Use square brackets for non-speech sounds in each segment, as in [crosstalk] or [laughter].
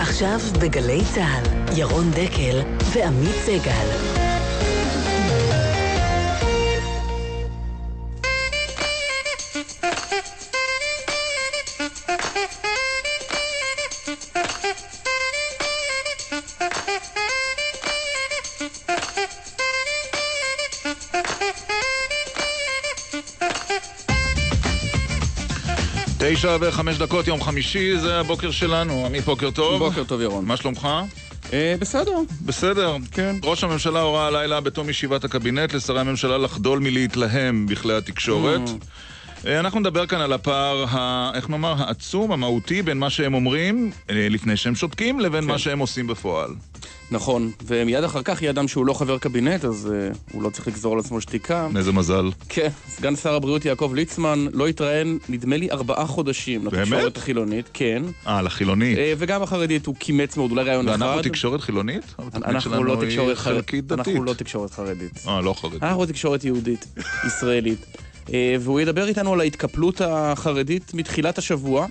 עכשיו בגלי צה"ל, ירון דקל ועמית סגל. תשע וחמש דקות, יום חמישי, זה הבוקר שלנו. עמית, בוקר טוב. בוקר טוב, ירון. מה שלומך? אה, בסדר. בסדר. כן. ראש הממשלה הורה הלילה בתום ישיבת הקבינט לשרי הממשלה לחדול מלהתלהם בכלי התקשורת. Mm. אה, אנחנו נדבר כאן על הפער, ה, איך נאמר, העצום, המהותי, בין מה שהם אומרים אה, לפני שהם שותקים, לבין כן. מה שהם עושים בפועל. נכון. ומיד אחר כך יהיה אדם שהוא לא חבר קבינט, אז אה, הוא לא צריך לגזור על עצמו שתיקה. איזה מזל. כן. סגן שר הבריאות יעקב ליצמן לא התראיין, נדמה לי, ארבעה חודשים. באמת? לתקשורת החילונית, כן. אה, לחילונית. אה, וגם החרדית הוא קימץ מאוד, אולי רעיון אחד. ואנחנו תקשורת חילונית? אנחנו לא תקשורת חרדית. אנחנו לא תקשורת חרדית. אה, לא חרדית. אנחנו תקשורת יהודית, ישראלית. אה, והוא ידבר איתנו על ההתקפלות החרדית מתחילת השבוע.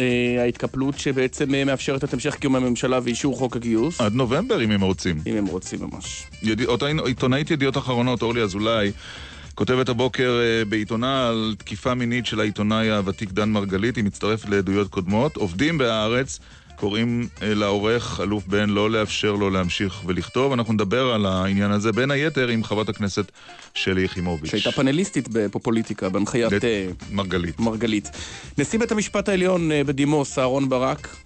אה, ההתקפלות שבעצם אה, מאפשרת את המשך קיום הממשלה ואישור חוק הגיוס. עד נובמבר, אם הם רוצים. אם הם רוצים ממש. ידי... אותה עיתונאית ידיעות אחרונות, אורלי אזולאי, כותבת הבוקר בעיתונה על תקיפה מינית של העיתונאי הוותיק דן מרגלית, היא מצטרפת לעדויות קודמות. עובדים בהארץ קוראים אה, לעורך אלוף בן לא לאפשר לו להמשיך ולכתוב. אנחנו נדבר על העניין הזה, בין היתר עם חברת הכנסת שלי יחימוביץ'. שהייתה פנליסטית בפופוליטיקה, בהנחיית לת- אה, מרגלית. מרגלית. נשיא בית המשפט העליון אה, בדימוס, אהרן ברק,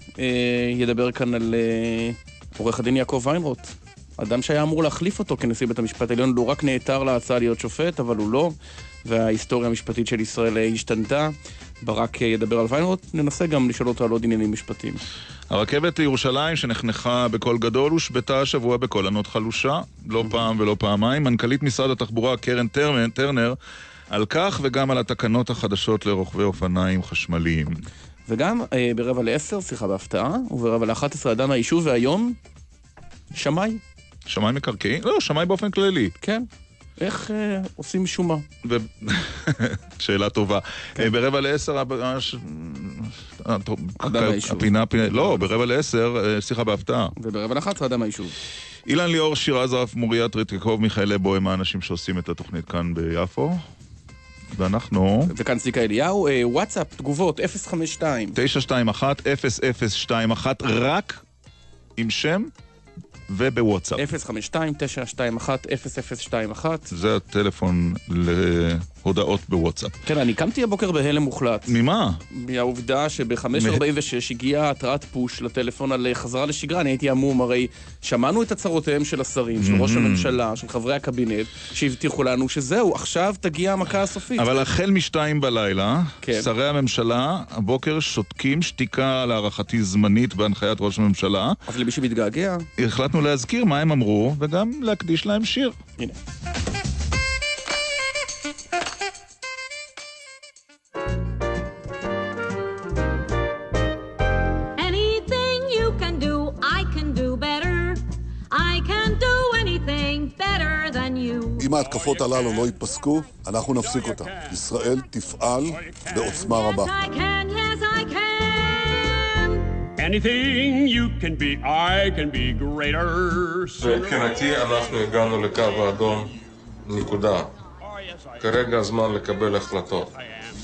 ידבר כאן על עורך הדין יעקב ויינרוט. אדם שהיה אמור להחליף אותו כנשיא בית המשפט העליון, לו רק נעתר להצעה להיות שופט, אבל הוא לא, וההיסטוריה המשפטית של ישראל השתנתה. ברק ידבר על ויינרוט, ננסה גם לשאול אותו על עוד עניינים משפטיים. הרכבת לירושלים שנחנכה בקול גדול הושבתה השבוע בקול ענות חלושה, לא פעם ולא פעמיים. מנכ"לית משרד התחבורה קרן טרנר, טרנר על כך וגם על התקנות החדשות לרוכבי אופניים חשמליים. וגם אה, ברבע לעשר, שיחה בהפתעה, וברבע לאחת עשרה אדם מהיישוב, והיום, שמאי, שמאי מקרקעין? לא, שמאי באופן כללי. כן. איך אה, עושים שומה? ו... [laughs] שאלה טובה. אה, ברבע לעשר, אה, טוב, אדם מהיישוב. הפינה, פינה- לא, ברבע לעשר, אה, שיחה בהפתעה. וברבע לאחת עשרה אדם מהיישוב. אילן ליאור, שירז רף, מוריה טריטיקוב, מיכאל לבו הם האנשים שעושים את התוכנית כאן ביפו. ואנחנו... וכאן צביקה אליהו, אה, וואטסאפ, תגובות, 052. 921-0021, רק עם שם ובוואטסאפ. 052-921-0021. זה הטלפון להודעות בוואטסאפ. כן, אני קמתי הבוקר בהלם מוחלט. ממה? מהעובדה שב-5.46 הגיעה התראת פוש לטלפון על אה, חזרה לשגרה, אני הייתי המום, הרי שמענו את הצהרותיהם של השרים, של ראש הממשלה, של חברי הקבינט, שהבטיחו לנו שזהו, עכשיו תגיע המכה הסופית. אבל החל משתיים בלילה, כן. שרי הממשלה הבוקר שותקים שתיקה להערכתי זמנית בהנחיית ראש הממשלה. אז למי שמתגעגע, החלטנו להזכיר מה הם אמרו וגם להקדיש להם שיר. הנה. ההתקפות הללו לא ייפסקו, אנחנו נפסיק אותן. ישראל תפעל בעוצמה רבה. Yes, yes. Anything you can be, I can be greater. מבחינתי אנחנו הגענו לקו האדום, נקודה. כרגע הזמן לקבל החלטות,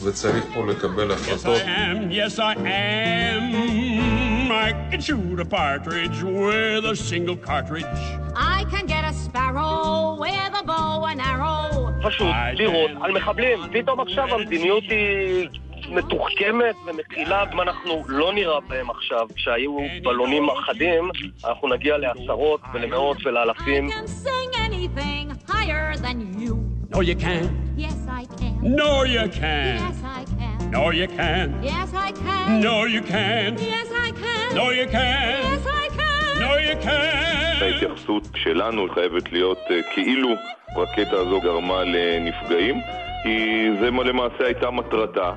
וצריך פה לקבל החלטות. I am, yes I am. I can shoot a partridge with a single cartridge. I can get a sparrow with a bow and arrow. פשוט לירות על מחבלים. פתאום עכשיו המדיניות היא מתוחכמת ומכילה, אם אנחנו לא נראה בהם עכשיו, כשהיו בלונים אחדים, אנחנו נגיע לעשרות ולמאות ולאלפים. I can sing anything higher than you. No, you can't. Yes, I can. No, you can't. Yes, I can. No, you can't. Yes, I can. No, you can't. Yes, I can. No, you can't. Yes, I can. No, you can't. ההתייחסות שלנו חייבת להיות אה, כאילו הרקטה הזו גרמה לנפגעים, כי זה למעשה הייתה מטרתה.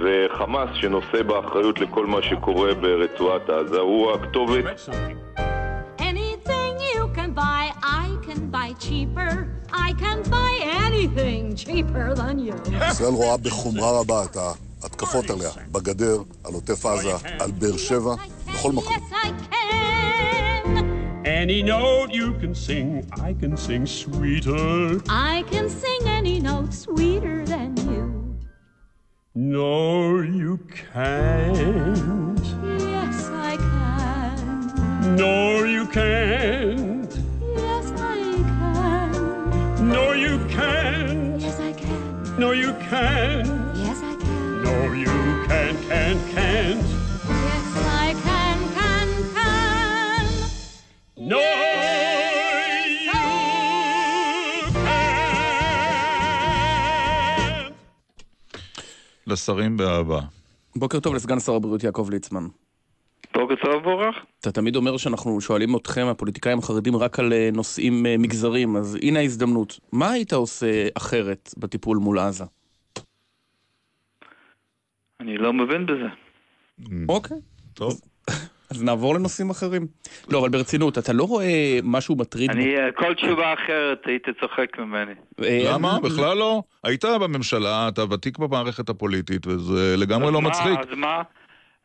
וחמאס, שנושא באחריות לכל מה שקורה ברצועת עזה, הוא הכתובת. Anything you can buy, I can buy cheaper. I can buy anything cheaper than you. ישראל רואה בחומרה רבה את ההתקפות עליה בגדר, על עוטף עזה, על באר שבע, בכל מקום. Yes, I can. Any note you can sing, I can sing sweeter. I can sing any note sweeter than you. No, you can't. Yes, I can. No, you can't. Can. No, you can't. Yes, I can. No, you can't. Yes, I can. No, you can't, can't, can't. Yes, I can, can, can. No, you can't. לשרים באהבה. בוקר טוב לסגן שר הבריאות יעקב ליצמן. בוקר טוב בורך. אתה תמיד אומר שאנחנו שואלים אתכם, הפוליטיקאים החרדים, רק על אה, נושאים אה, מגזריים, אז הנה ההזדמנות. מה היית עושה אחרת בטיפול מול עזה? אני לא מבין בזה. אוקיי. טוב. [laughs] אז נעבור לנושאים אחרים. לא, אבל ברצינות, אתה לא רואה משהו מטריד? אני, אה, כל תשובה אחרת היית צוחק ממני. למה? בכלל לא. היית בממשלה, אתה ותיק במערכת הפוליטית, וזה לגמרי לא מצחיק. אז מה?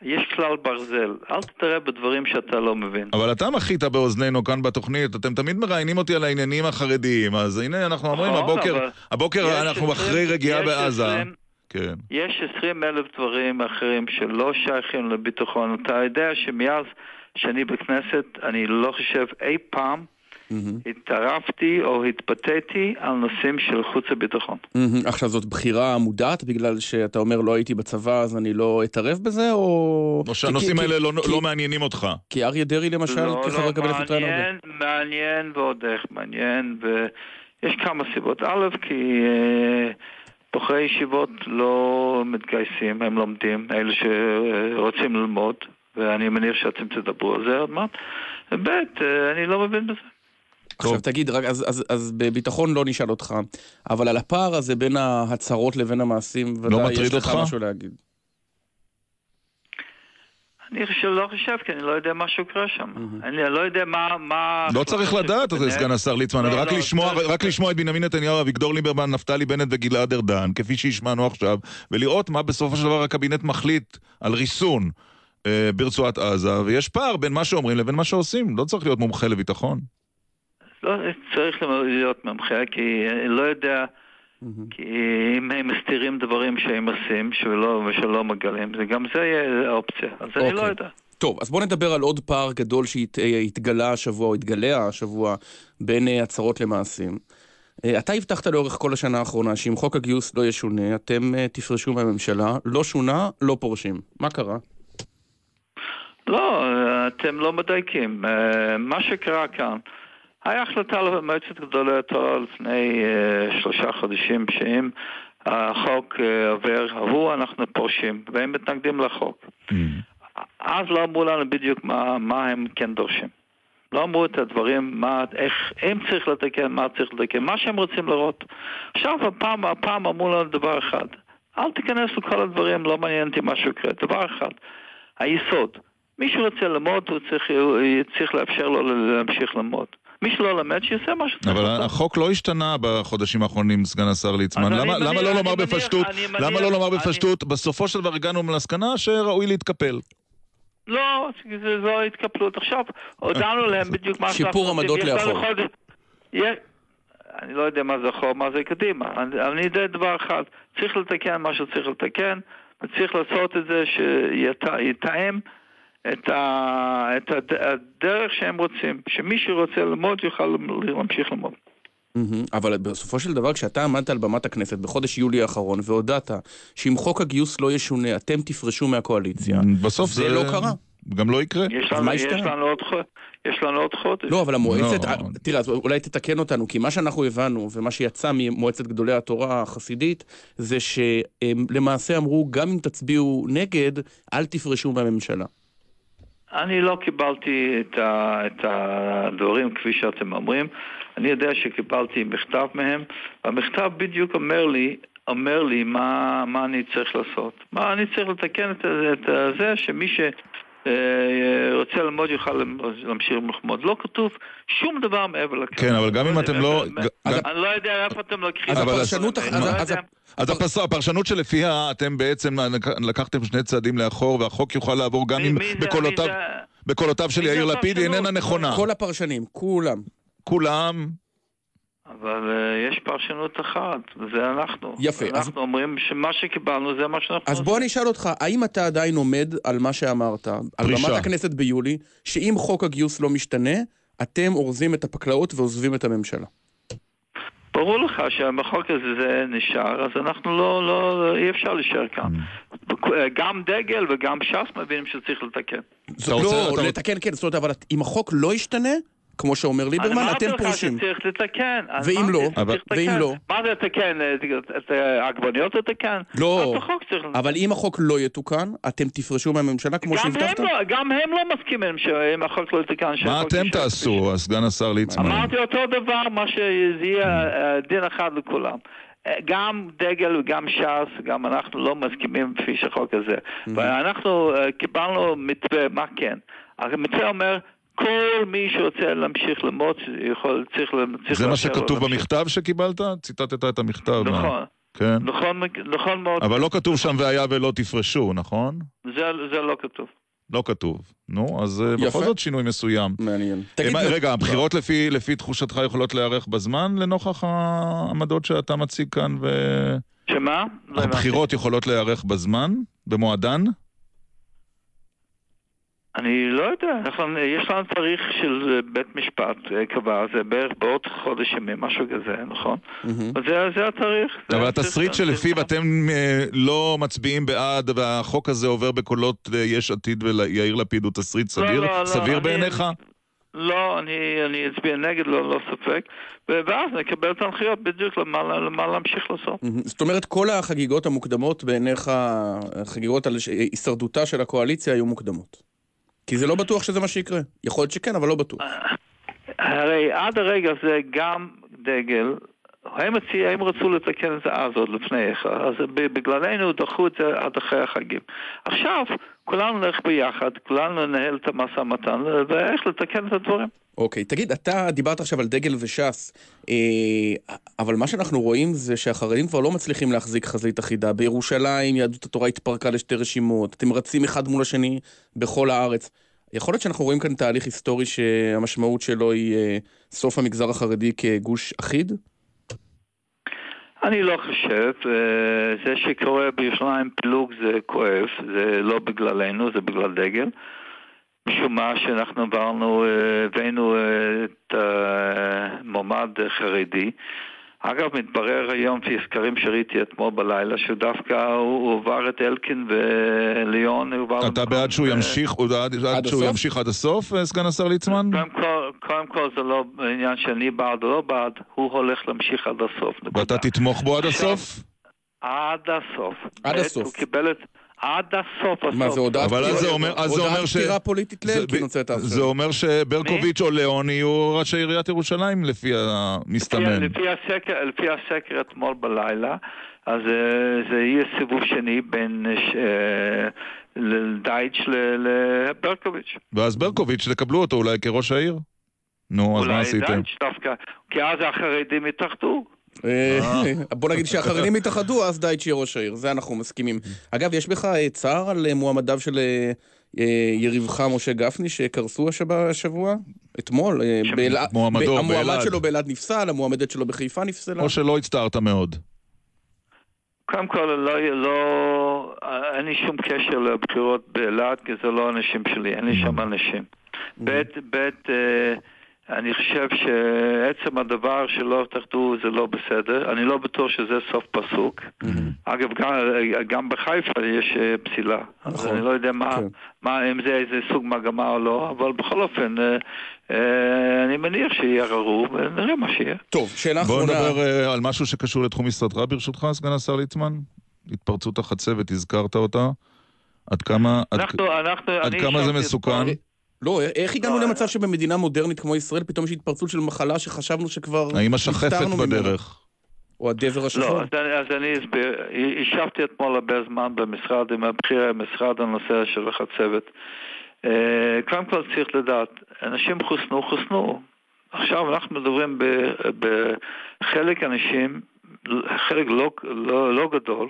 יש כלל ברזל, אל תתערב בדברים שאתה לא מבין. אבל אתה מחית באוזנינו כאן בתוכנית, אתם תמיד מראיינים אותי על העניינים החרדיים, אז הנה אנחנו אומרים, נכון, הבוקר, הבוקר אנחנו 20 אחרי רגיעה בעזה. 20 כן. יש עשרים אלף דברים אחרים שלא שייכים לביטחון. אתה יודע שמאז שאני בכנסת, אני לא חושב אי פעם התערבתי או התבטאתי על נושאים של חוץ וביטחון. מהמם. עכשיו, זאת בחירה מודעת בגלל שאתה אומר לא הייתי בצבא אז אני לא אתערב בזה, או... או שהנושאים כי- האלה לא- כי- לא מעניינים אותך. כי אריה דרעי למשל, לא, כחבר לא, מתראיין הרבה. מעניין, מעניין ועוד איך מעניין, ויש כמה סיבות. א', כי אה, בחורי ישיבות לא מתגייסים, הם לומדים, אלה שרוצים ללמוד, ואני מניח שאתם תדברו על זה עוד מעט. וב', אה, אני לא מבין בזה. עכשיו תגיד, רק, אז, אז, אז בביטחון לא נשאל אותך, אבל על הפער הזה בין ההצהרות לבין המעשים, ודאי מטריד יש לך אותך? משהו להגיד. אני חושב, לא חושב, כי אני לא יודע מה שקורה שם. אני לא יודע מה... מה לא צריך לדעת, אז סגן השר ליצמן, לא, רק לא, לשמוע- צריך- רק לשמוע את בנימין נתניהו, אביגדור ליברמן, נפתלי בנט וגלעד ארדן, כפי שהשמענו עכשיו, ולראות מה בסופו של דבר הקבינט מחליט על ריסון אה, ברצועת עזה, ויש פער בין מה שאומרים לבין מה שעושים. לא צריך להיות מומחה לביטחון. לא צריך להיות מומחה, כי אני לא יודע, כי אם הם מסתירים דברים שהם עושים שלא, ושלא מגלים, זה גם זה יהיה אופציה. אז אני לא אוקיי. יודע. טוב, אז בוא נדבר על עוד פער גדול שהתגלה השבוע, או התגלה השבוע, בין אה, הצהרות למעשים. אה, אתה הבטחת לאורך כל השנה האחרונה שאם חוק הגיוס לא ישונה, אתם אה, תפרשו מהממשלה. לא שונה, לא פורשים. מה קרה? לא, אתם לא מדייקים. אה, מה שקרה כאן, היה החלטה למועצת גדולי התורה לפני אה, שלושה חודשים, שאם החוק אה, עובר, הוא אנחנו פורשים, והם מתנגדים לחוק. אז לא אמרו לנו בדיוק מה, מה הם כן דורשים. לא אמרו את הדברים, מה, איך, אם צריך לתקן, מה צריך לתקן, מה שהם רוצים לראות. עכשיו, הפעם, הפעם אמרו לנו דבר אחד, אל תיכנס לכל הדברים, לא מעניין אותי מה שיקרה. דבר אחד, היסוד, מי שרוצה ללמוד, הוא צריך, צריך לאפשר לו להמשיך ללמוד. מי שלא למד, שיעשה מה שצריך. אבל. החוק לא השתנה בחודשים האחרונים, סגן השר ליצמן. למה מניח- למה לא לומר מניח- בפשטות, אני למה מניח- לא לומר אני- בפשטות, בסופו של דבר הגענו למסקנה שראוי להתקפל. לא, זה זו התקפלות. עכשיו, הודענו להם בדיוק מה שיפור שאנחנו. עמדות לאחור. אני לא יודע מה זה אחורה, מה זה קדימה. אני, אני יודע דבר אחד, צריך לתקן מה שצריך לתקן, וצריך לעשות את זה שיתאם את, ה, את הד, הדרך שהם רוצים. שמי שרוצה ללמוד יוכל להמשיך ללמוד. מהמם. אבל בסופו של דבר, כשאתה עמדת על במת הכנסת בחודש יולי האחרון והודעת שאם חוק הגיוס לא ישונה, אתם תפרשו מהקואליציה, בסוף זה זה לא קרה. גם לא יקרה. יש לנו, יש? לנו עוד חודש. יש לנו עוד חודש. לא, אבל המועצת, לא. תראה, אז אולי תתקן אותנו, כי מה שאנחנו הבנו, ומה שיצא ממועצת גדולי התורה החסידית, זה שהם למעשה אמרו, גם אם תצביעו נגד, אל תפרשו מהממשלה. אני לא קיבלתי את, ה, את הדברים כפי שאתם אומרים. אני יודע שקיבלתי מכתב מהם, והמכתב בדיוק אומר לי, אומר לי מה, מה אני צריך לעשות. מה אני צריך לתקן את, את זה שמי שרוצה ללמוד יוכל להמשיך ללמוד. לא כתוב שום דבר מעבר לכך. כן, אבל גם אם אתם לא... אז גם- אני לא יודע איפה אתם לוקחים. אז. הפרשנות, לא הפרשנות שלפיה אתם בעצם לקחתם שני צעדים לאחור והחוק יוכל לעבור גם אם בקולותיו של יאיר לפיד היא איננה נכונה. כל הפרשנים, כולם. כולם, אבל אה, יש פרשנות אחת, וזה אנחנו. יפה, אז- אנחנו אומרים שמה שקיבלנו זה מה שאנחנו אז בוא אני אשאל אותך, האם אתה עדיין עומד על מה שאמרת, על פרישה. במת הכנסת ביולי, שאם חוק הגיוס לא משתנה, אתם אורזים את הפקלאות ועוזבים את הממשלה? ברור לך שבחוק הזה זה נשאר, אז אנחנו לא, לא, אי אפשר להישאר כאן. גם דגל וגם ש"ס מבינים שצריך לתקן. זאת לא, לתקן כן, זאת אומרת, אבל אם החוק לא ישתנה, כמו שאומר ליברמן, אתם פורשים. אמרתי לך שצריך לתקן. ואם לא? ואם לא? מה זה לתקן? אה, את העגבניות לתקן? לא, אז החוק צריך... אבל אם החוק לא יתוקן, אתם תפרשו מהממשלה כמו גם שהבטחת? הם, לא, גם הם לא מסכימים שאם החוק לא יתקן... מה אתם. תעשו, סגן השר ליצמן? אמרתי אותו דבר, מה שזה יהיה אה, דין אחד לכולם. אה, גם דגל וגם ש"ס, גם אנחנו לא מסכימים לפי שהחוק הזה. ואנחנו אה, קיבלנו מתווה, מה כן? המתווה אומר, כל מי שרוצה להמשיך ללמוד, יכול, צריך, צריך זה מה שכתוב להמשיך. במכתב שקיבלת? ציטטת את המכתב. מה? נכון. כן. נכון, נכון מאוד. אבל לא כתוב שם והיה ולא תפרשו, נכון? זה, זה לא כתוב. לא כתוב. נו, אז אה, יפה. בכל זאת שינוי מסוים. מעניין. אה, תגיד, מה, רגע, הבחירות לפי, לפי תחושתך יכולות להיערך בזמן לנוכח העמדות שאתה מציג כאן? ו... שמה? לא. הבחירות יכולות להיערך בזמן? במועדן? אני לא יודע, אנחנו, יש לנו תאריך של אה, בית משפט אה, קבע, זה בערך בעוד חודש ימים, משהו כזה, נכון? וזה זה התאריך. זה אבל צריך- התסריט שלפיו אתם אה, לא מצביעים בעד והחוק הזה עובר בקולות יש עתיד ויאיר לפיד הוא תסריט סביר? לא, לא, סביר אני- בעיניך? לא, אני, אני אצביע נגד, לא, לא ספק, ואז נקבל את ההנחיות בדיוק למה, למה להמשיך לעשות. זאת אומרת, כל החגיגות המוקדמות בעיניך, החגיגות על הישרדותה של הקואליציה היו מוקדמות. כי זה לא בטוח שזה מה שיקרה. יכול להיות שכן, אבל לא בטוח. הרי עד הרגע זה גם דגל, הם, הציע, הם רצו לתקן את זה אז, עוד לפני, אז ב- בגללנו דחו את זה עד אחרי החגים. עכשיו, כולנו נלך ביחד, כולנו ננהל את המשא ומתן, ואיך לתקן את הדברים. אוקיי, תגיד, אתה דיברת עכשיו על דגל וש"ס, אה, אבל מה שאנחנו רואים זה שהחרדים כבר לא מצליחים להחזיק חזית אחידה. בירושלים יהדות התורה התפרקה לשתי רשימות, אתם רצים אחד מול השני בכל הארץ. יכול להיות שאנחנו רואים כאן תהליך היסטורי שהמשמעות שלו היא אה, סוף המגזר החרדי כגוש אחיד? אני לא חושב, אה, זה שקורה בירושלים פילוג זה כואב, זה לא בגללנו, זה בגלל דגל. משום מה שאנחנו עברנו, אה, הבאנו אה, את המועמד חרדי. אגב, מתברר היום, לפי סקרים שראיתי אתמול בלילה, שהוא דווקא, הוא הוא עבר את אלקין וליאון, הוא עבר... אתה בעד שהוא ימשיך, בעד שהוא? ימשיך עד הסוף, אה, סגן השר ליצמן? קודם כל, זה לא עניין שאני בעד או לא בעד, הוא הולך להמשיך עד הסוף. ואתה תתמוך בו עד עכשיו, הסוף? עד הסוף. עד הסוף. הוא קיבל את... עד הסוף, הסוף. מה, זה הודעת אבל אז זה פטירה- אומר- אז זה אומר הודעת ש- פטירה פוליטית זה לאלקין ב- הוצאת זה עכשיו. אומר שברקוביץ' או ליאון יהיו ראשי עיריית ירושלים לפי המסתמן. לפי הסקר, לפי הסקר אתמול בלילה, אז אה, זה יהיה סיבוב שני בין אה, דייטש ל- לברקוביץ'. ואז ברקוביץ', תקבלו אותו אולי כראש העיר? נו, אז מה אולי עשיתם? דייטש דווקא, כי אז החרדים יתאחדו. אה, בוא נגיד שהחרדים יתאחדו, אז דייטש יהיה ראש העיר, זה אנחנו מסכימים. אגב, יש בך אה, צער על אה, מועמדיו של יריבך משה גפני שקרסו השב- השבוע? אתמול. באלעד- מועמדו, המועמד באלעד. שלו באלעד נפסל, המועמדת שלו בחיפה נפסלה. או שלא הצטערת מאוד. קודם כל, לא, לא, אין לי שום קשר לבחירות באילת, כי זה לא אנשים שלי, אין לי שם אנשים. ב', ב', אה, אני חושב שעצם הדבר שלא תחתו זה לא בסדר. אני לא בטוח שזה סוף פסוק. אגב, גם, גם בחיפה יש אה, פסילה. אז נכון. אני לא יודע מה, כן. מה, אם זה איזה סוג מגמה או לא, אבל בכל אופן, אה, אה, אני מניח שיערערו ונראה מה שיהיה. טוב, שאלה אחרונה. נדבר אה, על משהו שקשור לתחום משרדך ברשותך, סגן השר ליצמן. התפרצות החצבת, הזכרת אותה. עד כמה, עד, אנחנו, אנחנו, עד אני כמה זה מסוכן? אתמול- לא, איך הגענו לא, למצב שבמדינה מודרנית כמו ישראל פתאום יש התפרצות של מחלה שחשבנו שכבר האם השחפת? בדרך? או הדבר השחור? לא, אז אני, אז אני אסביר. ישבתי אתמול הרבה זמן במשרד עם הבכירי המשרד הנושא של החצבת. אה, קודם כל צריך לדעת, אנשים חוסנו, חוסנו. עכשיו אנחנו מדברים בחלק אנשים, חלק לא, לא, לא גדול,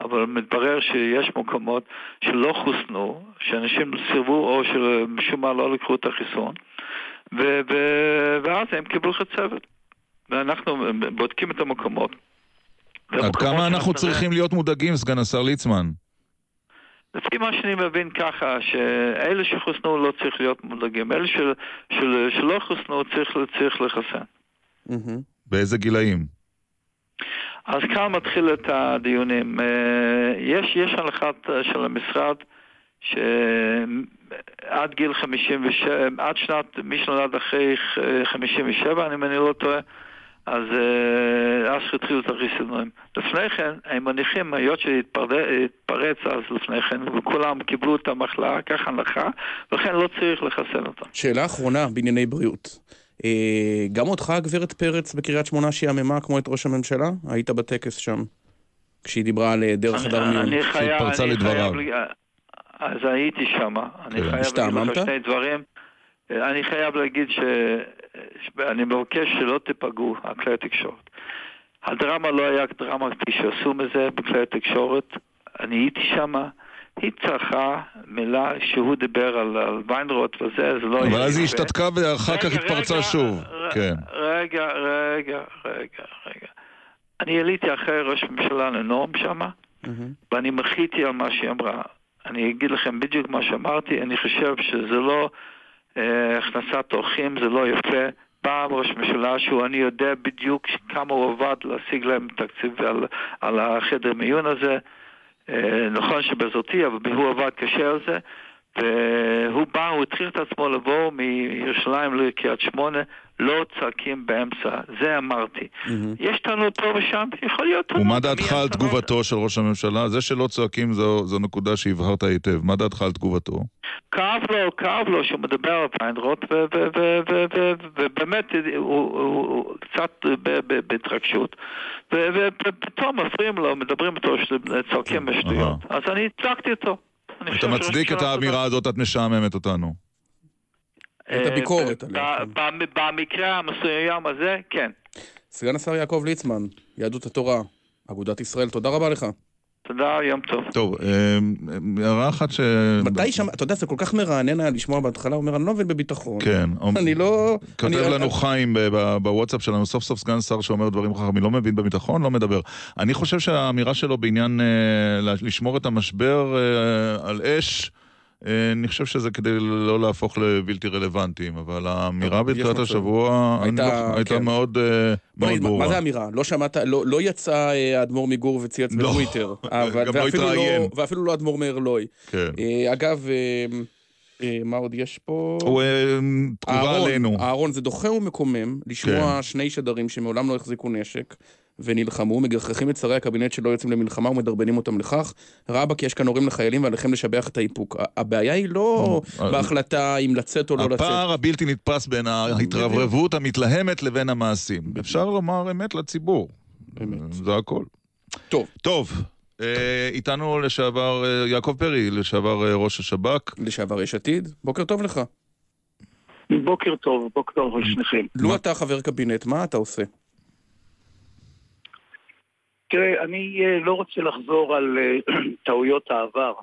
אבל מתברר שיש מקומות שלא חוסנו, שאנשים סירבו או שמשום מה לא לקחו את החיסון, ו- ו- ואז הם קיבלו חצבת. ואנחנו בודקים את המקומות. עד כמה אנחנו צריכים להיות מודאגים, סגן השר ליצמן? לפי מה שאני מבין ככה, שאלה שחוסנו לא צריך להיות מודאגים, אלה של, של, שלא חוסנו צריך, צריך לחסן. באיזה גילאים? אז כאן מתחיל את הדיונים. אה, יש, יש הנחת אה, של המשרד שעד גיל 57, עד שנת, מי שנולד אחרי 57, אם אני לא טועה, אז אז התחילו את החיסונים. לפני כן, הם מניחים, היות שהתפרץ אז לפני כן, וכולם קיבלו את המחלה, ככה הנחה, ולכן לא צריך לחסן אותם. שאלה אחרונה בענייני בריאות. אה, גם אותך, גברת פרץ, בקריית שמונה שיאממה כמו את ראש הממשלה? היית בטקס שם, כשהיא דיברה על דרך חדר מיון. שהתפרצה לדבריו. אז הייתי שם. אני כן. חייב להגיד לך שני דברים. אני חייב להגיד ש... אני מבקש שלא תיפגעו, הכלי התקשורת. הדרמה לא היה דרמה כפי שעשו מזה בכלי התקשורת. אני הייתי שם, היא צרכה מילה שהוא דיבר על, על ויינרוט וזה, זה לא... אבל אז היא השתתקה ואחר כך התפרצה שוב. כן. רגע, רגע, רגע, רגע. אני עליתי אחרי ראש הממשלה לנאום שם, ואני מחיתי על מה שהיא אמרה. אני אגיד לכם בדיוק מה שאמרתי, אני חושב שזה לא אה, הכנסת אורחים, זה לא יפה. בא ראש ממשלה שהוא, אני יודע בדיוק כמה הוא עבד להשיג להם תקציב על, על החדר מיון הזה. אה, נכון שבזאתי, אבל הוא עבד קשה על זה. והוא בא, הוא התחיל את עצמו לבוא מירושלים לקריית שמונה, לא צועקים באמצע, זה אמרתי. יש טענות פה ושם, יכול להיות טענות. ומה דעתך על תגובתו של ראש הממשלה? זה שלא צועקים זו, זו נקודה שהבהרת היטב. מה דעתך על תגובתו? כאב לו, כאב לו שהוא מדבר על פיינרוט, ובאמת הוא קצת בהתרגשות, ופתאום מפריעים לו, מדברים איתו, צועקים בשטויות. אז אני הצלחתי אותו. אתה מצדיק את האמירה הזאת, את משעממת אותנו. את הביקורת עליה. במקרה המסוים הזה, כן. סגן השר יעקב ליצמן, יהדות התורה, אגודת ישראל, תודה רבה לך. תודה, יום טוב. טוב, הערה אחת ש... מתי שם, אתה יודע, זה כל כך מרענן היה לשמוע בהתחלה, הוא אומר, אני לא מבין בביטחון. כן. [laughs] אני לא... כותב לנו חיים בוואטסאפ שלנו, סוף סוף סגן שר שאומר דברים חכמים, לא מבין בביטחון, לא מדבר. אני חושב שהאמירה שלו בעניין לשמור את המשבר על אש, אני חושב שזה כדי לא להפוך לבלתי רלוונטיים, אבל האמירה בתחילת השבוע הייתה מאוד ברורה. מה זה אמירה? לא שמעת, לא יצא האדמו"ר מגור וצייץ בטוויטר. [laughs] גם לא התראיין. ואפילו לא אדמו"ר מארלוי. כן. אגב... מה עוד יש פה? הוא תגובה עלינו. אהרון, זה דוחה ומקומם לשמוע שני שדרים שמעולם לא החזיקו נשק. ונלחמו, מגחכים את שרי הקבינט שלא יוצאים למלחמה ומדרבנים אותם לכך. רבאק, יש כאן הורים לחיילים ועליכם לשבח את האיפוק. הבעיה היא לא בהחלטה אם לצאת או לא לצאת. הפער הבלתי נתפס בין ההתרברבות המתלהמת לבין המעשים. אפשר לומר אמת לציבור. זה הכל. טוב. טוב. איתנו לשעבר יעקב פרי, לשעבר ראש השב"כ. לשעבר יש עתיד. בוקר טוב לך. בוקר טוב, בוקר טוב לשניכם. לו אתה חבר קבינט, מה אתה עושה? תראה, אני לא רוצה לחזור על [clears throat] טעויות העבר,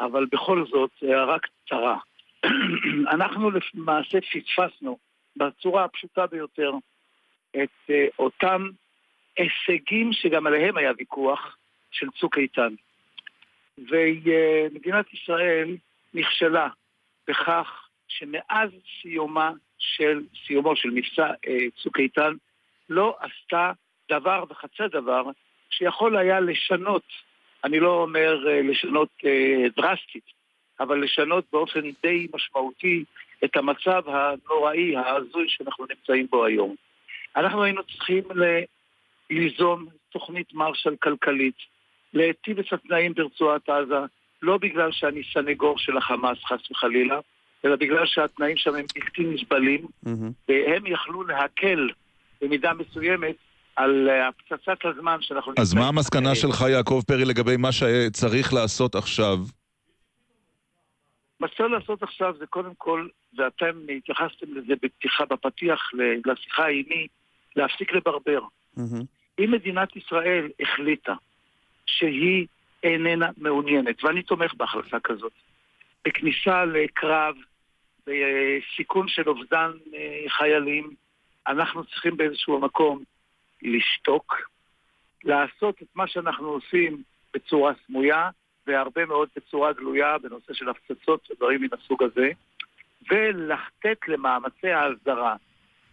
אבל בכל זאת, הערה קצרה. [clears throat] אנחנו למעשה פספסנו בצורה הפשוטה ביותר את אותם הישגים שגם עליהם היה ויכוח של צוק איתן. ומדינת ישראל נכשלה בכך שמאז סיומה של, סיומו של מבצע צוק איתן לא עשתה דבר וחצי דבר שיכול היה לשנות, אני לא אומר לשנות אה, דרסטית, אבל לשנות באופן די משמעותי את המצב הנוראי, ההזוי שאנחנו נמצאים בו היום. אנחנו היינו צריכים ליזום תוכנית מרשל כלכלית, להיטיב את התנאים ברצועת עזה, לא בגלל שאני סנגור של החמאס חס וחלילה, אלא בגלל שהתנאים שם הם בלתי נסבלים, mm-hmm. והם יכלו להקל במידה מסוימת על הפצצת הזמן שאנחנו... אז מה המסקנה שלך, יעקב פרי, לגבי מה שצריך לעשות עכשיו? מה שצריך לעשות עכשיו זה קודם כל, ואתם התייחסתם לזה בפתיחה, בפתיח לשיחה עימי, להפסיק לברבר. אם מדינת ישראל החליטה שהיא איננה מעוניינת, ואני תומך בהחלטה כזאת, בכניסה לקרב, בסיכון של אובדן אה, חיילים, אנחנו צריכים באיזשהו מקום לשתוק, לעשות את מה שאנחנו עושים בצורה סמויה, והרבה מאוד בצורה גלויה בנושא של הפצצות ודברים מן הסוג הזה, ולתת למאמצי ההסדרה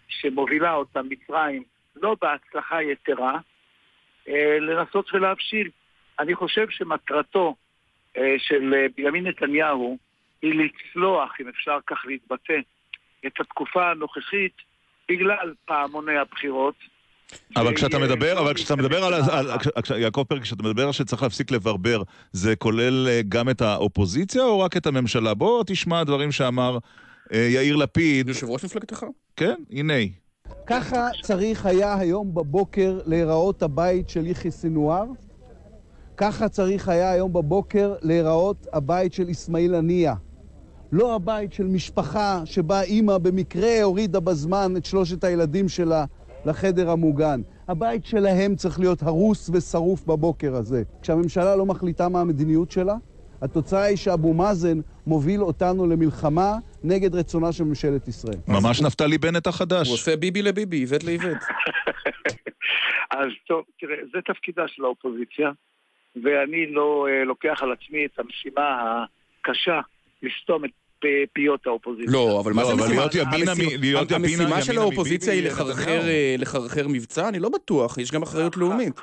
שמובילה אותם מצרים, לא בהצלחה יתרה, אה, לנסות ולהבשיל. אני חושב שמטרתו אה, של אה, בנימין נתניהו היא לצלוח, אם אפשר כך להתבטא, את התקופה הנוכחית בגלל פעמוני הבחירות. אבל כשאתה מדבר, אבל כשאתה מדבר על, על, על יעקב פרק, כשאתה מדבר על שצריך להפסיק לברבר, זה כולל אה, גם את האופוזיציה או רק את הממשלה? בוא תשמע דברים שאמר אה, יאיר לפיד. יושב ראש מפלגתך. כן, הנה. ככה צריך היה היום בבוקר להיראות הבית של יחיא סנואר? ככה צריך היה היום בבוקר להיראות הבית של אסמאעיל הנייה. לא הבית של משפחה שבה אימא במקרה הורידה בזמן את שלושת הילדים שלה לחדר המוגן. הבית שלהם צריך להיות הרוס ושרוף בבוקר הזה. כשהממשלה לא מחליטה מה המדיניות שלה, התוצאה היא שאבו מאזן מוביל אותנו למלחמה נגד רצונה של ממשלת ישראל. ממש נפתלי בנט החדש. הוא עושה ביבי לביבי, איווט לאיווט. [laughs] אז טוב, תראה, זה תפקידה של האופוזיציה, ואני לא uh, לוקח על עצמי את המשימה הקשה לסתום את פיות האופוזיציה. לא, אבל מה זה משימה? המשימה של האופוזיציה היא לחרחר, לנתניהו. אה, לחרחר מבצע? אני לא בטוח, יש גם אחריות לאומית.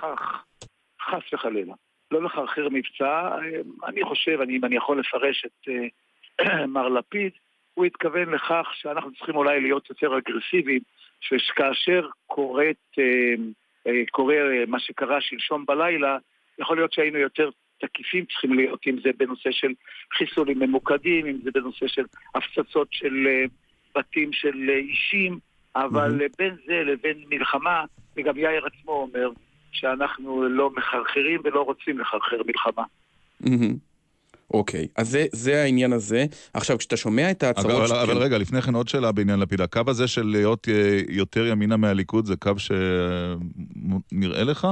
חס וחלילה. לא לחרחר מבצע, אה, אני חושב, אני, אם אני יכול לפרש את אה, [clears throat] מר לפיד, הוא התכוון לכך שאנחנו צריכים אולי להיות יותר אגרסיביים, שכאשר קורית, אה, אה, קורה אה, מה שקרה שלשום בלילה, יכול להיות שהיינו יותר תקיפים צריכים להיות, אם זה בנושא של חיסולים ממוקדים, אם זה בנושא של הפצצות של אה, בתים של אה, אישים, אבל אה, בין זה לבין מלחמה, וגם יאיר עצמו אומר שאנחנו לא מחרחרים ולא רוצים לחרחר מלחמה. מהמם. אוקיי, אז זה, זה העניין הזה. עכשיו, כשאתה שומע את ההצהרות... אבל, אבל רגע, לפני כן עוד שאלה בעניין לפיד. הקו הזה של להיות אה, יותר ימינה מהליכוד זה קו שנראה לך?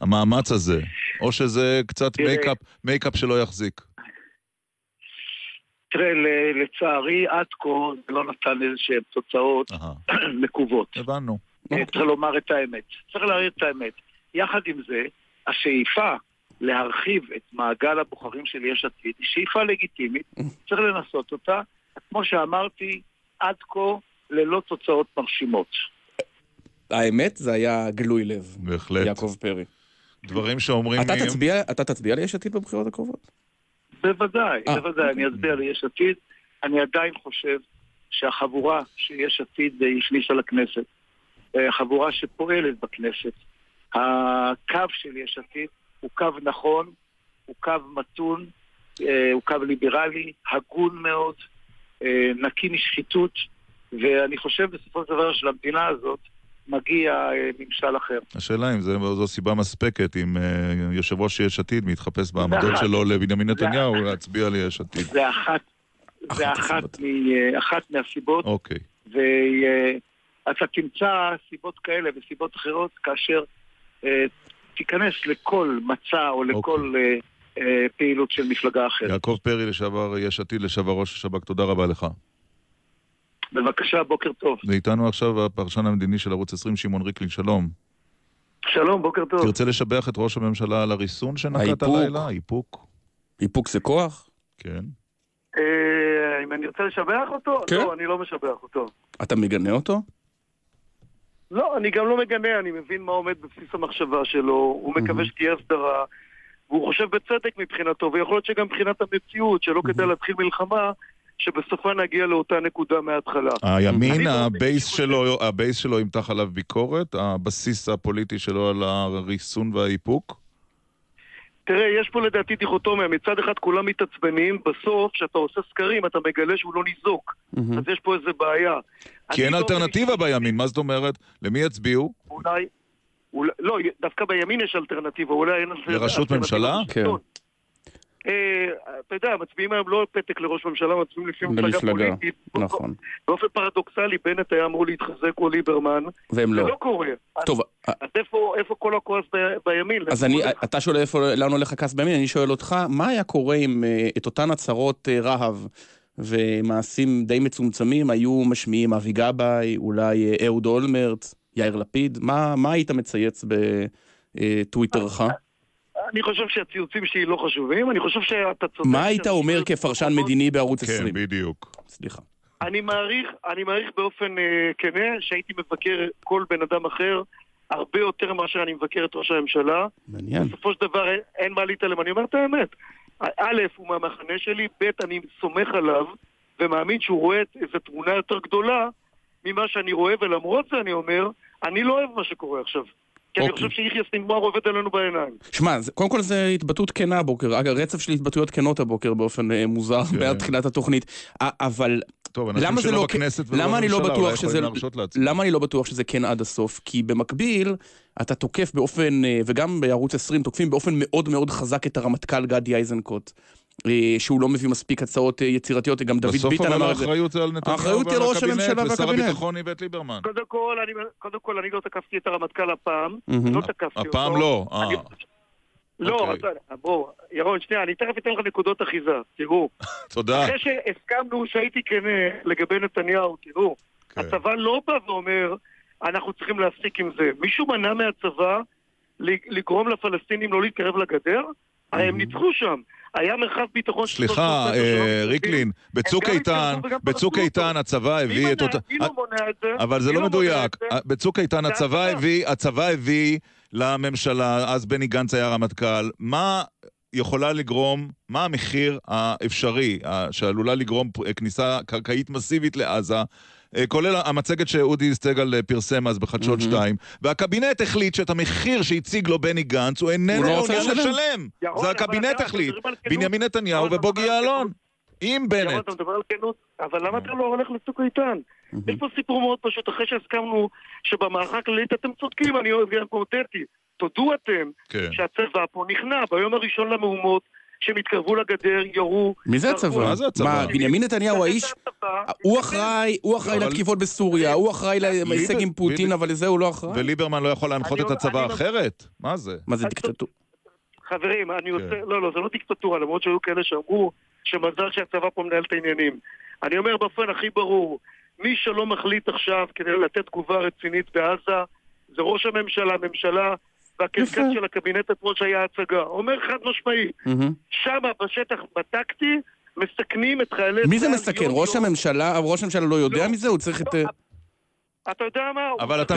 המאמץ הזה. או שזה קצת מייקאפ, מייקאפ שלא יחזיק. תראה, לצערי עד כה זה לא נתן איזה שהן תוצאות [clears throat] מקוות. הבנו. אה, צריך לומר את האמת. צריך להעיר את האמת. יחד עם זה, השאיפה להרחיב את מעגל הבוחרים של יש עתיד היא שאיפה לגיטימית, [laughs] צריך לנסות אותה. כמו שאמרתי, עד כה ללא תוצאות מרשימות. האמת, זה היה גלוי לב. בהחלט. יעקב פרי. דברים שאומרים... אתה תצביע, אתה תצביע ליש עתיד בבחירות הקרובות? בוודאי, אה, בוודאי, אני אצביע ליש עתיד. אני עדיין חושב שהחבורה שיש עתיד הכניסה לכנסת, אה, החבורה שפועלת בכנסת, הקו של יש עתיד הוא קו נכון, הוא קו מתון, אה, הוא קו ליברלי, הגון מאוד, נקי משחיתות, ואני חושב בסופו של דבר שלמדינה הזאת מגיע אה, ממשל אחר. השאלה אם זה- זו סיבה מספקת, אם אה, יושב ראש יש עתיד מתחפש בעמדות. שלו לבנימין נתניהו להצביע ליש עתיד. זה אחת, זה אחת, מ, אחת מהסיבות. אוקיי. ואתה תמצא סיבות כאלה וסיבות אחרות כאשר אה, תיכנס לכל מצע או לכל אה, אה, פעילות של מפלגה אחרת. יעקב פרי, לשעבר יש עתיד, לשעבר ראש השב"כ, תודה רבה לך. בבקשה, בוקר טוב. ואיתנו עכשיו הפרשן המדיני של ערוץ 20, שמעון ריקלין, שלום. שלום, בוקר טוב. תרצה לשבח את ראש הממשלה על הריסון שנקט האיפוק. הלילה? איפוק. איפוק זה כוח? כן. אה, אם אני רוצה לשבח אותו? כן. לא, אני לא משבח אותו. אתה מגנה אותו? לא, אני גם לא מגנה, אני מבין מה עומד בבסיס המחשבה שלו, הוא מקווה שתהיה הסדרה, והוא חושב בצדק מבחינתו, ויכול להיות שגם מבחינת המציאות, שלא כדאי להתחיל מלחמה, שבסופה נגיע לאותה נקודה מההתחלה. הימין, לא- הבייס שלו, ה base שלו ימתח עליו ביקורת, הבסיס הפוליטי שלו על הריסון והאיפוק. תראה, יש פה לדעתי דיכוטומיה, מצד אחד כולם מתעצבנים, בסוף, כשאתה עושה סקרים, אתה מגלה שהוא לא ניזוק. אז יש פה איזה בעיה. כי אין אלטרנטיבה בימין, מה זאת אומרת? למי יצביעו? אולי, אולי, לא, דווקא בימין יש אלטרנטיבה, אולי אין... לראשות ממשלה? לשלטון. אה, אתה יודע, מצביעים היום לא פתק לראש ממשלה, מצביעים לפי מפלגה פוליטית. נכון. באופן פרדוקסלי, בנט היה אמור להתחזק או ליברמן. והם לא. זה לא קורה. טוב, אז איפה איפה כל הכועס בימין? אז אתה שואל איפה, לאן הולך הכעס בימין, אני שואל אותך, מה היה קורה אם אה, את אותן הצהרות אה, רהב ומעשים די מצומצמים היו משמיעים אבי גבאי, אולי אה, אהוד אולמרט, יאיר לפיד, מה היית מצייץ בטוויטרך? אני חושב שהציוצים שלי לא חשובים, אני חושב שאתה צודק. מה היית אומר כפרשן מדיני בערוץ כן, 20? בדיוק. סליחה. אני מעריך, אני מעריך באופן אה, כנה שהייתי מבקר כל בן אדם אחר הרבה יותר מאשר אני מבקר את ראש הממשלה. מעניין. בסופו של דבר אין, אין מה להתעלם, אני אומר את האמת. א', הוא מהמחנה שלי, ב', אני סומך עליו ומאמין שהוא רואה איזו תמונה יותר גדולה ממה שאני רואה, ולמרות זה אני אומר, אני לא אוהב מה שקורה עכשיו. כי אני אוקיי. חושב שיחיא סנוואר עובד עלינו בעיניים. שמע, קודם כל זה התבטאות כנה הבוקר, אגב, רצף של התבטאויות כנות הבוקר באופן אה, מוזר, מאז תחילת התוכנית, אבל... טוב, אנשים למה זה שלא לא בכנסת ולא למה אני לא בממשלה, בטוח אולי שזה... יכולים להרשות לעצמם. למה אני לא בטוח שזה כן עד הסוף? כי במקביל, אתה תוקף באופן, אה, וגם בערוץ 20 תוקפים באופן מאוד מאוד חזק את הרמטכ"ל גדי איזנקוט. אה, שהוא לא מביא מספיק הצעות אה, יצירתיות, גם דוד בסוף ביטן אבל אמר את זה. האחריות זה על נתניהו האחריות היא ועל על ראש הקבינט, הממשלה ושר. הביטחון איווט ליברמן. קודם כל, אני, קודם כל, אני לא תקפתי את הרמטכ"ל הפעם. לא תקפתי אותו. הפעם לא, אה. אני- לא, אוקיי. אתה- בוא, ירון, שנייה, אני תכף אתן לך נקודות אחיזה. תראו, [laughs] תודה. אחרי שהסכמנו שהייתי כנה לגבי נתניהו, תראו, כן. הצבא לא בא ואומר, אנחנו צריכים להפסיק עם זה. מישהו מנע מהצבא ל- לגרום לפלסטינים לא להתקרב לגדר? הרי הם ניצחו שם. היה מרחב ביטחון... של סליחה, 300 מטר אה, ריקלין, בצוק איתן, בצוק איתן הצבא הביא את אותה... אבל זה לא מדויק. בצוק איתן הצבא. הביא, הצבא הביא לממשלה, אז בני גנץ היה רמטכ"ל, מה יכולה לגרום, מה המחיר האפשרי שעלולה לגרום כניסה קרקעית מסיבית לעזה? אה, כולל המצגת שאודי סטגל אה, פרסם אז בחדשות 2, והקבינט החליט שאת המחיר שהציג לו בני גנץ הוא איננו הוא לא מעוניין לשלם. לשלם. ירון, זה הקבינט החליט. בנימין נתניהו ובוגי יעלון. עם ירון, בנט. אתה מדבר על כנות, אבל למה אתה לא הולך לצוק איתן? יש פה סיפור מאוד פשוט, אחרי שהסכמנו שבמערכה הכללית אתם צודקים, אני גם הודיתי. תודו אתם כן. שהצבא פה נכנע ביום הראשון למהומות, שהם התקרבו לגדר, ירו. מי זה הצבא? מה זה הצבא? מה, בנימין נתניהו האיש? הוא אחראי, הוא אחראי לתקיפות בסוריה, הוא אחראי להישג עם פוטין, אבל לזה הוא לא אחראי. וליברמן לא יכול להנחות את הצבא אחרת? מה זה? מה זה דיקטטור? חברים, אני כן. עושה... לא, לא, זה לא דיקטטורה, למרות שהיו כאלה שאמרו שמזל שהצבא פה מנהל את העניינים. אני אומר באופן הכי ברור, מי שלא מחליט עכשיו כדי לתת תגובה רצינית בעזה, זה ראש הממשלה, הממשלה, והקרקס יפה. של הקבינט אתמול שהיה הצגה. אומר חד משמעי. שמה בשטח, בטקטי, מסכנים את חיילי מי זה צה"ל מסכן? יום ראש יום. הממשלה? ראש הממשלה לא יודע לא. מזה? הוא צריך את... אה, אתה יודע מה? אבל אתה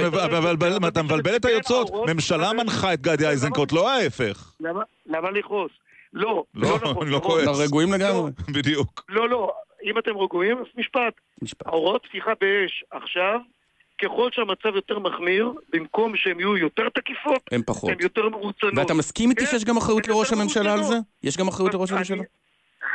מבלבל את. האורות, ממשלה מנחה את גדי איזנקוט, לא ההפך. למה- למה לכעוס? לא, לא, לא נכון. אני לא. כועס. לא, רגועים לגמרי. בדיוק. לא, לא, אם אתם רגועים, אז משפט. משפט. ההוראות פתיחה באש עכשיו, ככל שהמצב יותר מחמיר, במקום שהן יהיו יותר תקיפות, הם פחות. הן יותר מרוצנות. ואתה מסכים איתי כן, שיש גם אחריות הן לראש הממשלה על זה? יש גם אחריות לראש הממשלה?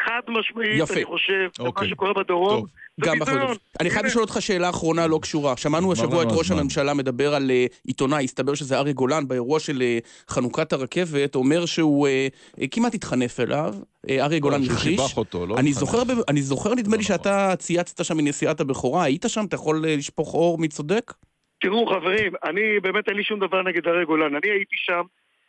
חד משמעית, יפה. אני חושב, אוקיי. שקורה בדרום, טוב. זה ביזיון. אני חייב לשאול אותך שאלה אחרונה לא קשורה. שמענו השבוע את ראש. הממשלה מדבר על אה, עיתונאי, הסתבר שזה אריה גולן באירוע של אה, חנוכת הרכבת, אומר שהוא אה, כמעט התחנף אליו, אריה גולן הכחיש. לא אני. זוכר, ב- אני זוכר נדמה לי נכון. שאתה צייצת שם מנסיעת הבכורה, היית שם? אתה יכול לשפוך אור מי צודק? תראו חברים, אני באמת אין לי שום דבר נגד אריה גולן, אני הייתי שם,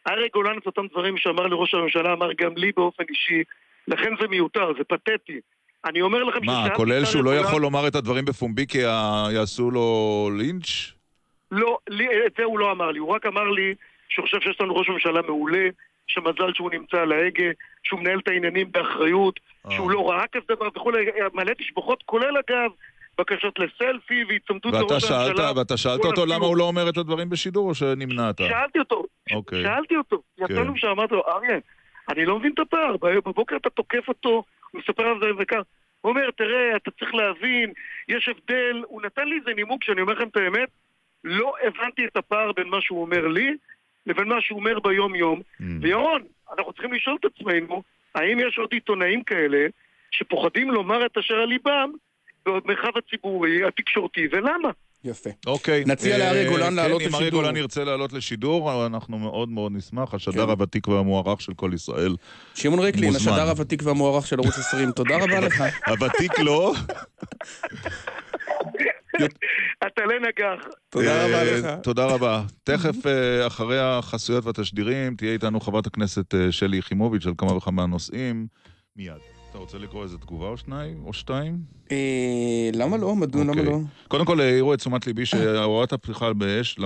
אריה גולן את אותם דברים שאמר לראש הממשלה, אמר גם לי באופן אישי, לכן זה מיותר, זה פתטי. אני אומר לכם מה, כולל שהוא לא יכול לומר את הדברים בפומבי כי יעשו לו לינץ'? לא, לי, את זה הוא לא אמר לי, הוא רק אמר לי שהוא חושב שיש לנו ראש ממשלה מעולה, שמזל שהוא נמצא על ההגה, שהוא מנהל את העניינים באחריות, אה. שהוא לא ראה כזה דבר וכולי, מלא תשבחות, כולל אגב בקשות לסלפי והיצמדות ואתה לראש הממשלה. ואתה שאלת אותו למה. הוא לא אומר את הדברים בשידור או שנמנעת? שאלתי אותו, אוקיי. שאלתי אותו, יצאנו שם, אמרתי לו, אריה, אני לא מבין את הפער, בבוקר אתה תוקף אותו, הוא מספר על זה וכך. הוא אומר, תראה, אתה צריך להבין, יש הבדל, הוא נתן לי איזה נימוק שאני אומר לכם את האמת, לא הבנתי את הפער בין מה שהוא אומר לי לבין מה שהוא אומר ביום-יום. Mm. וירון, אנחנו צריכים לשאול את עצמנו, האם יש עוד עיתונאים כאלה שפוחדים לומר את אשר על ליבם במרחב הציבורי, התקשורתי, ולמה? יפה. אוקיי. נציע לאריה גולן כן, לעלות אם אריה לשידור. גולן ירצה לעלות לשידור, אנחנו מאוד מאוד נשמח. השדר כן. הוותיק והמוערך של כל ישראל. שמעון ריקלין. השדר הוותיק והמוערך של ערוץ 20, תודה רבה לך. [laughs] הוותיק לא. [laughs] אתה לא נגח. תודה רבה אה, לך. תודה רבה. תכף, אה, אחרי החסויות והתשדירים, תהיה איתנו חברת הכנסת אה, שלי יחימוביץ' על כמה וכמה נושאים. מיד. אתה רוצה לקרוא איזה תגובה או שניים? או שתיים? אה, למה לא? מדוע, למה אוקיי. לא? קודם כל, העירו את תשומת ליבי שהוראות הפתיחה באש,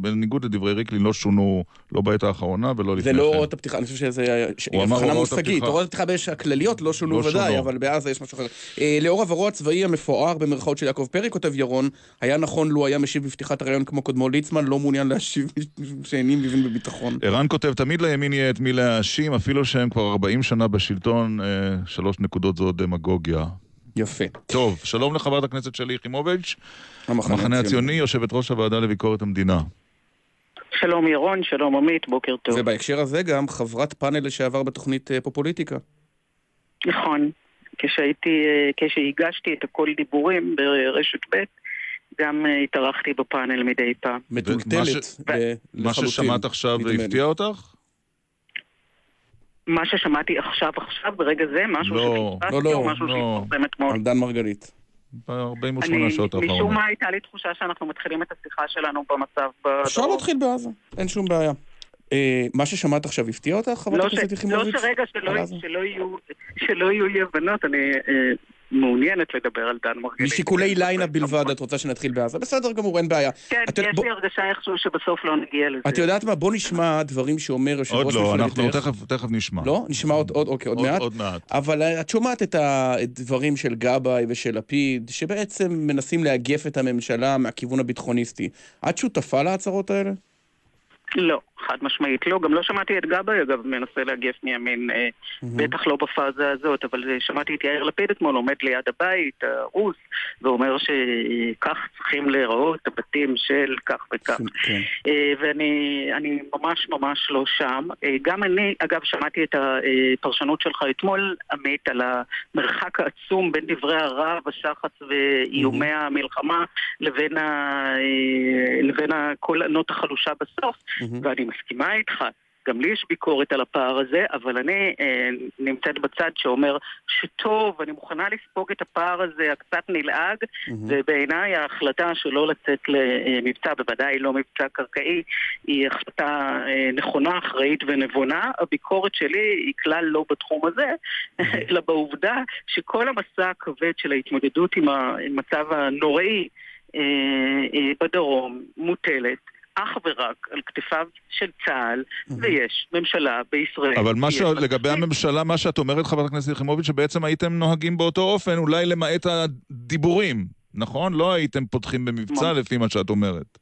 בניגוד לדברי ריקלין, לא שונו לא בעת האחרונה ולא לפני זה כן. לא הוראות הפתיחה, אני חושב שזה הבחנה מושגית. הוראות הפתיחה באש הכלליות לא שונו לא ודאי. אבל בעזה יש משהו אחר. אה, לאור עברו הצבאי המפואר במרכאות של יעקב פרי, כותב ירון, היה נכון לו היה משיב בפתיחת הראיון כמו קודמו ליצמן, לא מעוניין להשיב [laughs] שאיני מבין בביטחון. ערן כותב, תמיד לימין יהיה את מי להאשים, אפילו שהם כבר 40 שנה בשלטון, אה, שלוש נקודות זו דמגוגיה. יפה. טוב, שלום לחברת הכנסת שלי יחימוביץ', המחנה המחנה הציוני. יושבת ראש הוועדה לביקורת המדינה. שלום ירון, שלום עמית, בוקר טוב. ובהקשר הזה גם חברת פאנל לשעבר בתוכנית אה, פופוליטיקה. נכון, כשהייתי, אה, כשהגשתי את הכל דיבורים ברשת ב', גם אה, התארחתי בפאנל מדי פעם. מטולטלת ב- מה לחלוטין, ששמעת עכשיו. הפתיע אותך? מה ששמעתי עכשיו עכשיו, ברגע זה, משהו לא, שפספסתי לא, לא, או משהו לא. שהתפרסם אתמול. על דן מרגלית. ב-48 אני, השעות משום האחרונות. מה הייתה לי תחושה שאנחנו מתחילים את השיחה שלנו במצב בדרום. אפשר להתחיל בעזה, אין שום בעיה. אה, מה ששמעת עכשיו הפתיע אותך, חברת לא, הכנסת. יחימוביץ'? לא שרגע שלא, על עזה? שלא, יהיו, שלא יהיו אי הבנות, אני אה, מעוניינת לדבר על דן מרגלית. משיקולי לילה בלבד את רוצה שנתחיל בעזה? בסדר גמור, אין בעיה. כן, יש לי הרגשה איכשהו שבסוף לא נגיע לזה. את יודעת מה? בוא נשמע דברים שאומר יושב עוד ראש לא, אנחנו מפלגתך. תכף נשמע. לא? נשמע עוד, עוד, אוקיי, עוד עוד- מעט? עוד מעט. אבל אה, את שומעת את הדברים של גבאי ושל לפיד, שבעצם מנסים לאגף את הממשלה מהכיוון הביטחוניסטי. את שותפה להצהרות האלה? לא, חד משמעית לא. גם לא שמעתי את גבאי, אגב, מנסה להגף מימין, אה, בטח לא בפאזה הזאת, אבל אה, שמעתי את יאיר לפיד אתמול עומד ליד הבית, הרוס, ואומר שכך צריכים להיראות הבתים של כך וכך. כן. אה, ואני אני ממש ממש לא שם. גם אני, אגב, שמעתי את הפרשנות שלך אתמול, עמית, על המרחק העצום בין דברי הרעב, השחץ ואיומי המלחמה לבין, ה, לבין כל הנוט החלושה בסוף, ואני מסכימה איתך. גם לי יש ביקורת על הפער הזה, אבל אני אה, נמצאת בצד שאומר שטוב, אני מוכנה לספוג את הפער הזה הקצת נלעג, ובעיניי ההחלטה שלא לצאת למבצע, בוודאי לא מבצע קרקעי, היא החלטה אה, נכונה, אחראית ונבונה. הביקורת שלי היא כלל לא בתחום הזה, [laughs] אלא בעובדה שכל המסע הכבד של ההתמודדות עם המצב הנוראי אה, אה, בדרום מוטלת. אך ורק על כתפיו של צה"ל, ויש ממשלה בישראל. אבל מה ש... לגבי הממשלה, מה שאת אומרת, חברת הכנסת יחימוביץ', שבעצם הייתם נוהגים באותו אופן, אולי למעט הדיבורים, נכון? לא הייתם פותחים במבצע ממש. לפי מה שאת אומרת.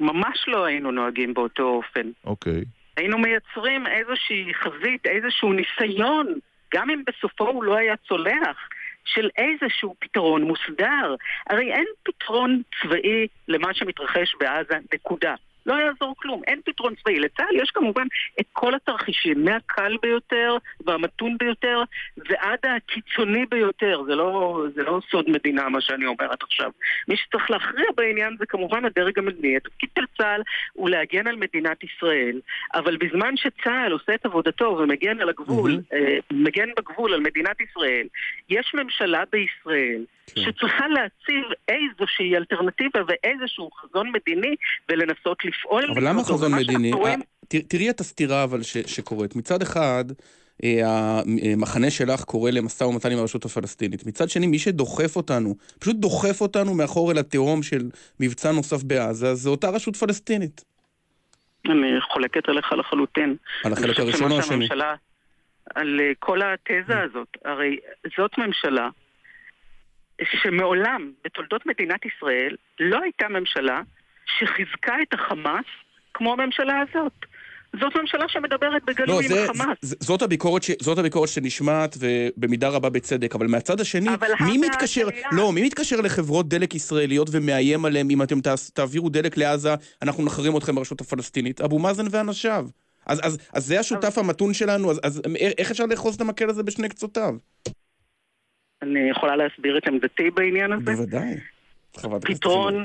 ממש לא היינו נוהגים באותו אופן. אוקיי. היינו מייצרים איזושהי חזית, איזשהו ניסיון, גם אם בסופו הוא לא היה צולח, של איזשהו פתרון מוסדר. הרי אין פתרון צבאי למה שמתרחש בעזה, נקודה. לא יעזור כלום, אין פתרון צבאי. לצה"ל יש כמובן את כל התרחישים, מהקל ביותר והמתון ביותר ועד הקיצוני ביותר. זה לא, זה לא סוד מדינה מה שאני אומרת עכשיו. מי שצריך להכריע בעניין זה כמובן הדרג המדיני. התפקיד של צה"ל הוא להגן על מדינת ישראל, אבל בזמן שצה"ל עושה את עבודתו ומגן על הגבול, אה, מגן בגבול על מדינת ישראל, יש ממשלה בישראל שצריכה להציב איזושהי אלטרנטיבה ואיזשהו חזון מדיני ולנסות לפעול. אבל למה. חזון מדיני? רואים- אה, תראי את הסתירה אבל ש- שקורית. מצד אחד, אה, המחנה שלך קורא למשא ומתן עם הרשות הפלסטינית. מצד שני, מי שדוחף אותנו, פשוט דוחף אותנו מאחור אל התהום של מבצע נוסף בעזה, זה אותה רשות פלסטינית. אני חולקת עליך לחלוטין. על החלק הראשון או השני? על אה, כל התזה הזאת. הרי זאת ממשלה שמעולם בתולדות מדינת ישראל לא הייתה ממשלה שחיזקה את החמאס כמו הממשלה הזאת. זאת ממשלה שמדברת לא, בגלוי זה, עם החמאס. זה, זאת, הביקורת ש, זאת הביקורת שנשמעת, ובמידה רבה בצדק, אבל מהצד השני, אבל מי מתקשר, בהא לא, מי מתקשר לחברות דלק ישראליות ומאיים עליהם, אם אתם תעבירו דלק לעזה, אנחנו נחרים אתכם ברשות הפלסטינית? אבו מאזן ואנשיו. אז, אז, אז זה השותף המתון שלנו, אז, אז איך אפשר לאחוז את המקל הזה בשני קצותיו? אני יכולה להסביר את עמדתי בעניין הזה? בוודאי. פתרון.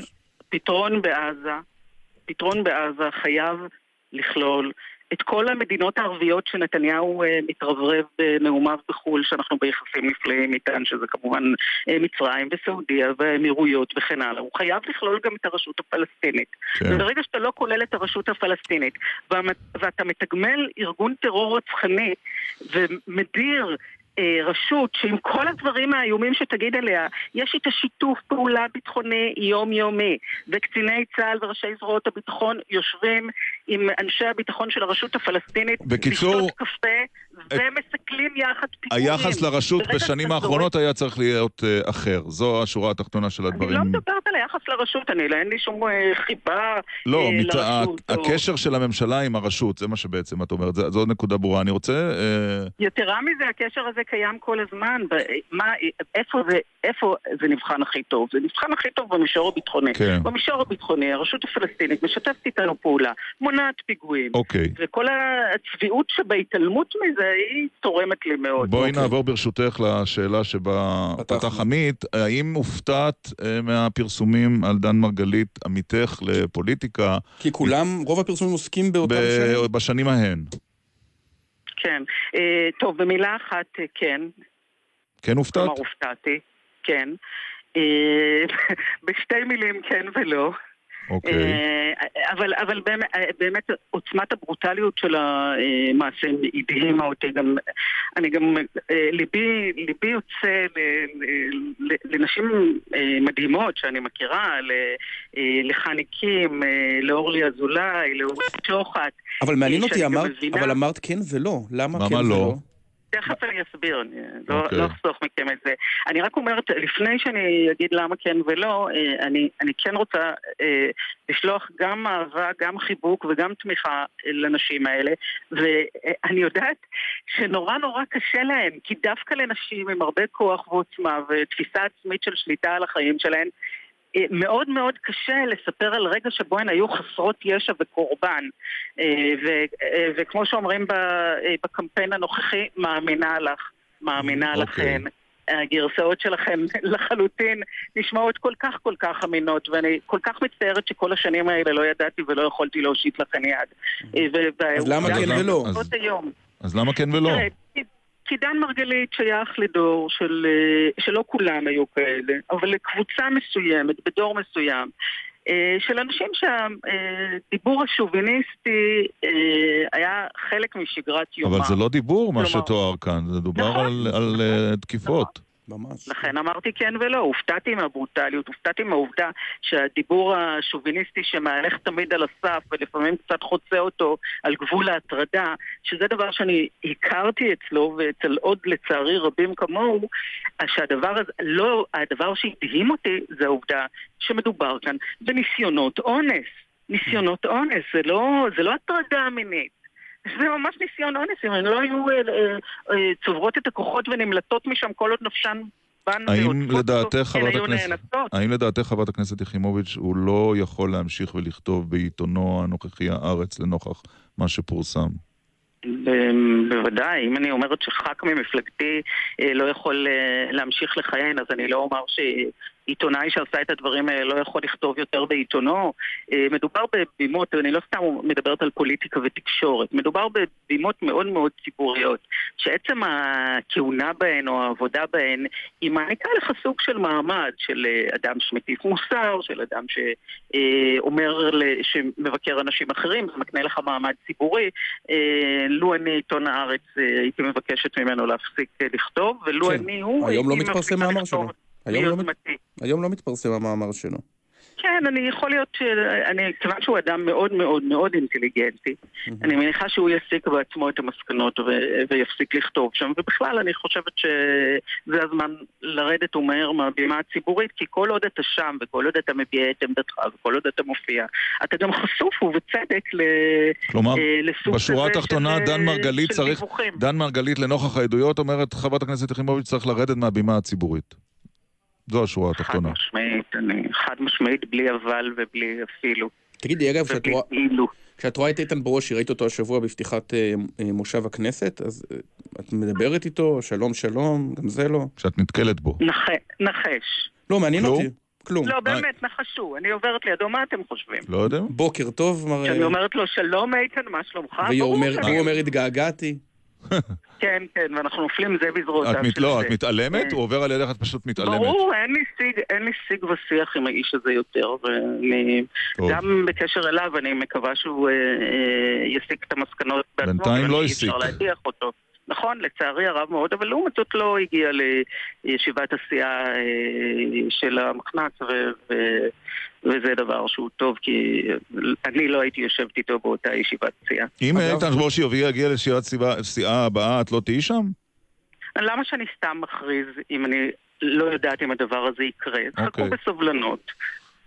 פתרון בעזה, פתרון בעזה חייב לכלול את כל המדינות הערביות שנתניהו אה, מתרברב בנאומיו בחו"ל, שאנחנו ביחסים נפלאים איתן, שזה כמובן אה, מצרים וסעודיה והאמירויות וכן הלאה. הוא חייב לכלול גם את הרשות הפלסטינית. כן. וברגע שאתה לא כולל את הרשות הפלסטינית, ואתה מתגמל ארגון טרור רצחני ומדיר רשות שעם כל הדברים האיומים שתגיד עליה, יש איתה שיתוף פעולה ביטחוני יומיומי, וקציני צה"ל וראשי זרועות הביטחון יושבים עם אנשי הביטחון של הרשות הפלסטינית, בקיצור, לשתות קפה ומסכלים יחד פיגועים. היחס לרשות בשנים האחרונות היה צריך להיות אה, אחר. זו השורה התחתונה של אני לא הדברים. מדברת על היחס לרשות, אני, אין לי שום אה, חיבה לא, אה, מצ... ה- לרשות. או- הקשר של הממשלה עם הרשות, זה מה שבעצם את אומרת, זו- זו נקודה ברורה. אני רוצה... אה, יתרה מזה, הקשר הזה קיים כל הזמן. ב- מה, איפה, זה, איפה זה נבחן הכי טוב? זה נבחן הכי טוב במישור הביטחוני. כן. במישור הביטחוני, הרשות הפלסטינית משתפת איתנו פעולה, מונעת פיגועים. אוקיי. וכל הצביעות שבהתעלמות מזה, היא תורמת לי מאוד. בואי נעבור ברשותך לשאלה שבה פתח עמית. האם הופתעת אה, מהפרסומים על דן מרגלית, עמיתך לפוליטיקה, כי כולם, רוב הפרסומים עוסקים באותם ב- שנים. בשנים ההן? כן. אה, טוב, במילה אחת, אה, כן. כן הופתעת? כלומר, הופתעתי, כן. אה, [laughs] בשתי מילים כן ולא. אוקיי. אה, אבל, אבל באמת, אה, באמת עוצמת הברוטליות של המעשה הדהימה אותי גם, אני גם, אה, ליבי, ליבי יוצא ל- ל- ל- לנשים מדהימות שאני מכירה, ל- לחניקים, לאורלי אזולאי, לאורלי שוחט. אבל מעניין אותי, אמרת, אבל אמרת כן ולא. למה למה כן לא? ולא? תכף אני אסביר, אני לא, אוקיי. לא אחסוך מכם את זה. אני רק אומרת, לפני שאני אגיד למה כן ולא, אה, אני, אני כן רוצה אה, לשלוח גם אהבה, גם חיבוק וגם תמיכה אה, לנשים האלה, ואני יודעת שנורא נורא קשה להם, כי דווקא לנשים עם הרבה כוח ועוצמה ותפיסה עצמית של שליטה על החיים שלהן, מאוד מאוד קשה לספר על רגע שבו הן היו חסרות ישע וקורבן. אה, ו- אה, וכמו שאומרים אה, בקמפיין הנוכחי, מאמינה לך, מאמינה אוקיי. לכן. הגרסאות שלכם [laughs] לחלוטין נשמעות כל כך כל כך אמינות, ואני כל כך מצטערת שכל השנים האלה לא ידעתי ולא יכולתי להושיט לכן יד. אה, אז למה כן ולא? אז למה כן ולא? כי- דן מרגלית שייך לדור של, אה, שלא כולם היו כאלה, אבל לקבוצה מסוימת, בדור מסוים, אה, של אנשים שהדיבור השוביניסטי אה, היה חלק משגרת יומם. אבל זה לא דיבור, מה שתואר כאן, זה דובר נכון. על- על אה, תקיפות. ממש. לכן אמרתי כן ולא, הופתעתי מהברוטליות, הופתעתי מהעובדה שהדיבור השוביניסטי שמהלך תמיד על הסף ולפעמים קצת חוצה אותו על גבול ההטרדה, שזה דבר שאני הכרתי אצלו ואצל עוד לצערי רבים כמוהו, שהדבר הזה, לא, הדבר שהדהים אותי זה העובדה שמדובר כאן בניסיונות אונס. ניסיונות אונס, זה לא, זה לא הטרדה מינית. זה ממש ניסיון אונס, אם הן לא היו אה, אה, אה, צוברות את הכוחות ונמלטות משם כל עוד נפשן האם לדעתך, חברת הכנסת. האם לדעתך, חברת הכנסת יחימוביץ', הוא לא יכול להמשיך ולכתוב בעיתונו הנוכחי הארץ לנוכח מה שפורסם? ב- בוודאי, אם אני אומרת שח"כ ממפלגתי לא יכול להמשיך לכהן, אז אני לא אומר שעיתונאי שעשה את הדברים האלה לא יכול לכתוב יותר בעיתונו. אה, מדובר בבימות, אני לא סתם מדברת על פוליטיקה ותקשורת, מדובר בבימות מאוד מאוד ציבוריות, שעצם הכהונה בהן או העבודה בהן, היא מעניקה לך סוג של מעמד של אה, אדם שמטיף מוסר, של אדם שאומר, שמבקר אנשים אחרים, זה מקנה לך מעמד ציבורי. אה, לו אני עיתון הארץ אה, הייתי מבקשת ממנו להפסיק אה, לכתוב, ולו כן. אני הוא היום לא מתפרסם מאמר שלו. היום לא מת-. היום לא מתפרסם המאמר שלו. כן, אני יכול להיות, ש... אני, כיוון שהוא אדם מאוד מאוד מאוד אינטליגנטי, אני מניחה שהוא יסיק בעצמו את המסקנות ו... ויפסיק לכתוב שם, ובכלל אני חושבת שזה הזמן לרדת ומהר מהבימה הציבורית, כי כל עוד אתה שם, וכל עוד אתה מביע את עמדתך, וכל עוד אתה מופיע, אתה גם חשוף, ובצדק, ל... כלומר, אה, לסוג בשורה כזה התחתונה, של, דן מרגלית של צריך... דיווחים. דן מרגלית לנוכח העדויות, אומרת חברת הכנסת יחימוביץ', צריך לרדת מהבימה הציבורית. זו השורה חד התחתונה. משמעית, אני חד משמעית, בלי אבל ובלי אפילו. תגידי, אגב, כשאת רואה- ובאילו. כשאת רואה את איתן ברושי, ראית אותו השבוע בפתיחת אה, אה, מושב הכנסת, אז אה, את מדברת איתו, שלום שלום, גם זה לא. כשאת נתקלת בו. נח- נחש. לא, מעניין כלום? אותי. כלום. לא, באמת, נחשו. אני עוברת לידו, מה אתם חושבים? לא יודע. בוקר טוב, מר... כשאני אומרת לו, שלום איתן, מה שלומך? והוא אומר, התגעגעתי. [laughs] כן, כן, ואנחנו נופלים זה בזרועותיו של לא, זה. את מתעלמת? כן. הוא עובר על ידך, את פשוט מתעלמת. ברור, אין לי שיג, אין לי שיג ושיח עם האיש הזה יותר, ואני. גם בקשר אליו, אני מקווה שהוא אה, אה, יסיק את המסקנות בעצמו. בינתיים לא הסיק. נכון, לצערי הרב מאוד, אבל לעומת זאת לא הגיע לישיבת הסיעה אה, של המחנ"צ, ו- וזה דבר שהוא טוב, כי אני לא הייתי יושבת איתו באותה ישיבת סיעה. אם איתן ברושי יגיע לישיבת סיעה הבאה, את לא תהיי שם? למה שאני סתם מכריז אם אני לא יודעת אם הדבר הזה יקרה? חכו אוקיי. בסבלנות.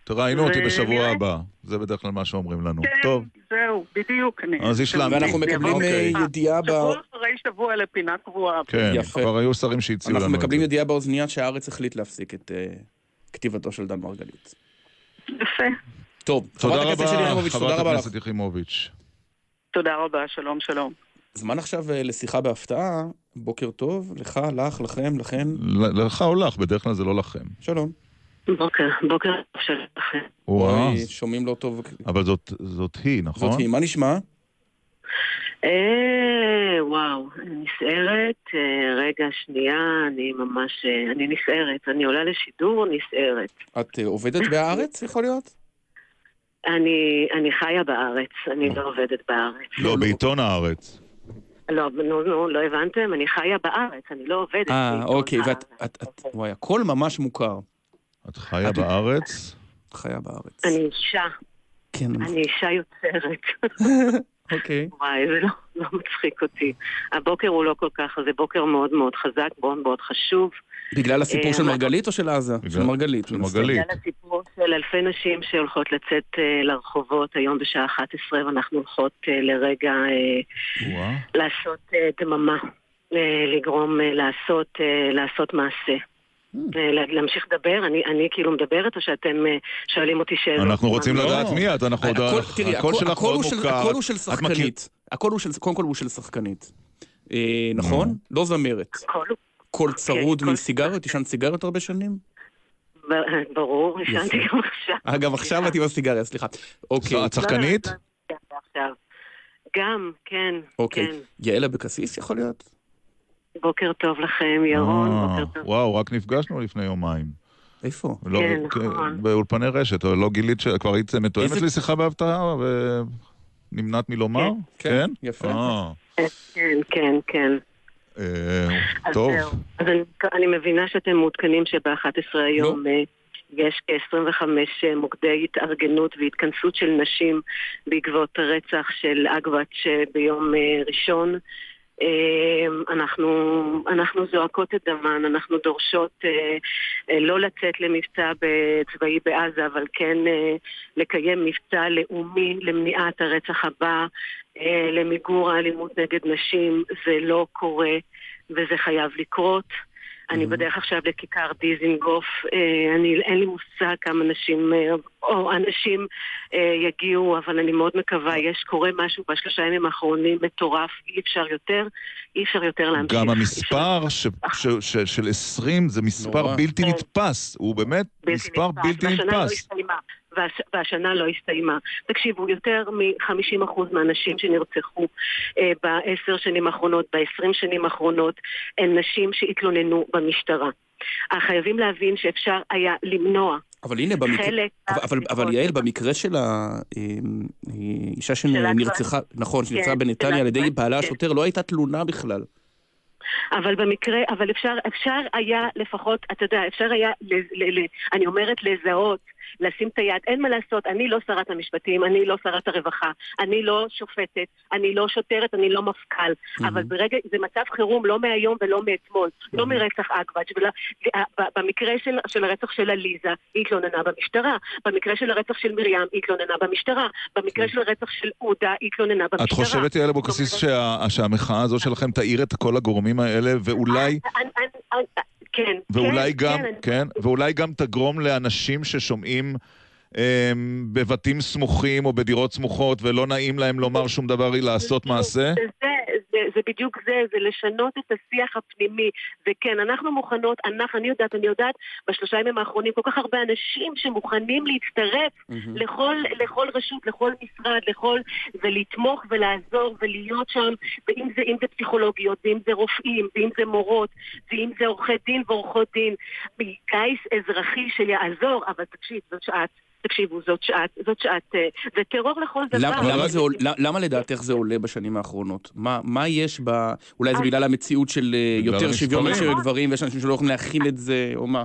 תראיינו אותי בשבוע. הבא. זה בדרך כלל מה שאומרים לנו. כן, טוב. זהו, בדיוק. אז השלמתי. ואנחנו מקבלים אה, בשמחה. ידיעה ב... שבוע אחרי שבוע לפינה קבועה. כן, יפה. כבר היו שרים שהציעו לנו אנחנו את זה. מקבלים ידיעה באוזנייה שהארץ החליט להפסיק את אה, כתיבתו של דן מרגלית. יפה. טוב, תודה רבה, חברת. הכנסת יחימוביץ'. תודה רבה, שלום, שלום. זמן עכשיו אה, לשיחה בהפתעה. בוקר טוב, לך, לך, לכם, לכן. לך או לך, בדרך כלל זה לא לכם. שלום. בוקר, בוקר שלכם. וואו, אוי, שומעים לא טוב. אבל זאת- זאת היא, נכון? זאת היא, מה נשמע? אה, וואו, אני נסערת. אה, רגע, שנייה, אני ממש... אה, אני נסערת. אני עולה לשידור, נסערת. את אה, עובדת בהארץ, [laughs] יכול להיות? אני, אני חיה בארץ, אני לא עובדת בארץ. לא, בעיתון הארץ. לא, נו, נו, לא הבנתם? אני חיה בארץ, אני לא עובדת. אה, אוקיי, ואת... את- את- וואי, הכל ממש מוכר. את חיה בארץ? חיה בארץ. אני אישה, כן, אני אישה יוצרת. [laughs] אוקיי. וואי, זה לא, לא מצחיק אותי. הבוקר הוא לא כל כך, זה בוקר מאוד מאוד חזק, מאוד מאוד חשוב. בגלל הסיפור אה, של מה- מרגלית או של עזה? של מרגלית. של. מרגלית. בגלל הסיפור של אלפי נשים שהולכות לצאת אה, לרחובות היום בשעה 11, ואנחנו הולכות אה, לרגע. לעשות דממה, לגרום לעשות, לעשות מעשה. אה, לה- להמשיך לדבר? אני, אני כאילו מדברת או שאתם אה, שואלים אותי שאלות? אנחנו רוצים לא. לדעת מי את, אנחנו עוד... הקול שלך מאוד מוכר. הקול הוא של שחקנית. הקול הוא של, קודם כל הוא של שחקנית. אה, נכון? לא זמרת. הקול הוא- קול צרוד קול- מסיגריות? עישנת סיגריות הרבה שנים? ברור, עישנתי. גם עכשיו. אגב, עכשיו את עם הסיגריה, סליחה. אוקיי. את שחקנית? לא, לא, לא. גם, כן, אוקיי. כן. יעל אבקסיס יכול להיות? בוקר טוב לכם, ירון, אה, בוקר טוב. וואו, רק נפגשנו לפני יומיים. איפה? לא, כן, כן, נכון. באולפני רשת, אבל לא גילית ש... כבר היית מתואמת איזה- לי שיחה בהפתעה ונמנעת מלומר? כן, כן? יפה. אה, כן, כן, כן. אה, טוב. אז אני, אני מבינה שאתם מעודכנים שב-11 היום אה, יש כ-25 אה, מוקדי התארגנות והתכנסות של נשים בעקבות הרצח של אגבץ' אה, ביום אה, ראשון. אה, אנחנו, אנחנו זועקות את דמן, אנחנו דורשות אה, אה, לא לצאת למבצע צבאי בעזה, אבל כן אה, לקיים מבצע לאומי למניעת הרצח הבא, למיגור האלימות נגד נשים. זה לא קורה וזה חייב לקרות. אני בדרך עכשיו לכיכר דיזינגוף, אה, אני, אין לי מושג כמה נשים אה, או אנשים אה, יגיעו, אבל אני מאוד מקווה, יש, קורה משהו בשלושה ימים האחרונים מטורף, אי אפשר יותר, אי אפשר יותר להמשיך. גם המספר ש- ש- ש- של 20 זה מספר. בלתי כן. נתפס. הוא באמת בלתי מספר נתפס, בלתי לא נתפס. והש, והשנה לא הסתיימה. תקשיבו, יותר מ-50% מהנשים שנרצחו אה, בעשר שנים האחרונות, ב-20 שנים האחרונות, הן נשים שהתלוננו במשטרה. אה, חייבים להבין שאפשר היה למנוע אבל הנה, במקרה... חלק... אבל, אבל, אבל יעל, במקרה של האישה שנרצחה, נכון, שנרצחה כן, בנתניה של על ידי בעלה כן. השוטר, לא הייתה תלונה בכלל. אבל במקרה, אבל אפשר, אפשר היה לפחות, אתה יודע, אפשר היה, ל, ל, ל, אני אומרת לזהות, לשים את היד, אין מה לעשות, אני לא שרת המשפטים, אני לא שרת הרווחה, אני לא שופטת, אני לא שוטרת, אני לא מפכ"ל, אבל ברגע, זה מצב חירום לא מהיום ולא מאתמול, לא מרצח ב- במקרה של, של הרצח של עליזה, היא התלוננה במשטרה, במקרה של הרצח של מרים, היא התלוננה במשטרה, במקרה של הרצח של עודה, היא התלוננה במשטרה. את חושבת, יעל אבוקסיס, שה- שהמחאה הזו שלכם תאיר את כל הגורמים האלה, ואולי... כן, ואולי כן, גם, כן, כן, ואולי גם תגרום לאנשים ששומעים אמ, בבתים סמוכים או בדירות סמוכות ולא נעים להם לומר שום דבר לעשות מעשה? זה, זה, בדיוק זה, זה לשנות את השיח הפנימי. וכן, אנחנו מוכנות, אנחנו, אני יודעת, אני יודעת, בשלושה ימים האחרונים, כל כך הרבה אנשים שמוכנים להצטרף מהמם. לכל, לכל רשות, לכל משרד, לכל, ולתמוך ולעזור ולהיות שם, ואם זה, זה פסיכולוגיות, ואם זה רופאים, ואם זה מורות, ואם זה עורכי דין ועורכות דין, גיס אזרחי שיעזור, אבל תקשיב, זאת שעת. תקשיבו, זאת שעת, זאת שעת, אה, זה טרור לכל דבר. למה, למה, זה, עול- למה לדעתך זה עולה בשנים האחרונות? מה, מה יש ב... אולי זה בגלל המציאות של אה, יותר שוויון. נשים וגברים, ויש אנשים שלא יכולים להכיל את זה, או מה?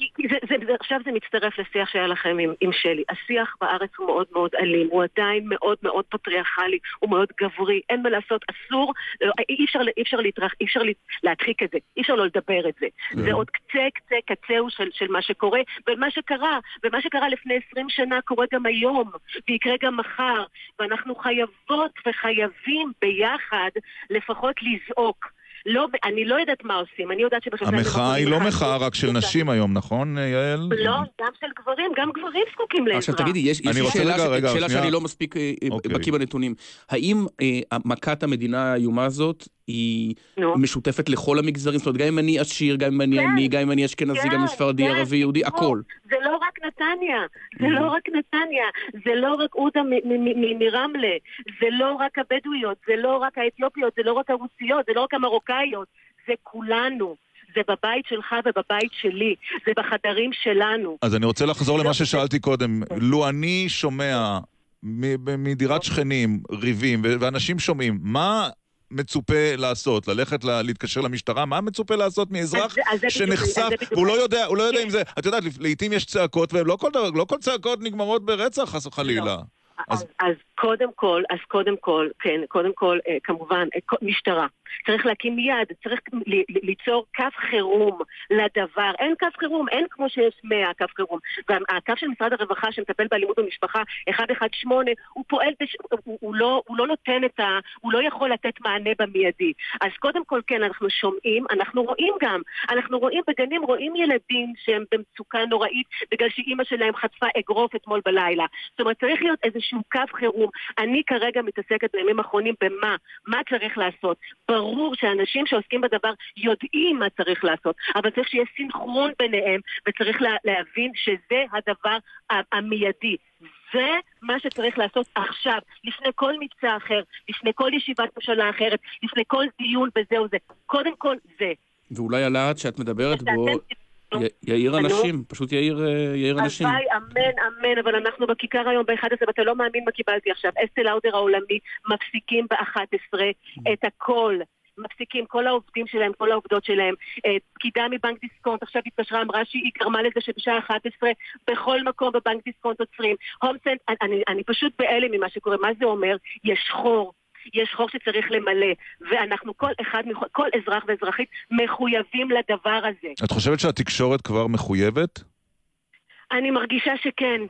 כי, זה, זה, זה, עכשיו זה מצטרף לשיח שהיה לכם עם, עם שלי. השיח בארץ הוא מאוד מאוד אלים, הוא עדיין מאוד מאוד פטריארכלי, הוא מאוד גברי, אין מה לעשות, אסור, לא, אי אפשר, אי אפשר, להתרח, אי אפשר להדחיק את זה, אי אפשר לא לדבר את זה. זה עוד קצה קצה קצהו של, של מה שקורה, ומה שקרה, ומה שקרה לפני 20 שנה קורה גם היום, ויקרה גם מחר, ואנחנו חייבות וחייבים ביחד לפחות לזעוק. לא, אני לא יודעת מה עושים, אני יודעת שבשלושה ימים המחאה היא לא מחאה רק של נשים היום, נכון, יעל? לא, גם של גברים, גם גברים זקוקים לעזרה. עכשיו תגידי, יש, לי שאלה. שאני לא מספיק אה, אה, אוקיי. בקיא בנתונים. האם אה, מכת המדינה האיומה הזאת היא משותפת לכל המגזרים? זאת אומרת, גם אם אני עשיר, גם אם אני כן. עני, גם אם אני אשכנזי, גם אם ספרדי, כן, ערבי, יהודי, הכל. זה לא רק נתניה, זה לא רק נתניה, זה לא רק עודה מ- מ- מ- מרמלה, זה לא רק הבדואיות, זה לא רק האתיופיות, זה לא רק הרוסיות, זה לא רק המרוקאיות, זה כולנו. זה בבית שלך ובבית שלי, זה בחדרים שלנו. אז אני רוצה לחזור למה ששאלתי קודם. לו אני שומע מדירת שכנים ריבים, ואנשים שומעים, מה מצופה לעשות? ללכת ל- להתקשר למשטרה? מה מצופה לעשות מאזרח אז אז שנחשף, בדיוק- והוא לא יודע, הוא לא יודע אם זה... את יודעת, לעיתים יש צעקות, ולא כל לא כל צעקות נגמרות ברצח, חס וחלילה. אז, אז קודם כל, אז קודם כל, כן, קודם כל, אה, כמובן, אה, משטרה. צריך להקים מיד, צריך ליצור קו חירום לדבר. אין קו חירום, אין כמו שיש 100 קו חירום. והקו של משרד הרווחה שמטפל באלימות במשפחה, 118, הוא פועל, בש... הוא, הוא, לא, הוא לא נותן את ה... הוא לא יכול לתת מענה במיידי. אז קודם כל, כן, אנחנו שומעים, אנחנו רואים גם. אנחנו רואים בגנים, רואים ילדים שהם במצוקה נוראית בגלל שאימא שלהם חטפה אגרוף אתמול בלילה. זאת אומרת, צריך להיות איזשהו קו חירום. אני כרגע מתעסקת בימים האחרונים במה, מה צריך לעשות. ברור שאנשים שעוסקים בדבר יודעים מה צריך לעשות, אבל צריך שיהיה סינכרון ביניהם, וצריך לה, להבין שזה הדבר המיידי. זה מה שצריך לעשות עכשיו, לפני כל מבצע אחר, לפני כל ישיבת ממשלה אחרת, לפני כל דיון וזהו זה. קודם כל זה. ואולי הלהט שאת מדברת בו יאיר. אנשים, פשוט יאיר אה, יאיר אנשים. הלוואי, אמן, אמן, אבל אנחנו בכיכר היום ב-11, ואתה לא מאמין מה קיבלתי עכשיו. אסטה לאודר העולמי מפסיקים ב-11 את הכל. מפסיקים, כל העובדים שלהם, כל העובדות שלהם. אה, פקידה מבנק דיסקונט עכשיו התקשרה, אמרה שהיא גרמה לזה שבשעה 11 בכל מקום בבנק דיסקונט עוצרים. הומסנד, אני, אני, אני פשוט בהלם ממה שקורה. מה זה אומר? יש חור. יש חור שצריך למלא, ואנחנו כל אחד, כל אזרח ואזרחית מחויבים לדבר הזה. את חושבת שהתקשורת כבר מחויבת? אני מרגישה שכן.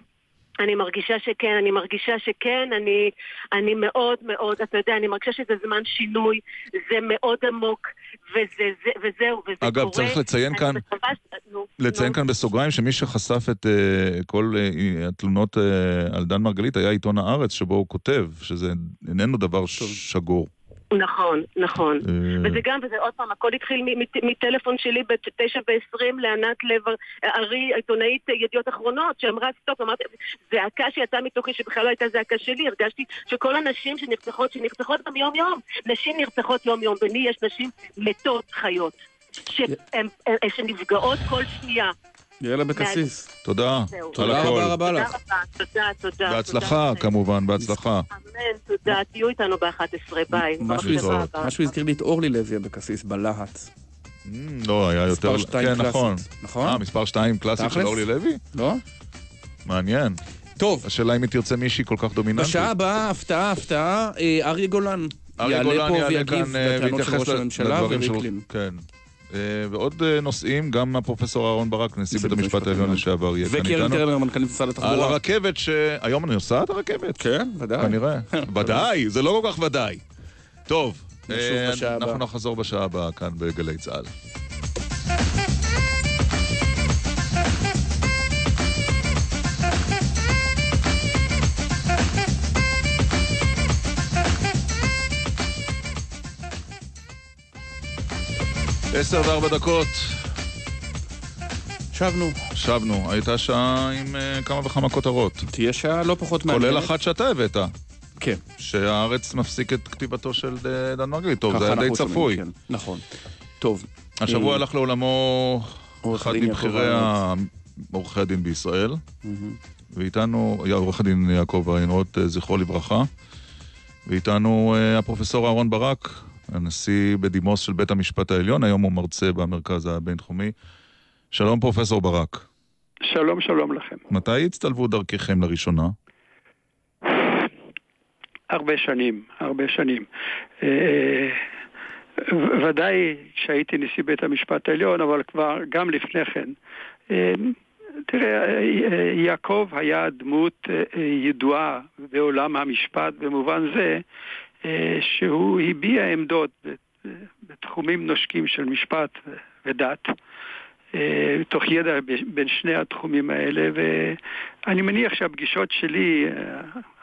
אני מרגישה שכן, אני מרגישה שכן, אני, אני מאוד מאוד, אתה יודע, אני מרגישה שזה זמן שינוי, זה מאוד עמוק, וזה, זה, וזהו, וזה אגב, קורה. צריך לציין כאן- מקווה ש- נו, לציין נו. כאן בסוגריים שמי שחשף את uh, כל uh, התלונות uh, על דן מרגלית היה עיתון הארץ, שבו הוא כותב שזה איננו דבר שגור. נכון, נכון. אה. וזה גם, וזה עוד פעם, הכל התחיל מטלפון שלי בתשע ועשרים לענת לב ארי, עיתונאית ידיעות אחרונות, שאמרה סטופ, אמרתי, זעקה שיצאה מתוכי שבכלל לא הייתה זעקה שלי, הרגשתי שכל הנשים שנרצחות, שנרצחות גם יום יום, נשים נרצחות יום יום, ולי יש נשים מתות חיות, שהן- שנפגעות כל שנייה. יאללה אבקסיס. תודה. תודה. רבה רבה לך. תודה רבה, תודה, תודה. בהצלחה, כמובן, בהצלחה. אמן, תודה, תהיו איתנו ב-11, ביי. משהו הזכיר לי את אורלי לוי אבקסיס בלהט. לא, היה יותר... מספר שתיים כן, קלאסית, נכון. נכון? אה, מספר 2 קלאסית של? אורלי לוי? לא? מעניין. טוב. השאלה אם היא תרצה מישהי כל כך דומיננטית. בשעה הבאה, הפתעה, הפתעה, אה, אריה גולן. אריה יעלה גולן פה יעלה ויגיב כאן אה, לטענות של ויתייחס ראש הממשלה וריקלין. כן. אה, ועוד אה, נושאים, גם הפרופסור אהרן ברק, נשיא בית המשפט העליון לשעבר, יהיה כאן וקרן איתנו. טרנר, מנכ"לית משרד על התחבורה. הרכבת ש... היום אני נוסעת הרכבת? כן, ודאי. כנראה. [laughs] ודאי, זה לא כל כך ודאי. טוב, אה. אנחנו נחזור בשעה הבאה כאן בגלי צה"ל. עשר וארבע דקות. שבנו. שבנו. הייתה שעה עם uh, כמה וכמה כותרות. תהיה שעה לא פחות מעניינת. כולל אחת שאתה הבאת. כן. שהארץ מפסיק את כתיבתו של אה, דן מרגלית. טוב, זה היה די צפוי. כן. נכון. טוב. השבוע אה, הלך לעולמו אחד מבכירי עורכי הדין בישראל. ואיתנו, עורך הדין יעקב איינרוט, זכרו לברכה, ואיתנו הפרופסור אהרן ברק, הנשיא בדימוס של בית המשפט העליון, היום הוא מרצה במרכז הבינתחומי. שלום פרופסור ברק. שלום, שלום לכם. מתי הצטלבו דרככם לראשונה? הרבה שנים, הרבה שנים. אה, ו- ודאי כשהייתי נשיא בית המשפט העליון, אבל כבר גם לפני כן. אה, תראה, אה, יעקב היה דמות אה, אה, ידועה בעולם המשפט במובן זה אה, שהוא הביע עמדות בתחומים נושקים של משפט ודת. אה, תוך ידע בין שני התחומים האלה, ואני מניח שהפגישות שלי אה,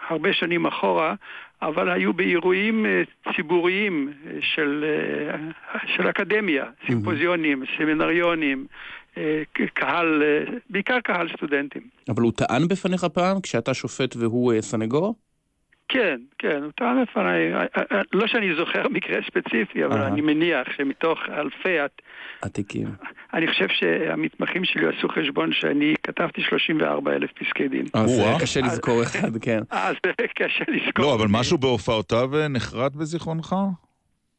הרבה שנים אחורה, אבל היו באירועים אה, ציבוריים אה, של, אה, של אקדמיה, סימפוזיונים, סמינריונים, אה, קהל, אה, בעיקר קהל סטודנטים. אבל הוא טען בפניך פעם, כשאתה שופט והוא אה, סנגור? כן, כן, הוא טען לפניי, אה, אה, לא שאני זוכר מקרה ספציפי, אבל. אני מניח שמתוך אלפי הת- עתיקים. אני חושב שהמתמחים שלי עשו חשבון שאני כתבתי 34 אלף פסקי דין. אז אה, או-אה. קשה לזכור אחד, כן. אז קשה לזכור. לא, אבל משהו בהופעותיו אה, נחרט בזיכרונך?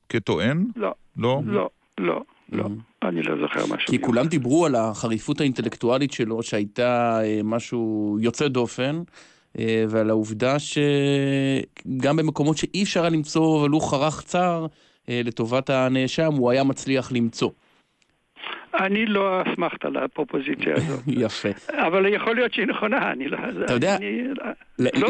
כטוען? לא, לא? לא, לא, לא. אני לא זוכר משהו. כי כולם דיברו על החריפות האינטלקטואלית שלו, שהייתה אה, משהו יוצא דופן, אה, ועל העובדה שגם במקומות שאי אפשר היה למצוא ולו חרך צר אה, לטובת הנאשם, הוא היה מצליח למצוא. אני לא אסמכת על הפרופוזיציה [laughs] הזאת. יפה. אבל יכול להיות שהיא נכונה, אני לא... אתה יודע- אני, ל- לא,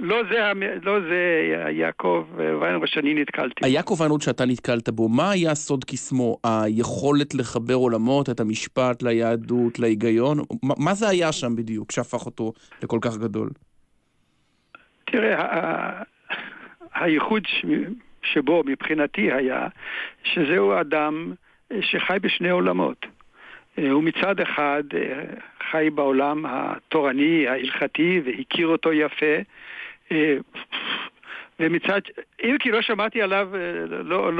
לא, זה, לא זה יעקב ויינרוט שאני נתקלתי. יעקב איינרוט שאתה נתקלת בו, מה היה סוד קסמו? היכולת לחבר עולמות, את המשפט ליהדות, להיגיון? מה, מה זה היה שם בדיוק, שהפך אותו לכל כך גדול? תראה, הייחוד שבו מבחינתי היה שזהו אדם אה, שחי בשני עולמות. אה, הוא מצד אחד אה, חי בעולם התורני, ההלכתי, והכיר אותו יפה. ומצד, אם כי לא שמעתי עליו, לא, לא,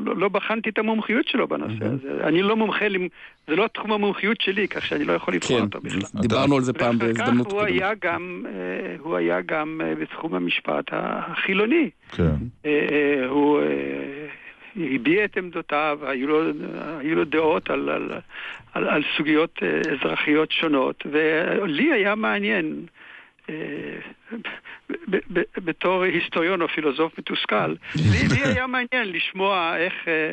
לא, לא בחנתי את המומחיות שלו בנושא הזה. אני לא מומחה, זה לא תחום המומחיות שלי, כך שאני לא יכול לבחון כן, אותו בכלל. דיברנו על זה פעם בהזדמנות קודמת. אה, הוא היה גם אה, בתחום המשפט החילוני. כן. הוא הביע את עמדותיו, היו לו, היו לו דעות על, על, על, על סוגיות אזרחיות שונות, ולי היה מעניין. אה, בתור היסטוריון או פילוסוף מתוסכל, לי, [laughs] היה מעניין לשמוע איך, אה,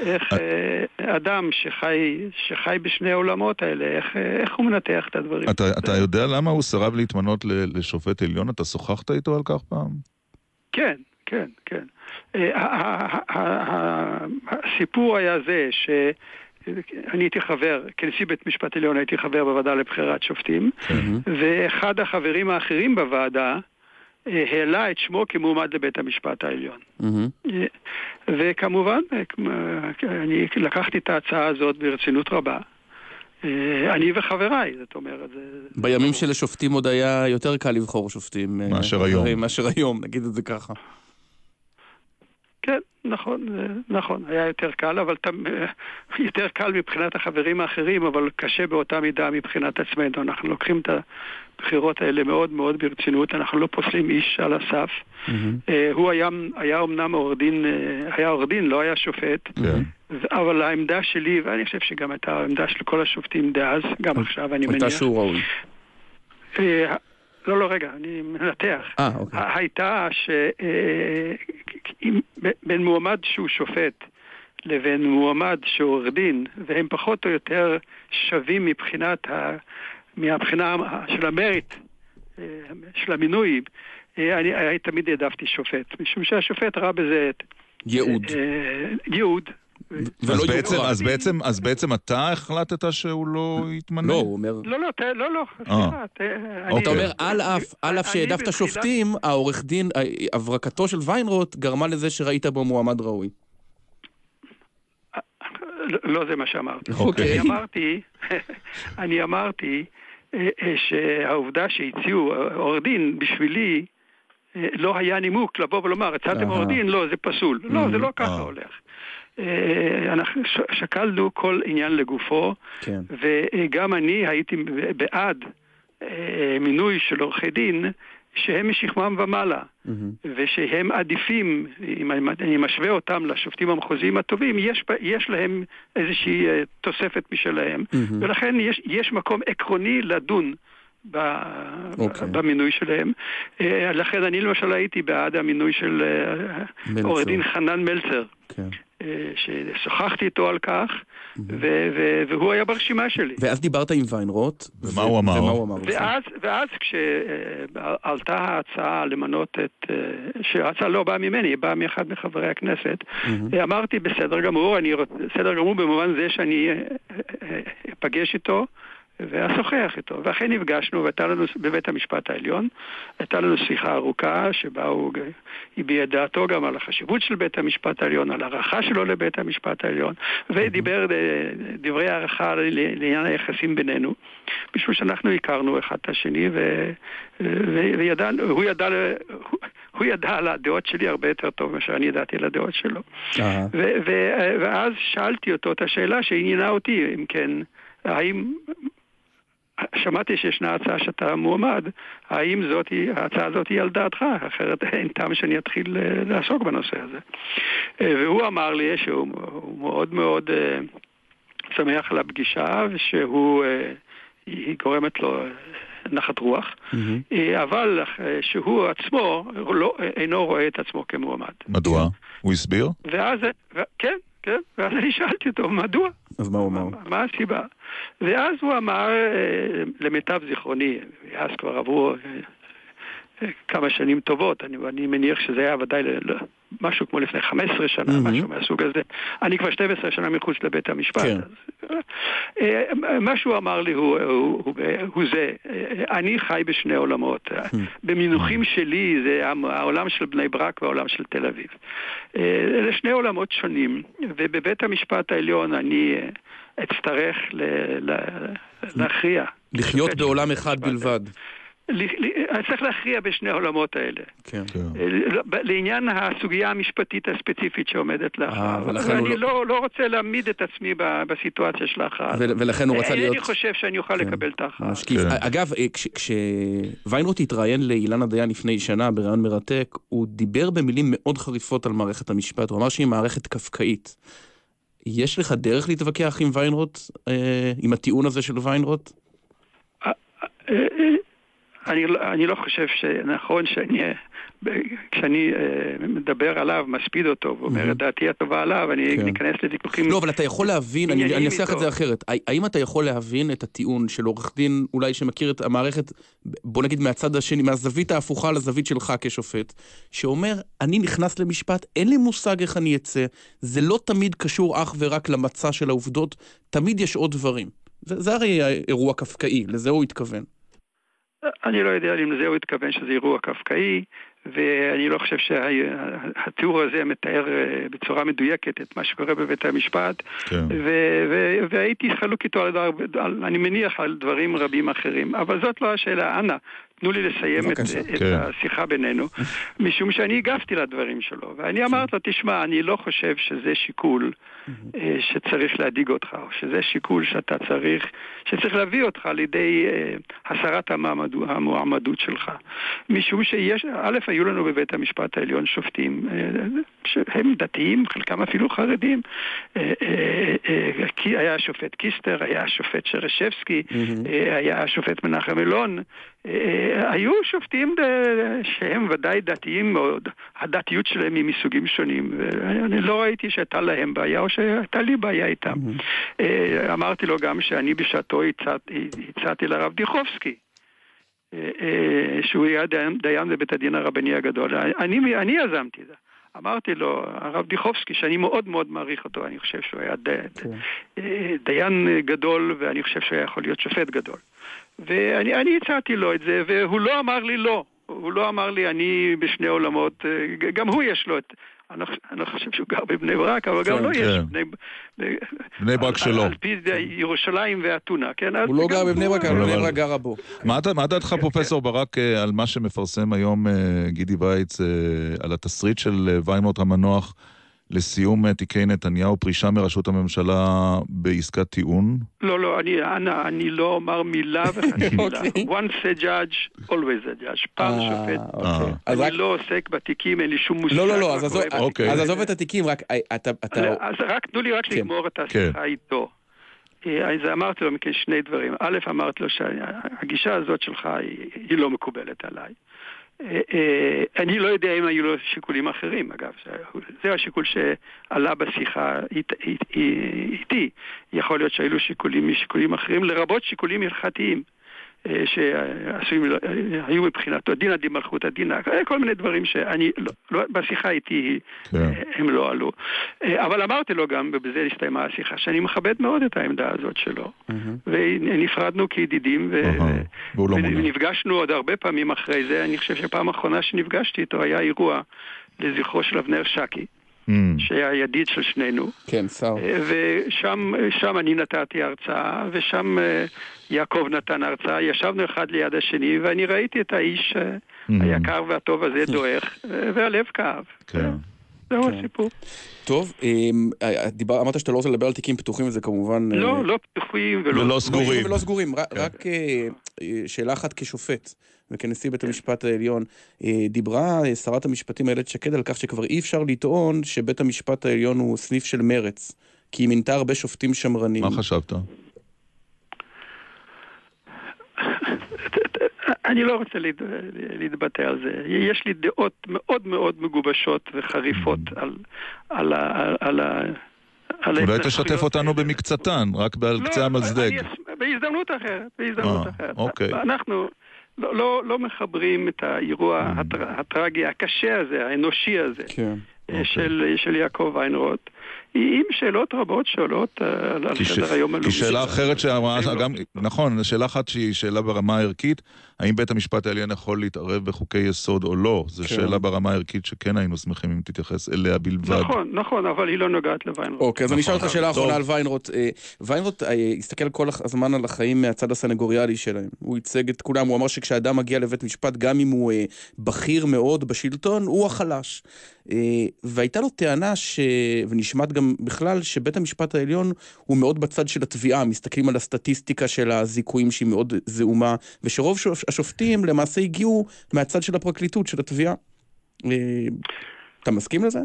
איך אה, אדם שחי, שחי בשני העולמות האלה, איך, אה, איך הוא מנתח את הדברים. אתה, אתה יודע למה הוא סירב להתמנות לשופט עליון? אתה שוחחת איתו על כך פעם? כן, כן, כן. אה, הסיפור היה זה שאני הייתי חבר, כנשיא בית משפט עליון הייתי חבר בוועדה לבחירת שופטים, ואחד החברים האחרים בוועדה אה, העלה את שמו כמועמד לבית המשפט העליון. אה, וכמובן, אה, אני לקחתי את ההצעה הזאת ברצינות רבה. אני וחבריי, זאת אומרת, זה... בימים שלשופטים עוד היה יותר קל לבחור שופטים. מאשר היום. מאשר היום, נגיד את זה ככה. כן, נכון, נכון, היה יותר קל, אבל תמ- יותר קל מבחינת החברים האחרים, אבל קשה באותה מידה מבחינת עצמנו. אנחנו לוקחים את הבחירות האלה מאוד מאוד ברצינות, אנחנו לא פוסלים איש על הסף. אה, הוא היה, היה אומנם עורך דין, אה, היה עורך דין, לא היה שופט, כן. אבל העמדה שלי, ואני חושב שגם הייתה העמדה של כל השופטים דאז, גם עכשיו, אני מניח. הייתה שהוא ראוי. אה, לא, לא, רגע, אני מנתח. אה, אוקיי. הייתה שבין מועמד שהוא שופט לבין מועמד שהוא עורך דין, והם פחות או יותר שווים מבחינת ה... מהבחינה של המריט, אה, של המינוי, אה, אני, אני תמיד העדפתי שופט, משום שהשופט ראה בזה את... ייעוד. אה, ייעוד. אז בעצם, אז, בעצם, אז בעצם אתה החלטת שהוא לא יתמנה? לא, הוא אומר... לא, לא, ת- לא, לא, סליחה, ת- אני- אתה אומר, על אף, על אף שהעדפת שופטים, העורך דין, אה, הברקתו של ויינרוט גרמה לזה שראית בו מועמד ראוי. לא זה מה שאמרתי. אוקיי. אני אמרתי, [laughs] אני אמרתי אה, אה, שהעובדה שהציעו אה, עורך דין בשבילי אה, לא היה נימוק לבוא ולומר, הצעתם. עורך דין, לא, זה פסול. לא, זה לא ככה אה. הולך. אה, אנחנו שקלנו כל עניין לגופו, כן. וגם אני הייתי בעד אה, מינוי של עורכי דין שהם משכמם ומעלה. ושהם עדיפים, אם אני- משווה אותם לשופטים המחוזיים הטובים, יש, יש להם איזושהי אה, תוספת משלהם, מהמם. ולכן יש, יש מקום עקרוני לדון ב, אוקיי. במינוי שלהם. אה, לכן אני למשל הייתי בעד המינוי של אה. עורך דין חנן מלצר. כן. אה, ששוחחתי איתו על כך, ו- ו- והוא היה ברשימה שלי. ואז דיברת עם ויינרוט. ומה הוא אמר? ומה הוא אמר? ואז, ואז כשעלתה ההצעה למנות את, שההצעה לא באה ממני, היא באה מאחד מחברי הכנסת. אמרתי בסדר גמור, אני רוצ... בסדר גמור במובן זה שאני אפגש איתו ואשוחח איתו. ואכן נפגשנו והייתה לנו בבית המשפט העליון, הייתה לנו שיחה ארוכה שבה הוא הביע את דעתו גם על החשיבות של בית המשפט העליון, על הערכה שלו לבית המשפט העליון, ודיבר דברי הערכה לעניין היחסים בינינו, משום שאנחנו הכרנו אחד את השני ו... ו- וידענו, הוא ידע, הוא- ידע על הדעות שלי הרבה יותר טוב מאשר אני ידעתי על הדעות שלו. ואז שאלתי אותו את השאלה שעניינה אותי, אם כן, האם... שמעתי שישנה הצעה שאתה מועמד, האם זאת, ההצעה הזאת היא על דעתך? אחרת [laughs] אין טעם שאני אתחיל אה, לעסוק בנושא הזה. אה, והוא אמר לי שהוא הוא מאוד מאוד אה, שמח על הפגישה, ושהוא, אה, היא גורמת לו נחת רוח, אה, אבל שהוא עצמו לא, אינו רואה את עצמו כמועמד. מדוע? הוא הסביר? ואז, ו- כן, כן, ואז אני שאלתי אותו, מדוע? אז מה הוא אמר? מה הסיבה? ואז הוא אמר, אה, למיטב זיכרוני, אז כבר עברו אה, אה, כמה שנים טובות, אני, אני מניח שזה היה ודאי ל- משהו כמו לפני 15 שנה, מהמם. משהו מהסוג הזה. אני כבר 12 שנה מחוץ לבית המשפט. כן. אז, מה שהוא אמר לי הוא, הוא, הוא, הוא זה, אני חי בשני עולמות. במינוחים שלי זה העולם של בני ברק והעולם של תל אביב. אלה שני עולמות שונים, ובבית המשפט העליון אני אצטרך ל- ל- להכריע. לחיות בעולם אחד בלבד. אני צריך להכריע בשני העולמות האלה. כן. אה, ב- לעניין הסוגיה המשפטית הספציפית שעומדת. ולכן הוא ואני לא- לא, לא רוצה להעמיד את עצמי ב- בסיטואציה של ההכרעה. ול- ולכן הוא רצה להיות- אני חושב שאני אוכל כן. לקבל את ההכרעה. משקיף. אגב, אה, כש- כשוויינרוט התראיין לאילנה דיין לפני שנה בריאיון מרתק, הוא דיבר במילים מאוד חריפות על מערכת המשפט, הוא אמר שהיא מערכת קפקאית. יש לך דרך להתווכח עם ויינרוט, אה, עם הטיעון הזה של ויינרוט? אה, אה, אני, לא- אני לא חושב שנכון שאני, כשאני אה, מדבר עליו, מספיד אותו ואומר את דעתי הטובה עליו, אני כן. ניכנס לוויכוחים. לא, אבל אתה יכול להבין, אני אנסח את. זה אחרת. הא- האם אתה יכול להבין את הטיעון של עורך דין אולי שמכיר את המערכת, בוא נגיד מהצד השני, מהזווית ההפוכה לזווית שלך כשופט, שאומר, אני נכנס למשפט, אין לי מושג איך אני אצא, זה לא תמיד קשור אך ורק למצע של העובדות, תמיד יש עוד דברים. זה, זה הרי אירוע קפקאי, לזה הוא התכוון. אני לא יודע אם לזה הוא התכוון שזה אירוע קפקאי, ואני לא חושב שהתיאור הזה מתאר אה, בצורה מדויקת את מה שקורה בבית המשפט, כן. ו- ו- והייתי חלוק איתו, על, על, אני מניח, על דברים רבים אחרים, אבל זאת לא השאלה. אנא, תנו לי לסיים את, בבקשה. את כן. השיחה בינינו, משום שאני הגבתי לדברים שלו, ואני אמרתי לו, תשמע, אני לא חושב שזה שיקול אה, שצריך להדאיג אותך, או שזה שיקול שאתה צריך, שצריך להביא אותך לידי אה, הסרת המעמדו, המועמדות שלך. משום שיש, א', היו לנו בבית המשפט העליון שופטים אה, שהם דתיים, חלקם אפילו חרדים. היה השופט קיסטר, היה השופט שרשבסקי, היה השופט מנחם אלון. אה, היו שופטים שהם ודאי דתיים מאוד, הדתיות שלהם היא מסוגים שונים, ואני לא ראיתי שהייתה להם בעיה או שהייתה לי בעיה איתם. אה, אמרתי לו גם שאני בשעתו הצעתי הצעתי לרב דיכובסקי. אה, שהוא היה דיין, בבית הדין הרבני הגדול. אני, אני יזמתי את זה. אמרתי לו, הרב דיכובסקי, שאני מאוד מאוד מעריך אותו, אני חושב שהוא היה די, אה, דיין גדול, ואני חושב שהוא היה יכול להיות שופט גדול. ואני אני הצעתי לו את זה, והוא לא אמר לי לא. הוא לא אמר לי, אני בשני עולמות, אה, גם הוא יש לו את אני לא חושב- אני לא חושב שהוא גר בבני ברק, אבל גם כן, לו יש כן. בני... בני- בני ברק על- שלו. על פי זה ירושלים ואתונה, כן? אז הוא לא גר בבני ברק, אבל בני ברק גרה בו. מה אתה- מה דעתך, פרופסור ברק, אה, על מה שמפרסם היום אה, גידי וייץ, על התסריט של ויינרוט המנוח לסיום אה, תיקי נתניהו, פרישה מראשות הממשלה בעסקת טיעון? לא, לא, אני, אנא, אני לא אומר מילה [laughs] וחצי מילה. אוקיי. once a judge, always a judge. פעם אה, שופט. אוקיי. רק- אני לא עוסק בתיקים, אין לי שום מושג. לא, לא, לא, מה אז עזוב- את התיקים, רק אה, אתה... אתה- אז רק, תנו לי רק כן. לגמור את כן. השיחה איתו. אה, אז אמרתי לו מכן שני דברים. א', אמרתי לו שהגישה הזאת שלך היא לא מקובלת עליי. אה, אה, אני לא יודע אם היו לו שיקולים אחרים, אגב. זה- השיקול שעלה בשיחה אית- אית- איתי. יכול להיות שהיו לו שיקולים משיקולים אחרים, לרבות שיקולים הלכתיים. אה, שעשויים, אה, היו מבחינתו, דינא דמלכותא דינא, אה, כל מיני דברים שאני, לא, לא, בשיחה איתי כן. הם לא עלו. אבל אמרתי לו גם, ובזה הסתיימה השיחה, שאני מכבד מאוד את העמדה הזאת שלו. ונפרדנו כידידים, ו... לא מונה. ונפגשנו עוד הרבה פעמים אחרי זה. אני חושב שפעם האחרונה שנפגשתי איתו היה אירוע לזכרו של אבנר שקי, Mm. שהיה ידיד של שנינו. כן, שר. ושם שם אני נתתי הרצאה, ושם יעקב נתן הרצאה. ישבנו אחד ליד השני, ואני ראיתי את האיש אה, היקר והטוב הזה [laughs] דועך, אה, והלב כאב. כן. זהו הסיפור. טוב, אמ, אה, דיבר- אמרת שאתה לא רוצה לדבר על תיקים פתוחים, וזה כמובן... אה, לא, לא פתוחים ולא... ולא סגורים. ולא סגורים, רק- רק אה, אה, שאלה אחת כשופט וכנשיא בית המשפט העליון. אה, דיברה אה, שרת המשפטים איילת שקד על כך שכבר אי אפשר לטעון שבית המשפט העליון הוא סניף של מרץ, כי היא מינתה הרבה שופטים שמרנים. מה חשבת? אני לא רוצה להת- להתבטא על זה. יש לי דעות מאוד מאוד מגובשות וחריפות על, על, ה- על, ה- על אולי תשתף אותנו במקצתן, רק על קצה המזלג. אס- בהזדמנות אחרת, בהזדמנות אה, אחרת. אוקיי. אנחנו לא, לא, לא מחברים את האירוע Mm. הטר, הטרגי, הקשה הזה, האנושי הזה, כן. אה, של, של יעקב ויינרוט, עם שאלות רבות שעולות אה, על סדר היום הלאומי. כי שאלה. אחרת שאמרה, גם, נכון, שאלה אחת שהיא שאלה ברמה הערכית, האם בית המשפט העליון יכול להתערב בחוקי יסוד או לא? זו כן. שאלה ברמה הערכית שכן היינו שמחים אם תתייחס אליה בלבד. נכון, נכון, אבל היא לא נוגעת לוויינרוט. אוקיי, אז אני אשאל אותך נכון. שאלה אחרונה. על ויינרוט. אה, ויינרוט אה, הסתכל כל הזמן על החיים מהצד הסנגוריאלי שלהם. הוא ייצג את כולם, הוא אמר שכשאדם מגיע לבית משפט, גם אם הוא בכיר מאוד בשלטון, הוא החלש. והייתה לו טענה, ש... ונשמעת גם בכלל, שבית המשפט העליון הוא מאוד בצד של התביעה, מסתכלים על הסטטיסטיקה של הזיכויים שהיא מאוד זעומה, ושרוב שופ- השופטים למעשה הגיעו מהצד של הפרקליטות, של התביעה. אה, אתה מסכים לזה?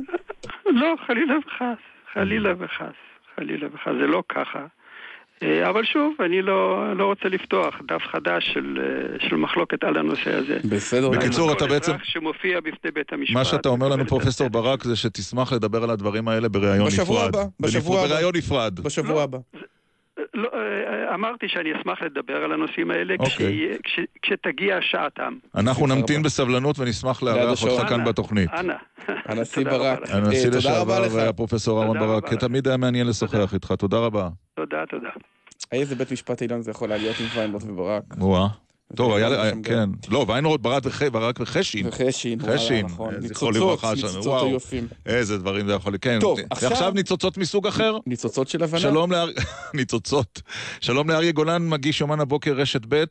לא, חלילה וחס, חלילה וחס, חלילה וחס, זה לא ככה. אה, אבל שוב, אני לא, לא רוצה לפתוח דף חדש של, אה, של מחלוקת על הנושא הזה. בסדר. בקיצור, אתה בעצם- שמופיע בפני בית המשפט. מה שאתה אומר לנו, פרופסור ברק, זה שתשמח לדבר על הדברים האלה בראיון נפרד. בשבוע הבא, בשבוע הבא. בראיון נפרד. בשבוע הבא. לא, אה, אמרתי שאני אשמח לדבר על הנושאים האלה אוקיי. כשיהיה- כש, כשתגיע שעתם. אנחנו נמתין בסבלנות ונשמח לארח אותך כאן בתוכנית. אנא. הנשיא ברק. לך. הנשיא אה, תודה רבה לשעבר לך. הפרופסור אהרן ברק. תמיד היה מעניין לשוחח איתך, תודה רבה. תודה, תודה. איזה בית משפט עליון זה יכול היה להיות עם ויינרוט וברק. וואה. טוב, היה, כן. לא, ויינרוט, ברק וח- ברק וחשין. וחשין, חשין, נכון. אה, זכרו ניצוצות, לברכה שם, ניצוצות וואו. איזה דברים זה יכול להיות, כן. טוב, עכשיו- ועכשיו ניצוצות מסוג אחר. ניצוצות של הבנה. שלום לאר... [laughs] ניצוצות. שלום לאריה גולן, מגיש יומן הבוקר רשת ב',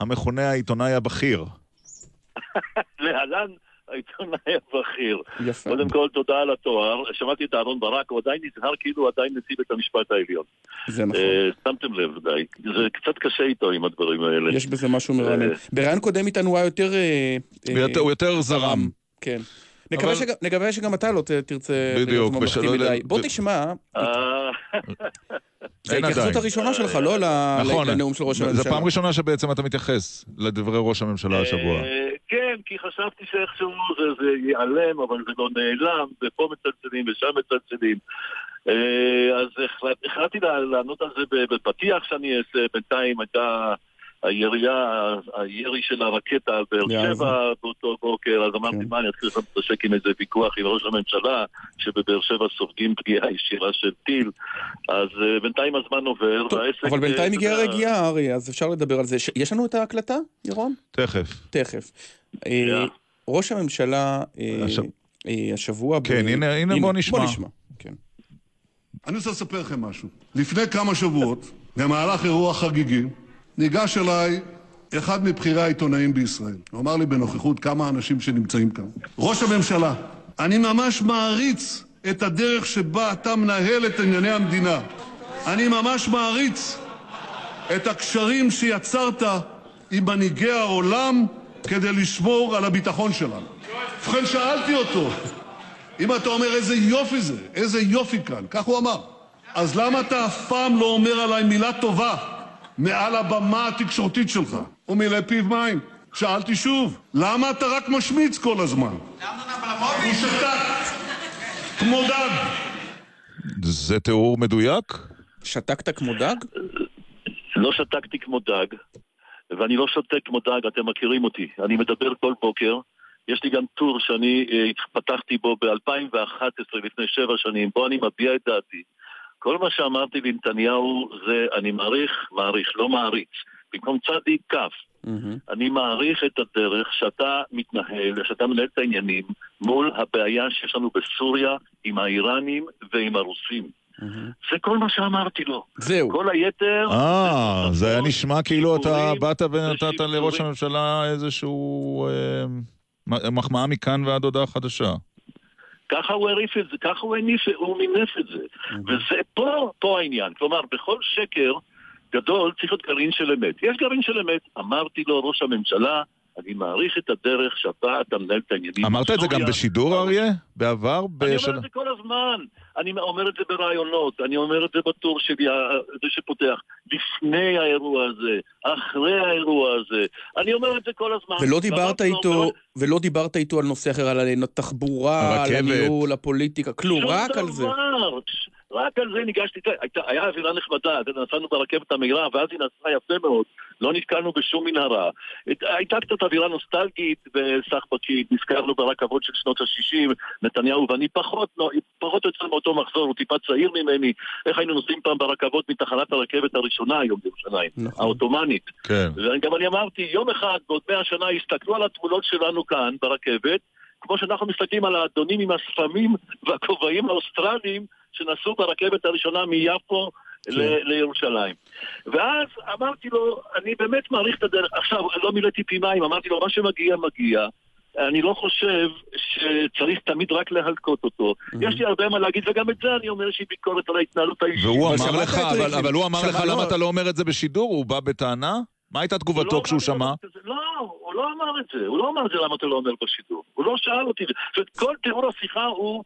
המכונה העיתונאי הבכיר. [laughs] להלן העיתונאי הבכיר. יפה. קודם כל, תודה על התואר. שמעתי את אהרן ברק, הוא עדיין נזהר כאילו הוא עדיין נשיא בית המשפט העליון. זה נכון. אה, שמתם לב, די. זה קצת קשה איתו עם הדברים האלה. יש בזה משהו מרענן. אה, בראיון קודם איתנו הוא היה יותר... אה, הוא יותר- הוא יותר זרם. כן. נקווה אבל- שגם- נקווה שגם אתה לא ת- תרצה בדיוק, להיות ממלכתי יודע- מדי. בוא תשמע, זה ההתייחסות. הראשונה שלך, לא נכון, לנאום של ראש זו הממשלה. פעם ראשונה שבעצם אתה מתייחס לדברי ראש הממשלה השבוע. כן, כי חשבתי שאיכשהו זה, זה ייעלם, אבל זה לא נעלם, ופה מצלצלים ושם מצלצלים. אה, אז החלט- החלטתי לענות על זה בפתיח שאני אעשה, בינתיים הייתה הירייה, הירי של הרקטה על באר. שבע באותו בוקר, אז אמרתי, כן. מה, אני אתחיל להתעסק עם איזה ויכוח עם ראש הממשלה, שבבאר שבע סופגים פגיעה ישירה של טיל, אז אה, בינתיים הזמן עובר, והעסק... אבל בינתיים אה, הגיעה אתה יודע, רגיעה, ארי, אז אפשר לדבר על זה. יש לנו את ההקלטה, ירון? תכף. תכף. אה, ראש הממשלה השב- השבוע... כן, הנה בוא נשמע. בוא נשמע. כן. אני רוצה לספר לכם משהו. לפני כמה שבועות, במהלך אירוע חגיגי, ניגש אליי אחד מבכירי העיתונאים בישראל. הוא אמר לי בנוכחות כמה אנשים שנמצאים כאן, ראש הממשלה, אני ממש מעריץ את הדרך שבה אתה מנהל את ענייני המדינה. אני ממש מעריץ את הקשרים שיצרת עם מנהיגי העולם כדי לשמור על הביטחון שלנו. ובכן שאלתי אותו, אם אתה אומר איזה יופי זה, איזה יופי כאן, כך הוא אמר, אז למה אתה אף פעם לא אומר עליי מילה טובה מעל הבמה התקשורתית שלך? הוא מילא פיו מים. שאלתי שוב, למה אתה רק משמיץ כל הזמן? הוא שתק, כמו דג. זה תיאור מדויק? שתקת כמו דג? לא שתקתי כמו דג, ואני לא שותק כמו דג, אתם מכירים אותי. אני מדבר כל בוקר. יש לי גם טור שאני אה, פתחתי בו ב-2011, לפני שבע שנים, בו אני מביע את דעתי. כל מה שאמרתי לנתניהו זה אני מעריך, מעריך, לא מעריץ. במקום צדיק כף. אני מעריך את הדרך שאתה מתנהל, שאתה מנהל את העניינים מול הבעיה שיש לנו בסוריה עם האיראנים ועם הרוסים. זה כל מה שאמרתי לו. זהו. כל היתר... אה, זה היה נשמע כאילו אתה באת ונתת. לראש הממשלה איזשהו אה, מחמאה מכאן ועד הודעה חדשה. ככה הוא הריף את זה, ככה הוא הניף, הוא מינף את זה. וזה פה, פה העניין. כלומר, בכל שקר גדול צריך להיות גרעין של אמת. יש גרעין של אמת. אמרתי לו, ראש הממשלה, אני מעריך את הדרך שאתה אתה מנהל את העניינים. אמרת את זה גם. בשידור, אריה? בעבר? אני אומר את זה כל הזמן. אני אומר את זה בראיונות, אני אומר את זה בטור שלי, זה שפותח. לפני האירוע הזה, אחרי האירוע הזה. אני אומר את זה כל הזמן. ולא דיברת איתו, ולא דיברת איתו על נושא אחר, על התחבורה, על הרכבת. הניהול, הפוליטיקה, כלום, רק על זה. רק על זה ניגשתי, הייתה- היה אווירה נחמדה, נסענו ברכבת המהירה, ואז היא נסעה יפה מאוד, לא נתקלנו בשום מנהרה. הייתה קצת אווירה נוסטלגית בסחבקית, נזכרנו ברכבות של שנות ה-60, נתניהו ואני פחות, לא, פחות או יותר מאותו מחזור, הוא טיפה צעיר ממני, איך היינו נוסעים פעם ברכבות מתחנת הרכבת הראשונה היום בירושלים, העות'מאנית. כן. וגם אני אמרתי, יום אחד, בעוד מאה שנה, יסתכלו על התמונות שלנו כאן, ברכבת, כמו שאנחנו מסתכלים על האדונים עם השפמים והכובעים האוסטרליים שנסעו ברכבת הראשונה מיפו ל- לירושלים. ואז אמרתי לו, אני באמת מעריך את הדרך. עכשיו, לא מילאתי פי מים, אמרתי לו, מה שמגיע, מגיע. אני לא חושב שצריך תמיד רק להלקות אותו. יש לי הרבה מה להגיד, וגם את זה אני אומר שהיא ביקורת על ההתנהלות האישית. והוא אמר לך, אבל. אבל הוא אמר לך שמע- למה לא. אתה לא אומר את זה בשידור? הוא בא בטענה? מה הייתה תגובתו לא כשהוא שמע? לא, הוא לא אמר את זה. הוא לא אמר את זה למה אתה לא אומר בשידור. הוא לא שאל אותי. זאת אומרת, כל תיאור השיחה הוא...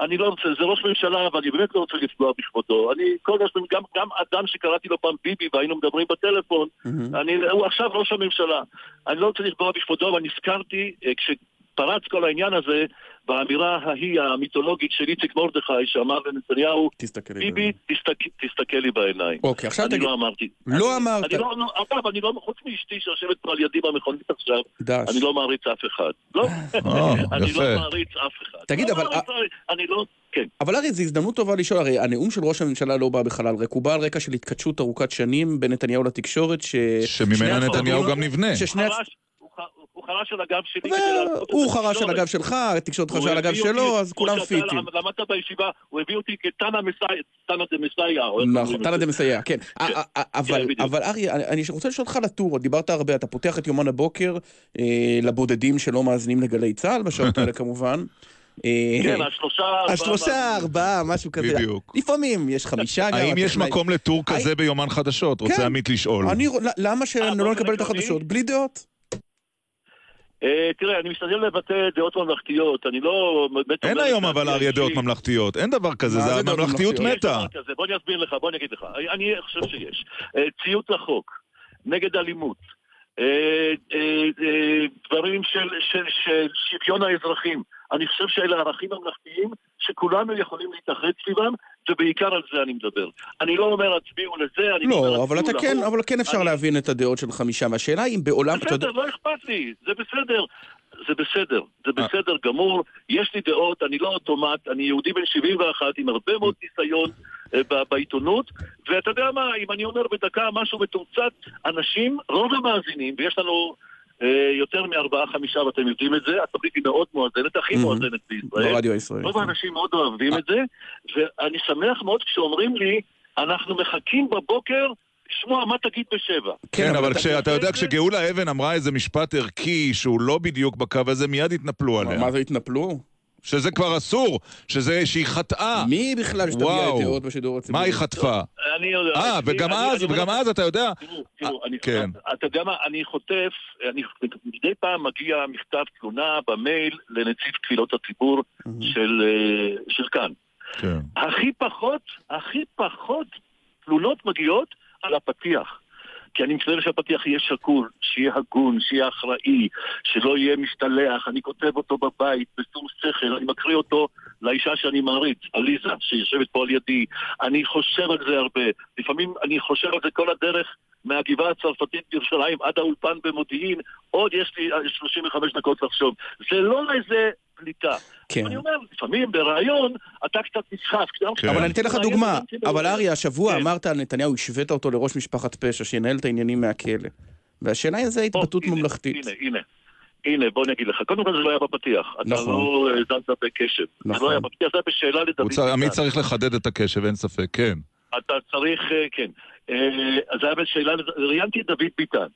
אני לא רוצה, זה ראש ממשלה, ואני באמת לא רוצה לפגוע בכבודו. אני, כל ממשלה, גם, גם אדם שקראתי לו פעם ביבי והיינו מדברים בטלפון, אני, הוא עכשיו ראש הממשלה. אני לא רוצה לפגוע בכבודו, אבל נזכרתי, אה, כשפרץ כל העניין הזה, באמירה ההיא המיתולוגית של איציק מרדכי, שאמר לנתניהו, תסתכל ביבי, תסתכל, תסתכל לי בעיניים. אוקיי, עכשיו אני תגיד- לא אמרתי. לא אני- אמרת. אני לא, לא, אגב, אני לא, חוץ מאשתי שיושבת פה על ידי במכונית עכשיו, דש. אני לא מעריץ אף אחד. לא, [laughs] אני יפה. לא מעריץ אף אחד. תגיד, לא אבל- מעריץ, אני לא, כן. אבל ארי, זו הזדמנות טובה לשאול, הרי הנאום של ראש הממשלה לא בא בחלל ריק, הוא בא על רקע של התכתשות ארוכת שנים בין נתניהו לתקשורת, ש... שממנה נתניהו גם נבנה. ששני הוא חרש על הגב שלי כדי את הוא חרש על. הגב שלך, התקשורת חרשה על הגב שלו, אז כולם פיטים. למדת בישיבה, הוא הביא אותי כתנא מסייע, דמסייע. נכון, תנא. דמסייע, כן. א- א- א- אבל, בדיוק. אבל אריה, אני רוצה לשאול אותך על הטור, דיברת הרבה, אתה פותח את יומן הבוקר אה, לבודדים שלא מאזינים לגלי צה"ל בשעות האלה כמובן. אה, כן, השלושה... ארבעה השלושה, ארבעה, משהו כזה. בדיוק. לפעמים יש חמישה גם. האם יש מקום לטור כזה ביומן חדשות? רוצה כן. עמית לשאול. אני, למה שלא נקבל את החדשות? בלי דעות. אה, תראה, אני משתדל לבטא דעות ממלכתיות, אני לא... אין היום אבל אריה דעות. ממלכתיות, אין דבר כזה, זה הממלכתיות ממלכתיות? מתה. בוא אני אסביר לך, בוא אני אגיד לך. אני חושב שיש. אה, ציות לחוק, נגד אלימות, דברים של, של, של שוויון האזרחים. אני חושב שאלה ערכים ממלכתיים שכולנו יכולים להתאחד סביבם, ובעיקר על זה אני מדבר. אני לא אומר הצביעו לזה, אני אומר לא, אתה הצביעו כן, להוא. אבל כן אפשר אני- להבין את הדעות של חמישה, והשאלה אם בעולם, אתה בסדר, לא אכפת לי, זה בסדר. זה בסדר, זה אה. בסדר גמור, יש לי דעות, אני לא אוטומט, אני יהודי בן 71 עם הרבה מאוד ניסיון אה, בעיתונות, ואתה יודע מה, אם אני אומר בדקה משהו מתומצת, אנשים, רוב המאזינים, ויש לנו אה, יותר מארבעה חמישה, ואתם יודעים את זה, התוכנית היא מאוד מואזנת, הכי מואזנת בישראל. ברדיו הישראלי. רוב האנשים מאוד אוהבים את זה, ואני שמח מאוד כשאומרים לי, אנחנו מחכים בבוקר לשמוע מה תגיד בשבע. כן, אבל כשאתה יודע, כשגאולה אבן אמרה איזה משפט ערכי שהוא לא בדיוק בקו הזה, מיד התנפלו עליה. מה זה התנפלו? שזה כבר אסור, שזה, שהיא חטאה. מי בכלל שתביע וואו. את דעות בשידור הציבורי? מה היא חטפה? אני יודע. אה, וגם אני- אז, אני- וגם אז אתה יודע... תראו, אני, כן. אתה יודע מה, אני חוטף, אני, מדי פעם מגיע מכתב תלונה במייל לנציב קבילות הציבור של, אה, של כאן. כן. הכי פחות, הכי פחות תלונות מגיעות על הפתיח. כי אני משתדל שהפתיח יהיה שקול, שיהיה הגון, שיהיה אחראי, שלא יהיה משתלח, אני כותב אותו בבית, בשום שכל, אני מקריא אותו לאישה שאני מעריץ, עליזה, שיושבת פה על ידי. אני חושב על זה הרבה. לפעמים אני חושב על זה כל הדרך מהגבעה הצרפתית בירושלים עד האולפן במודיעין, עוד יש לי אה, 35 דקות לחשוב. זה לא איזה פליטה. כן. אני אומר, לפעמים בריאיון אתה קצת נסחף. כן. אבל אני אתן לך דוגמה. כן אבל אריה, השבוע כן. אמרת על נתניהו, השווית אותו לראש משפחת פשע, שינהל את העניינים מהכלא. והשאלה היא איזה התבטאות ממלכתית. הנה, הנה. הנה, בוא אני אגיד לך. קודם כל זה לא היה בפתיח. אתה נכון. לא האזנת בקשב. זה נכון. לא היה בפתיח, זה היה בשאלה לדוד. עמית צריך לחדד את הקשב, אין ספק, כן. אתה צריך, אה, כן. אה, אז זה היה בשאלה, ראיינתי את דוד ביטן.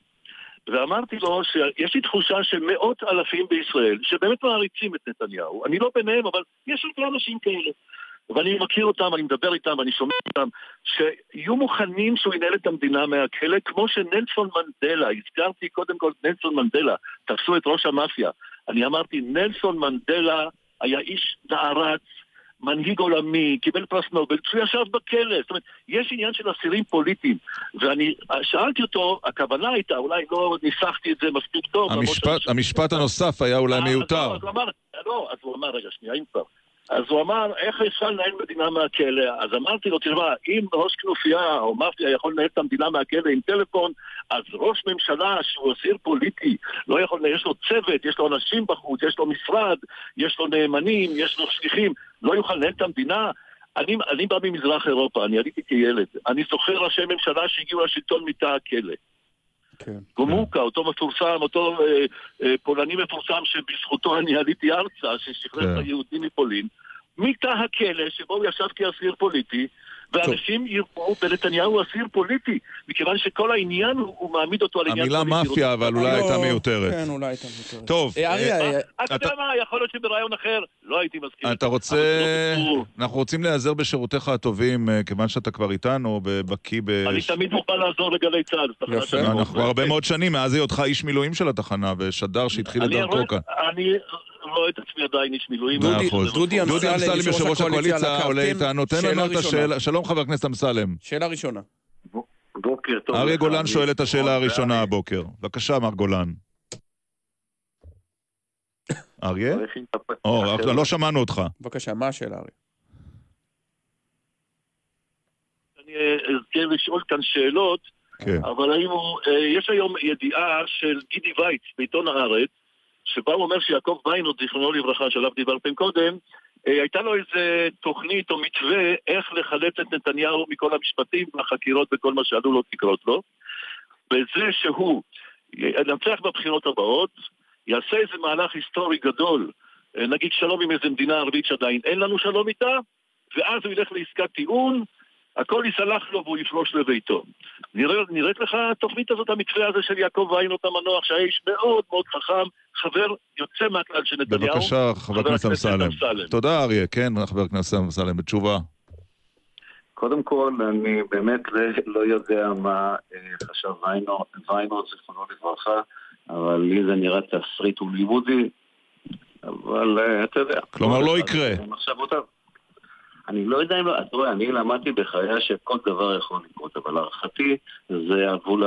ואמרתי לו שיש לי תחושה שמאות אלפים בישראל, שבאמת מעריצים את נתניהו, אני לא ביניהם, אבל יש הרבה אנשים כאלה. ואני מכיר אותם, אני מדבר איתם, אני שומע אותם, שיהיו מוכנים שהוא ינהל את המדינה מהכלא, כמו שנלסון מנדלה, הזכרתי קודם כל נלסון מנדלה, תפסו את ראש המאפיה. אני אמרתי, נלסון מנדלה היה איש נערץ, מנהיג עולמי, קיבל פרס נובל, שהוא ישב בכלא. זאת אומרת, יש עניין של אסירים פוליטיים. ואני שאלתי אותו, הכוונה הייתה, אולי לא ניסחתי את זה מספיק טוב. המשפט- המשפט הנוסף היה אולי אה, מיותר. אז הוא אמר, לא, אז הוא אמר, רגע, שנייה, אם כבר. אז הוא אמר, איך אפשר לנהל מדינה מהכלא? אז אמרתי לו, תשמע, אם ראש כנופיה או מאפיה יכול לנהל את המדינה מהכלא עם טלפון, אז ראש ממשלה שהוא אסיר פוליטי, לא יכול, יש לו צוות, יש לו אנשים בחוץ, יש לו משרד, יש לו נאמנים, יש לו שליחים, לא יוכל לנהל את המדינה? אני, אני בא ממזרח אירופה, אני עליתי כילד. אני זוכר ראשי ממשלה שהגיעו לשלטון מתא הכלא. כן. גומוקה, אותו מפורסם, אותו אה, אה, פולני מפורסם שבזכותו אני עליתי ארצה, ששחרר כן. את היהודים מפולין, מתא הכלא שבו הוא ישב כאסיר פוליטי, ואנשים יראו בנתניהו אסיר פוליטי, מכיוון שכל העניין הוא, הוא מעמיד אותו על עניין המילה פוליטי. מאפיה, אבל אולי הייתה לא, מיותרת. כן, אולי הייתה מיותרת. טוב, אה, אה, אה, אתה יודע מה, יכול להיות שברעיון אחר לא הייתי מסכים. אתה רוצה... אנחנו רוצים להיעזר בשירותיך הטובים, כיוון שאתה כבר איתנו, בקיא ב... אני תמיד מוכן לעזור לגלי צה"ל. שאני אנחנו מוכן. הרבה מאוד שנים, מאז היותך איש מילואים של התחנה, ושדר שהתחיל את דרכו כאן. אני רואה את עצמי עדיין איש מילואים. מאה אחוז. דודי אמסלם, יושב ראש הקואליציה, עולה איתנו. תן שאלה לנו את. השאלה. שלום, חבר הכנסת אמסלם. שאלה ראשונה. בוקר טוב. אריה גולן שואל את השאלה הראשונה הבוקר. בבקשה, מר גולן. אריה? או, לא שמענו אותך. בבקשה, מה השאלה, אריה? אני אזכה לשאול כאן שאלות, כן. אבל האם הוא... אה, יש היום ידיעה של גידי וייץ בעיתון הארץ, שבה הוא אומר שיעקב ויינוד, זיכרונו לברכה, שעליו דיברתם קודם, אה, הייתה לו איזה תוכנית או מתווה איך לחלץ את נתניהו מכל המשפטים והחקירות וכל מה שעלול עוד לקרות לו. בזה שהוא ינצח בבחירות הבאות, יעשה איזה מהלך היסטורי גדול, אה, נגיד שלום עם איזה מדינה ערבית שעדיין אין לנו שלום איתה, ואז הוא ילך לעסקת טיעון, הכל ייסלח לו והוא יפרוש לביתו. נראה, נראית לך התוכנית הזאת, המתווה הזה של יעקב ויינוט המנוח, שהיה איש מאוד מאוד חכם, חבר יוצא מהכלל של נתניהו. בבקשה, חבר הכנסת אמסלם. תודה, אריה. כן, חבר הכנסת אמסלם, בתשובה. קודם כל, אני באמת לא- לא יודע מה אה, חשב ויינו- ויינורד, זיכרונו לברכה, אבל לי זה נראה תסריט הוליוודי, אבל אה, אתה יודע. כלומר, לא יקרה. אני לא יודע אם לא, אתה רואה, אני למדתי בחיי שכל דבר יכול לקרות, אבל להערכתי זה הגבול.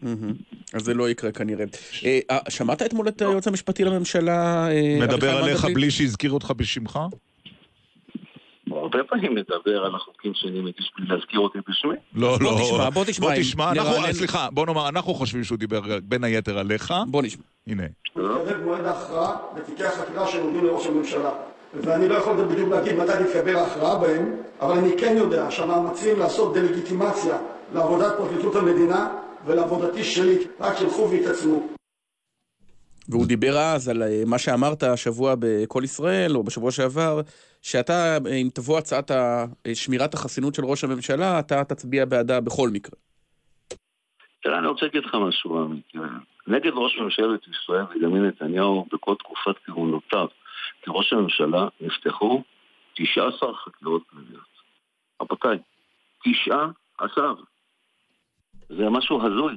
מהמם. אז זה לא יקרה כנראה. אה, אה, שמעת אתמול את היועץ המשפטי לממשלה? אה, מדבר עליך? בלי שהזכיר אותך בשמך? הוא הרבה פעמים מדבר על החוקים שאני מגיש בלי להזכיר אותי בשמי. לא, לא. בוא תשמע, בוא תשמע, בוא תשמע, אנחנו, סליחה, בוא נאמר, אנחנו חושבים שהוא דיבר בין היתר עליך. בוא נשמע. הנה. מתקרב מועד ההכרעה בתיקי החקירה שנוגעים לראש הממשלה. ואני לא יכול בדיוק להגיד מתי תתקבל ההכרעה בהם, אבל אני כן יודע שהמאמצים לעשות דה-לגיטימציה לעבודת פרקליטות המדינה ולעבודתי שלי רק ילכו ויתעצמו. והוא דיבר אז על אה, מה שאמרת השבוע ב"קול ישראל", או בשבוע שעבר, שאתה, אה, אם תבוא הצעת אה, שמירת החסינות של ראש הממשלה, אתה תצביע בעדה בכל מקרה. תראה, אני רוצה להגיד לך משהו, נגד ראש ממשלת ישראל בנימין נתניהו בכל תקופת כהונותיו כראש הממשלה נפתחו 19 חקירות פליליות. רבותיי, 19. זה משהו הזוי.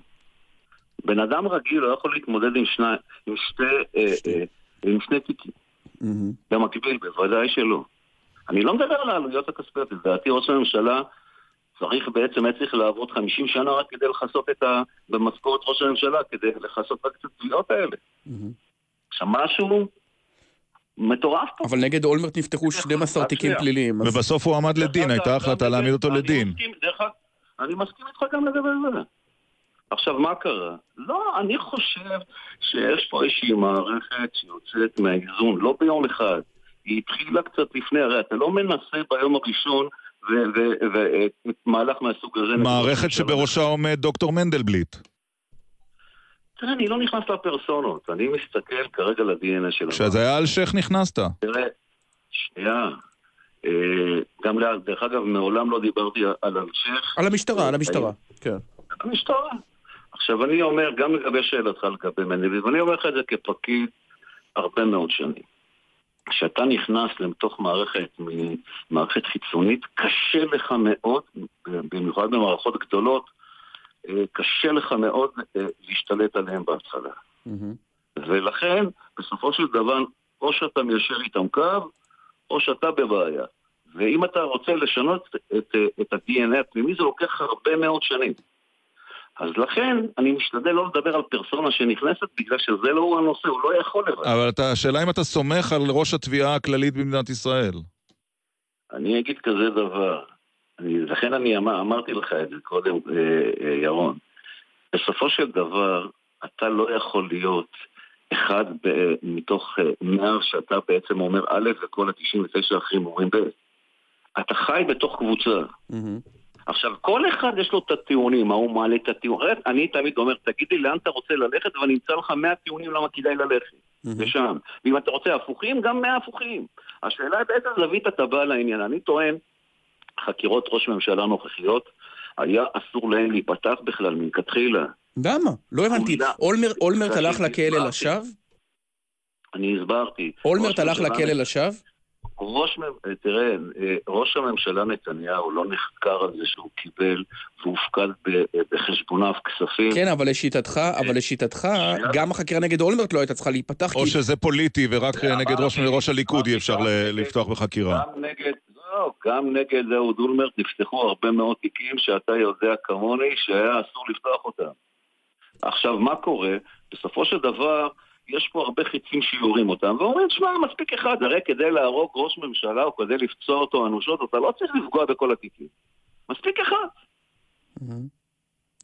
בן אדם רגיל לא יכול להתמודד עם, שני, עם, שתי, אה, אה, עם שני תיקים. במקביל, בוודאי שלא. אני לא מדבר על העלויות הכספיות, לדעתי ראש הממשלה צריך בעצם, היה צריך לעבוד 50 שנה רק כדי לכסות את ה... במשכורת ראש הממשלה, כדי לכסות רק את התביעות האלה. עכשיו, משהו מטורף פה. אבל נגד אולמרט נפתחו 12 רק תיקים. פליליים. ובסוף הוא עמד לדין, הייתה החלטה להעמיד אותו לדין. אני מסכים איתך גם לגבי זה. עכשיו, מה קרה? לא, אני חושב שיש פה איזושהי מערכת שיוצאת מהאיזון, לא ביום אחד. היא התחילה קצת לפני, הרי אתה לא מנסה ביום הראשון ומהלך מהסוג הזה. מערכת שבראשה עומד דוקטור מנדלבליט. תראה, אני לא נכנס לפרסונות, אני מסתכל כרגע ל-DNA של כשזה היה אלשיך נכנסת. תראה, שנייה. אה, גם, לה- דרך אגב, מעולם לא דיברתי על אלשיך. על המשטרה, על המשטרה. כן. המשטרה. עכשיו, אני אומר, גם לגבי שאלתך לגבי מנדלבליט, ואני אומר לך את זה כפקיד הרבה מאוד שנים. כשאתה נכנס לתוך מערכת, מערכת חיצונית, קשה לך מאוד, במיוחד במערכות גדולות, אה, קשה לך מאוד אה, להשתלט עליהם בהתחלה. ולכן, בסופו של דבר, או שאתה מיישר איתם קו, או שאתה בבעיה. ואם אתה רוצה לשנות את, את ה-DNA הפנימי, זה לוקח הרבה מאוד שנים. אז לכן, אני משתדל לא לדבר על פרסונה שנכנסת, בגלל שזה לא הוא הנושא, הוא לא יכול לבד. אבל אתה- השאלה אם אתה סומך על ראש התביעה הכללית במדינת ישראל. אני אגיד כזה דבר, אני, לכן אני אמר, אמרתי לך את זה קודם, אה, אה, ירון. בסופו של דבר, אתה לא יכול להיות אחד ב, מתוך אה, מאה שאתה בעצם אומר א' וכל ה-99 האחרים אומרים ב'. אתה חי בתוך קבוצה. עכשיו, כל אחד יש לו את הטיעונים, מה הוא מעלה את הטיעונים. אני תמיד אומר, תגיד לי לאן אתה רוצה ללכת, ואני אמצא לך 100 טיעונים למה כדאי ללכת. לשם. ואם אתה רוצה הפוכים, גם 100 הפוכים. השאלה היא באיזה זווית אתה בא לעניין. אני טוען, חקירות ראש ממשלה נוכחיות, היה אסור להן להיפתח בכלל מלכתחילה. למה? לא הבנתי. אולמר- אולמרט הלך לכלא. לשווא? אני הסברתי. אולמרט הלך לכלא לשווא? ראש, מ- תראה, אה, ראש הממשלה נתניהו לא נחקר על זה שהוא קיבל והופקד ב- בחשבוניו כספים. כן, אבל לשיטתך, אבל לשיטתך, גם החקירה נגד אולמרט לא הייתה צריכה להיפתח. או כי- שזה פוליטי ורק אה, נגד ראש ראש הליכוד אי אפשר לפתוח בחקירה. גם נגד, לא, גם נגד אהוד אולמרט נפתחו הרבה מאוד תיקים שאתה יודע כמוני שהיה אסור לפתוח אותם. עכשיו, מה קורה? בסופו של דבר, יש פה הרבה חיצים שיורים אותם, ואומרים, שמע, מספיק אחד, הרי כדי להרוג ראש ממשלה או כדי לפצוע אותו אנושות, אתה לא צריך לפגוע בכל התיקים. מספיק אחד.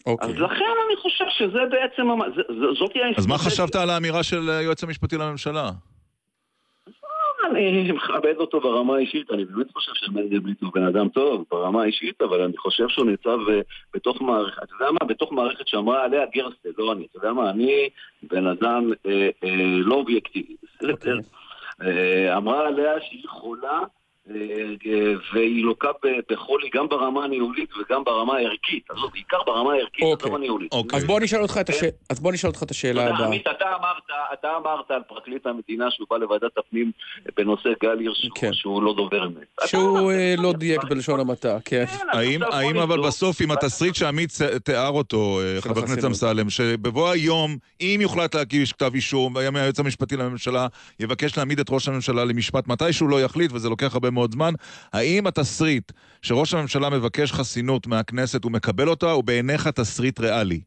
אוקיי. אז לכן אני חושב שזה בעצם, זה- זה- זאתי אז מה. חשבת על האמירה של היועץ המשפטי לממשלה? אני מכבד אותו ברמה האישית, אני באמת חושב שמנדלבליט הוא בן אדם טוב ברמה האישית, אבל אני חושב שהוא ניצב אה, בתוך מערכת, אתה יודע מה? בתוך מערכת שאמרה עליה גרסטל, לא אני, אתה יודע מה? אני בן אדם אה, אה, לא אובייקטיבי, בסדר? אה, אמרה עליה שהיא חולה והיא לוקה בחולי גם ברמה הניהולית וגם ברמה הערכית, עזוב, בעיקר ברמה הערכית, עזוב הניהולית. אז בוא נשאל אותך את השאלה, אז בוא נשאל אותך את השאלה הבאה. עמית, אתה אמרת, אתה אמרת על פרקליט המדינה שהוא בא לוועדת הפנים בנושא גל הירש, שהוא- שהוא לא דובר אמת. שהוא אה, לא דייק בלשון המעטה, כן. האם, האם אבל בסוף עם התסריט שעמית תיאר אותו, אה, חבר הכנסת. אמסלם, שבבוא היום, אם יוחלט להגיש כתב אישום, והיה מהיועץ המשפטי לממשלה יבקש להעמיד את ראש הממשלה למשפט מתי שהוא לא יחליט, וזה לוקח הרבה מאוד זמן, האם התסריט שראש הממשלה מבקש חסינות מהכנסת, הוא מקבל אותה, או בעיניך תסריט ריאלי?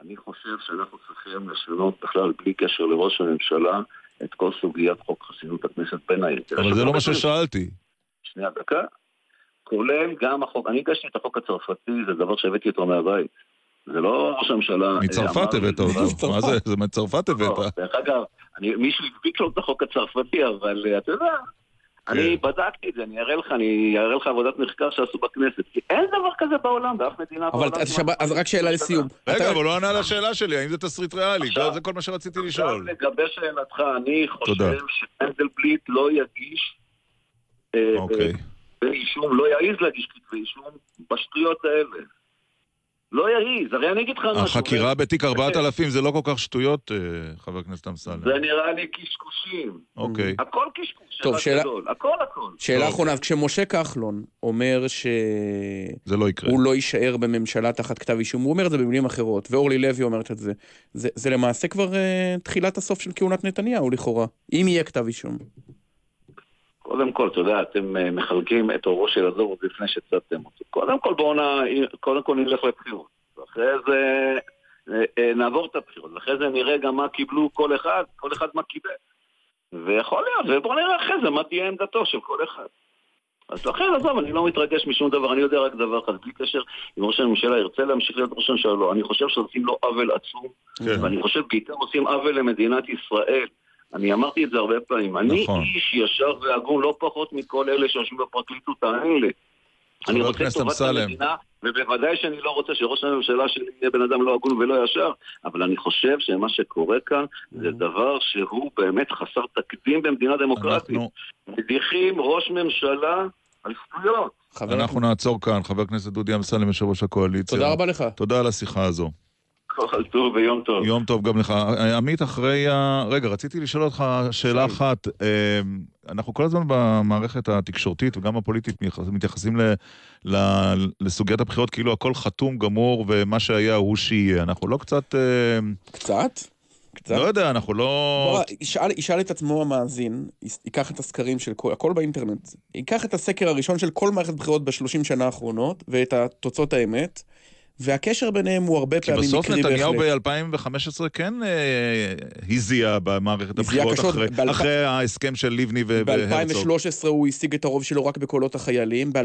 אני חושב שאנחנו צריכים לשנות בכלל, בלי קשר לראש הממשלה, את כל סוגיית חוק חסינות הכנסת בין היתר. אבל זה לא מה ששאלתי. שנייה, דקה. כולל גם החוק, אני הגשתי את החוק הצרפתי, זה דבר שהבאתי אותו מהבית. זה לא ראש הממשלה... אה, מצרפת הבאת אותו. [laughs] מה זה? זה מצרפת הבאת. דרך אגב, מישהו הדביק לו את החוק הצרפתי, אבל אה, אתה יודע, אני בדקתי את זה, אני אראה לך, אני אראה לך עבודת מחקר שעשו בכנסת. כי אין דבר כזה בעולם, באף מדינה אבל בעולם. אז שב- אז רק שאלה לסיום. רגע, אבל הוא לא ענה על השאלה שלי, האם זה תסריט ריאלי? עכשיו- זה כל מה שרציתי עכשיו לשאול. לגבי שאלתך, אני. חושב שמנדלבליט לא יגיש אה, אוקיי. כתבי אישום, לא יעז להגיש כתבי אישום בשטויות האלה. לא יעז, הרי אני אגיד לך משהו. החקירה בתיק 4000 זה לא כל כך שטויות, אה, חבר הכנסת אמסלם. זה נראה לי קשקושים. אוקיי. הכל קשקוש, טוב, שאלה- גדול. הכל הכל. שאלה אחרונה, אז כשמשה כחלון אומר זה לא יקרה. שהוא לא יישאר בממשלה תחת כתב אישום, הוא אומר את זה במילים אחרות, ואורלי לוי אומרת את זה. זה, זה למעשה כבר uh, תחילת הסוף של כהונת נתניהו, לכאורה. אם יהיה כתב אישום. קודם כל, אתה יודע, אתם אה, מחלקים את אורו של הזור עוד לפני שצדתם אותו. קודם כל, בואו נ... קודם כל נלך לבחירות. ואחרי זה אה, אה, נעבור את הבחירות. ואחרי זה נראה גם מה קיבלו כל אחד, כל אחד מה קיבל. ויכול להיות, ובואו נראה אחרי זה מה תהיה עמדתו של כל אחד. אז לכן, עזוב, אני לא מתרגש משום דבר, אני יודע רק דבר אחד, בלי קשר אם ראש הממשלה ירצה להמשיך להיות ראש הממשלה, לא. אני חושב שעושים לו עוול עצום, כן. ואני חושב בעיקר עושים עוול למדינת ישראל. אני אמרתי את זה הרבה פעמים. אני נכון. איש ישר והגון לא פחות מכל אלה שיושבים בפרקליטות האלה. אני רוצה טובת. המדינה, ובוודאי שאני לא רוצה שראש הממשלה שלי יהיה בן אדם לא הגון ולא ישר, אבל אני חושב שמה שקורה כאן זה דבר שהוא באמת חסר תקדים במדינה דמוקרטית. אנחנו- מדיחים ראש ממשלה על שטויות. אנחנו נעצור כאן. חבר הכנסת דודי אמסלם, יושב ראש הקואליציה. תודה רבה לך. תודה על השיחה הזו. כל טוב ויום טוב. יום טוב גם לך. עמית, אחרי ה... רגע, רציתי לשאול אותך שאלה אחת. אה, אנחנו כל הזמן במערכת התקשורתית וגם הפוליטית מתייחסים ל... ל... לסוגיית הבחירות כאילו הכל חתום, גמור, ומה שהיה הוא שיהיה. אנחנו לא קצת... אה, קצת? קצת? לא יודע, אנחנו לא... בוא, ישאל, ישאל את עצמו המאזין, ייקח את הסקרים של כל, הכל באינטרנט, ייקח את הסקר הראשון של כל מערכת בחירות בשלושים שנה האחרונות, ואת התוצאות האמת, והקשר ביניהם הוא הרבה כי פעמים בסוף מקרי נתניהו בהחלט. ב-2015 כן אה, הזיע במערכת הבחירות קשות. אחרי- אחרי ההסכם של לבני והרצוג. ב-2013 הוא השיג את הרוב שלו רק בקולות החיילים, ב-2009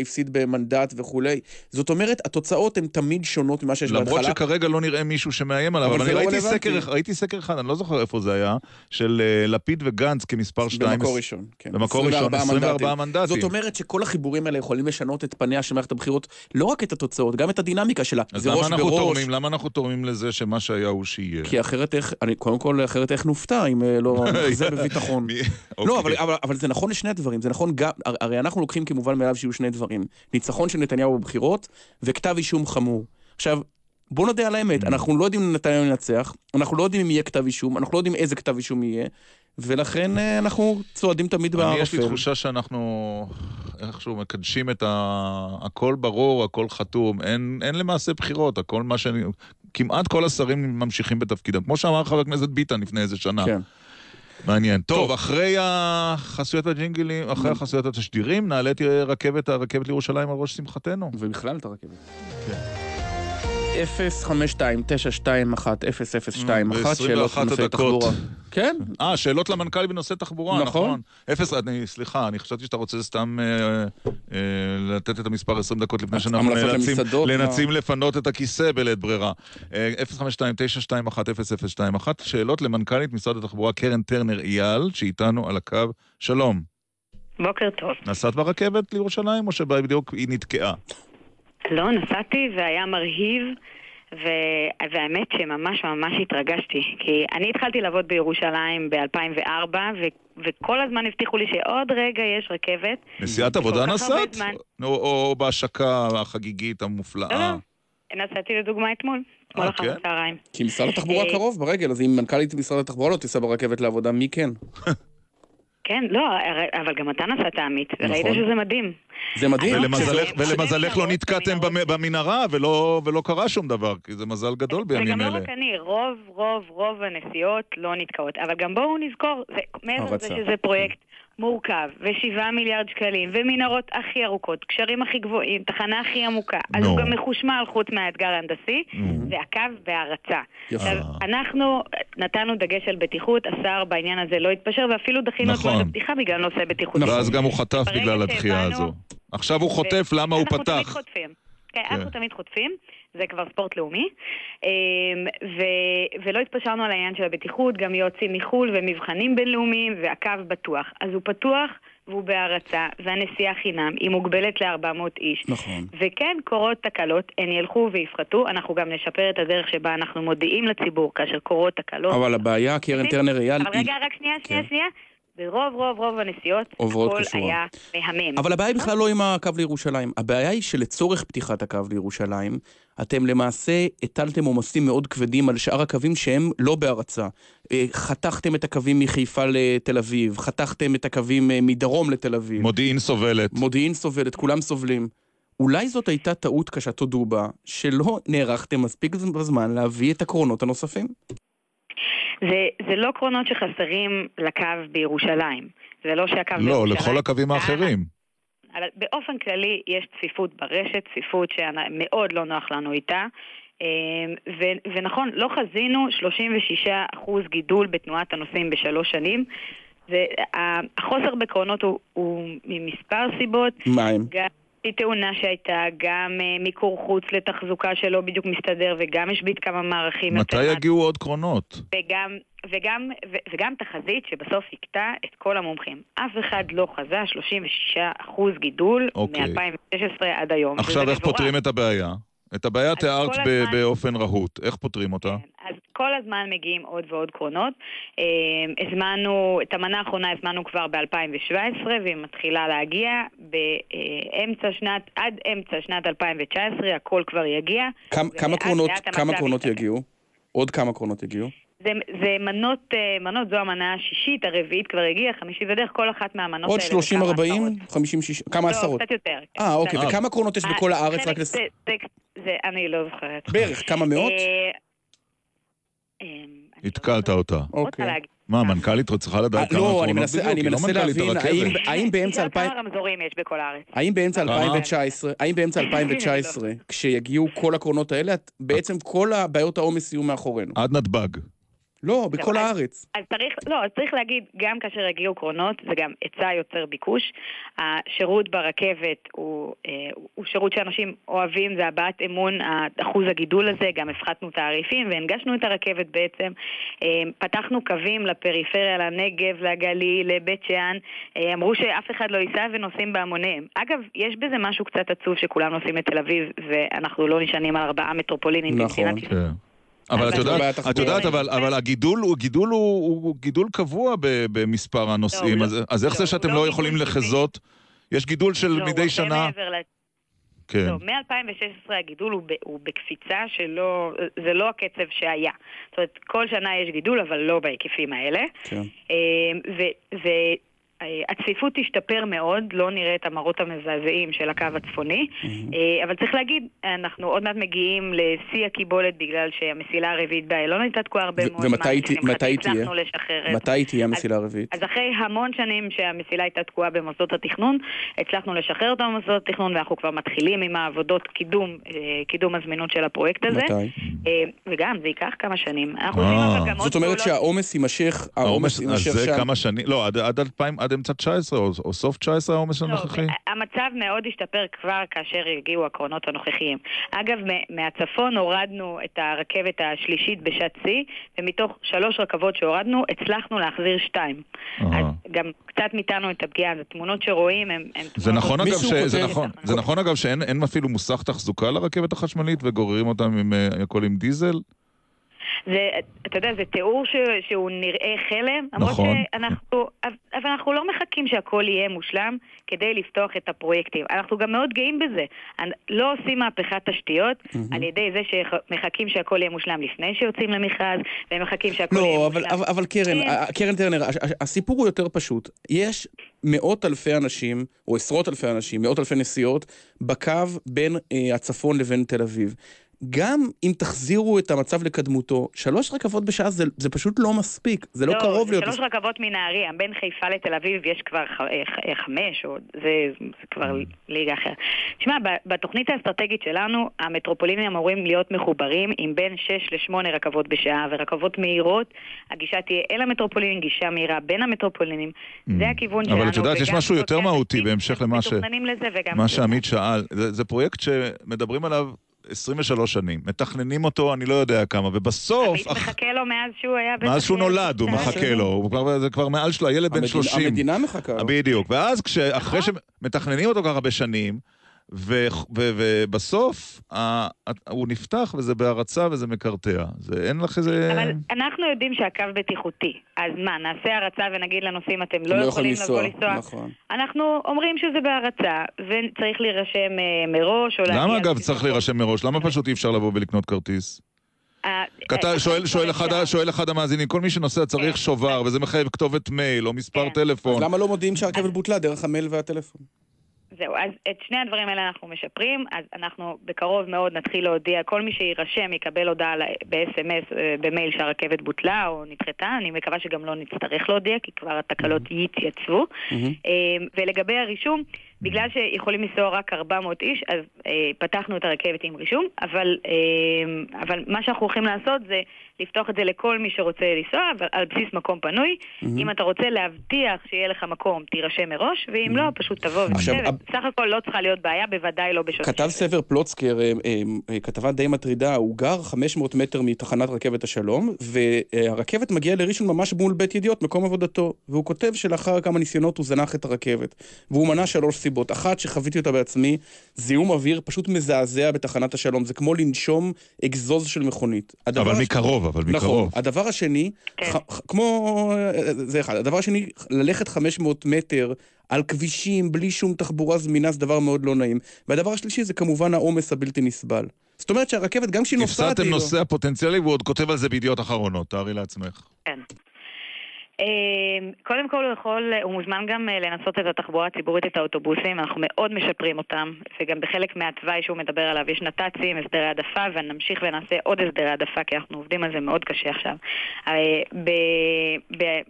הפסיד במנדט וכולי. זאת אומרת, התוצאות הן תמיד שונות ממה שיש למרות בהתחלה. שכרגע לא נראה מישהו שמאיים עליו, אבל אבל אני לא ראיתי. סקר, ראיתי סקר אחד, אני לא זוכר איפה זה היה, של אה, לפיד וגנץ כמספר 2. במקור ראשון, כן. במקור ראשון, 24 מנדטים. זאת אומרת שכל החיבורים האלה יכולים לשנות את פניה של מערכת הבחירות, לא רק את התוצאות, גם את הדינמיקה שלה. אז למה אנחנו בראש. תורמים? למה אנחנו תורמים לזה שמה שהיה הוא שיהיה? כי אחרת איך, אני, קודם כל, אחרת איך נופתע אם אה, לא [laughs] נחזה בביטחון. לא, אבל, אבל, אבל זה נכון לשני דברים, זה נכון גם, הר- הרי אנחנו לוקחים כמובן מאליו שיהיו שני דברים. ניצחון של נתניהו בבחירות, וכתב אישום חמור. עכשיו, בוא נודה על האמת, אנחנו לא יודעים אם נתניהו ינצח, אנחנו לא יודעים אם יהיה כתב אישום, אנחנו לא יודעים איזה כתב אישום יהיה, ולכן אה, אנחנו צועדים תמיד אני, יש לי בערפל. תחושה שאנחנו איכשהו מקדשים את ה... הכל ברור, הכל חתום, אין, אין למעשה בחירות, הכל מה שאני... כמעט כל השרים ממשיכים בתפקידם, כמו שאמר חבר הכנסת ביטן לפני איזה שנה. כן. מעניין. טוב, אחרי החסויות והג'ינגלים, אחרי החסויות התשדירים, נעלה את רכבת, הרכבת לירושלים על ראש שמחתנו. ובכלל את הרכבת. כן. 052-921-0021, שאלות ב-21 בנושא. תחבורה. כן. אה, שאלות למנכ"ל בנושא תחבורה, נכון. נכון. אפס, אני, סליחה, אני חשבתי שאתה רוצה סתם אה, אה, לתת את המספר 20 דקות לפני שאנחנו נאלצים? לפנות את הכיסא בלית ברירה. אה, 052-921-0021, שאלות למנכ"לית משרד התחבורה קרן טרנר אייל, שאיתנו על הקו. שלום. בוקר טוב. נסעת ברכבת לירושלים, או שבדיוק היא נתקעה? לא, נסעתי והיה מרהיב, ו... והאמת שממש ממש התרגשתי. כי אני התחלתי לעבוד בירושלים ב-2004, ו... וכל הזמן הבטיחו לי שעוד רגע יש רכבת. נסיעת עבודה נסעת? זמן. או, או בהשקה החגיגית המופלאה? נסעתי לדוגמה אתמול, אתמול אה, אחר כן? הצהריים. כי משרד התחבורה אה, קרוב ברגל, אז אם מנכ"לית משרד התחבורה לא תיסע ברכבת לעבודה, מי כן? [laughs] כן, לא, אבל גם אתה נסעת, עמית, וראית נכון. שזה מדהים. זה מדהים. ולמזלך, ולמזלך לא נתקעתם במ- במנהרה ולא, ולא קרה שום דבר, כי זה מזל גדול בימים וגם לא אלה. רק אני, רוב, רוב, רוב הנסיעות לא נתקעות. אבל גם בואו נזכור, זה, מעבר לזה. שזה פרויקט מורכב, ושבעה מיליארד שקלים, ומנהרות הכי ארוכות, קשרים הכי גבוהים, תחנה הכי עמוקה, אז נו. הוא גם מחושמל חוץ מהאתגר ההנדסי, זה הקו בהרצה. יפה. עכשיו, אנחנו נתנו דגש על בטיחות, השר בעניין הזה לא התפשר, ואפילו דחינו את נכון. מועד הפתיחה בגלל נושא בטיחות. ואז גם הוא חטף בגלל הדחייה הזו. עכשיו הוא חוטף למה הוא אנחנו תמיד פתח. חוטפים. כן, כן. אנחנו תמיד חוטפים, זה כבר ספורט לאומי. אמ, ו- ולא התפשרנו על העניין של הבטיחות, גם יועצים מחו"ל ומבחנים בינלאומיים והקו בטוח. אז הוא פתוח והוא בהרצה, והנסיעה חינם, היא מוגבלת ל-400 איש. נכון. וכן, קורות תקלות, הן ילכו ויפחתו, אנחנו גם נשפר את הדרך שבה אנחנו מודיעים לציבור כאשר קורות תקלות. אבל הבעיה, קרן טרנר אייל, אבל רגע, רק שנייה, שנייה, כן. שנייה. ברוב רוב רוב הנסיעות, הכל כשורה. היה מהמם. אבל הבעיה היא בכלל לא עם הקו לירושלים. הבעיה היא שלצורך פתיחת הקו לירושלים, אתם למעשה הטלתם עומסים מאוד כבדים על שאר הקווים שהם לא בהרצה. אה, חתכתם את הקווים מחיפה לתל אביב, חתכתם את הקווים אה, מדרום לתל אביב. מודיעין סובלת. מודיעין סובלת, כולם סובלים. אולי זאת הייתה טעות קשה, תודו בה, שלא נערכתם מספיק בזמן להביא את הקרונות הנוספים. זה, זה לא קרונות שחסרים לקו בירושלים. זה לא שהקו לא, בירושלים... לכל הקווים האחרים. אבל באופן כללי יש צפיפות ברשת, צפיפות שמאוד לא נוח לנו איתה. אמ, ו- ונכון, לא חזינו 36% גידול בתנועת הנוסעים בשלוש שנים. והחוסר בקרונות הוא, הוא ממספר סיבות. מה הם? גם תאונה שהייתה, גם אה, מיקור חוץ לתחזוקה שלא בדיוק מסתדר, וגם השבית כמה מערכים. מתי יגיעו עוד קרונות? וגם, וגם, ו, וגם תחזית שבסוף הכתה את כל המומחים. אף אחד לא חזה 36% גידול אוקיי. מ-2016 עד היום. עכשיו איך מבורך. פותרים את הבעיה? את הבעיה תיארת הזמן- באופן רהוט. איך פותרים אותה? אז כל הזמן מגיעים עוד ועוד קרונות. אה, הזמנו, את המנה האחרונה הזמנו כבר ב-2017, והיא מתחילה להגיע באמצע שנת, עד אמצע שנת 2019, הכל כבר יגיע. כמה, כמה קרונות, כמה קרונות. יגיעו? עוד כמה קרונות יגיעו? זה, זה מנות, אה, מנות, זו המנה השישית, הרביעית כבר הגיעה, חמישית בדרך, כל אחת מהמנות עוד האלה. 30, זה כמה 40, עשרות. 50, 60, כמה לא, עשרות? קצת יותר. אה, אוקיי, קצת. וכמה קרונות יש אה, בכל הארץ? רק לס... זה, זה, זה, אני לא זוכרת. בערך, כמה מאות? אה, אה, התקלת אותה. להגיד. מה, המנכ"לית צריכה לדעת כמה לא, קרונות אני בדיוק? מנסה, אני היא לא מנסה מנכ"לית להבין. האם, באמצע 2000... כמה רמזורים יש בכל הארץ. האם באמצע כמה? 2019, האם באמצע 2019, כשיגיעו כל הקרונות האלה, בעצם כל הבעיות העומס יהיו מאחורינו? עד נתב"ג. לא, בכל אז- הארץ. אז צריך, לא, אז צריך להגיד, גם כאשר יגיעו קרונות, זה גם היצע יוצר ביקוש. השירות ברכבת הוא, אה, הוא שירות שאנשים אוהבים, זה הבעת אמון, אחוז הגידול הזה, גם הפחתנו תעריפים והנגשנו את הרכבת בעצם. אה, פתחנו קווים לפריפריה, לנגב, לגליל, לבית שאן. אה, אמרו שאף אחד לא ייסע ונוסעים בהמוניהם. אגב, יש בזה משהו קצת עצוב שכולם נוסעים לתל אביב, ואנחנו לא נשענים על ארבעה מטרופולינים במדינת ישראל. כן. אבל את יודעת, את. יודעת, אבל, אבל הגידול הוא גידול הוא, הוא גידול קבוע במספר הנוסעים, לא, אז, אז איך לא, זה שאתם לא לא יכולים לחזות? יש גידול של לא, מדי שנה? כן. לא, מ-2016 הגידול הוא, ב, הוא בקפיצה שלא, זה לא הקצב שהיה. זאת אומרת, כל שנה יש גידול, אבל לא בהיקפים האלה. כן. אה, ו- הצפיפות תשתפר מאוד, לא נראה את המראות המזעזעים של הקו הצפוני, אה, אבל צריך להגיד, אנחנו עוד מעט מגיעים לשיא הקיבולת בגלל שהמסילה הרביעית באיילון הייתה תקועה הרבה מאוד זמן, ומתי היא ת- לשמחתי מתי היא תהיה? מתי תהיה אז- המסילה הרביעית? אז אחרי המון שנים שהמסילה הייתה תקועה במוסדות התכנון, הצלחנו לשחרר אותה במוסדות התכנון ואנחנו כבר מתחילים עם העבודות קידום, אה, קידום הזמינות של הפרויקט הזה. מתי? אה, וגם זה ייקח כמה שנים. אנחנו עושים אבל גם עוד אה, זאת אומרת שהעומס יימשך, העומס, אז יימשך זה שם. כמה שנים, לא, עד, עד 2000, עד אמצע 19 או, או סוף 19 העומס לא, הנוכחי? המצב מאוד השתפר כבר כאשר הגיעו הקרונות הנוכחיים. אגב, מהצפון הורדנו את הרכבת השלישית בשעת שיא, ומתוך שלוש רכבות שהורדנו, הצלחנו להחזיר שתיים. אז גם קצת מיתנו את הפגיעה, אז התמונות שרואים הן הן זה תמונות... נכון, אגב, ש... זה נכון, זה נכון אגב שאין אין אפילו מוסך תחזוקה לרכבת החשמלית וגוררים אותם עם אה, הכל עם דיזל? זה, אתה יודע, זה תיאור ש, שהוא נראה חלם, נכון. שאנחנו, אבל אנחנו לא מחכים שהכל יהיה מושלם כדי לפתוח את הפרויקטים. אנחנו גם מאוד גאים בזה. לא עושים מהפכת תשתיות על ידי זה שמחכים שהכל יהיה מושלם לפני שיוצאים למכרז, ומחכים שהכל יהיה לא, אבל, מושלם. אבל, אבל קרן, כן. קרן טרנר, הסיפור הוא יותר פשוט. יש מאות אלפי אנשים, או עשרות אלפי אנשים, מאות אלפי נסיעות, בקו בין אה, הצפון לבין תל אביב. גם אם תחזירו את המצב לקדמותו, שלוש רכבות בשעה זה, זה פשוט לא מספיק, זה לא, קרוב זה להיות... שלוש רכבות מנהריה, בין חיפה לתל אביב יש כבר ח, אה, ח, אה, חמש, או זה, זה כבר ליגה אחרת. תשמע, בתוכנית האסטרטגית שלנו, המטרופולינים אמורים להיות מחוברים עם בין שש לשמונה רכבות בשעה, ורכבות מהירות, הגישה תהיה אל המטרופולינים, גישה מהירה בין המטרופולינים, זה הכיוון שלנו. Mm. אבל את יודעת, יש משהו יותר מהותי בהמשך למה ש... מתוכננים לזה וגם... מה שעמית שאל, זה, זה פרויקט שמדברים עליו 23 שנים. מתכננים אותו, אני לא יודע כמה, ובסוף... עמית מחכה לו מאז שהוא היה... מאז שהוא נולד, הוא ישראל. מחכה לו, הוא כבר, זה כבר מעל שלו, הילד בן המדינה- 30. המדינה מחכה לו. בדיוק, ואז כש- אחרי שמתכננים אותו ככה הרבה שנים, ו- ו- ובסוף הוא נפתח וזה בהרצה וזה מקרטע. זה אין לך איזה... אבל אנחנו יודעים שהקו בטיחותי, אז מה, נעשה הרצה ונגיד לנוסעים אתם אתם לא לא יכולים לבוא לנסוע? נכון. אנחנו אומרים שזה בהרצה, וצריך להירשם אה, מראש, או להגיע... למה אגב צריך להירשם מראש? למה פשוט אי אפשר לבוא ולקנות כרטיס? אה, אה, שואל- שואל אחד- שואל אחד המאזינים, כל מי שנוסע צריך שובר, וזה מחייב כתובת מייל או מספר טלפון. אז למה לא מודיעים שהרכבת בוטלה דרך המייל והטלפון? זהו, אז את שני הדברים האלה אנחנו משפרים, אז אנחנו בקרוב מאוד נתחיל להודיע, כל מי שיירשם יקבל הודעה ב-SMS, אה, במייל שהרכבת בוטלה או נדחתה, אני מקווה שגם לא נצטרך להודיע, כי כבר התקלות יתייצבו. אה, ולגבי הרישום, בגלל שיכולים לנסוע רק 400 איש, אז אה, פתחנו את הרכבת עם רישום, אבל, אה, אבל מה שאנחנו הולכים לעשות זה לפתוח את זה לכל מי שרוצה לנסוע, אבל על בסיס מקום פנוי. מהמם. אם אתה רוצה להבטיח שיהיה לך מקום, תירשם מראש, ואם לא, פשוט תבוא עכשיו, ותשב. סך הכל לא צריכה להיות בעיה, בוודאי לא בשעות. כתב סבר פלוצקר, אה, אה, אה, כתבה די מטרידה, הוא גר 500 מטר מתחנת רכבת השלום, והרכבת מגיעה לראשון ממש מול בית ידיעות, מקום עבודתו. והוא כותב שלאחר כמה ניסיונות הוא זנח את הרכבת. והוא מנה שלוש סיבות. אחת, שחוויתי אותה בעצמי, זיהום אוויר פשוט מזעזע בתחנת השלום. זה כמו לנשום אגזוז של מכונית. אבל מקרוב, אבל נכון. מקרוב. הדבר השני, ח- ח- כמו... אה, זה אחד. הדבר השני, ללכת 500 מטר על כבישים בלי שום תחבורה זמינה זה דבר מאוד לא נעים. והדבר השלישי זה כמובן העומס הבלתי נסבל. זאת אומרת שהרכבת, גם כשהיא נוסעת... הפסדתם לא- נוסע פוטנציאלי והוא עוד כותב על זה בידיעות אחרונות, תארי לעצמך. כן. אה, קודם כל הוא יכול, הוא מוזמן גם אה, לנסות את התחבורה הציבורית, את האוטובוסים, אנחנו מאוד משפרים אותם, וגם בחלק מהתוואי שהוא מדבר עליו יש נת"צים, הסדרי העדפה, ונמשיך ונעשה עוד הסדרי העדפה, כי אנחנו עובדים על זה מאוד קשה עכשיו. אה,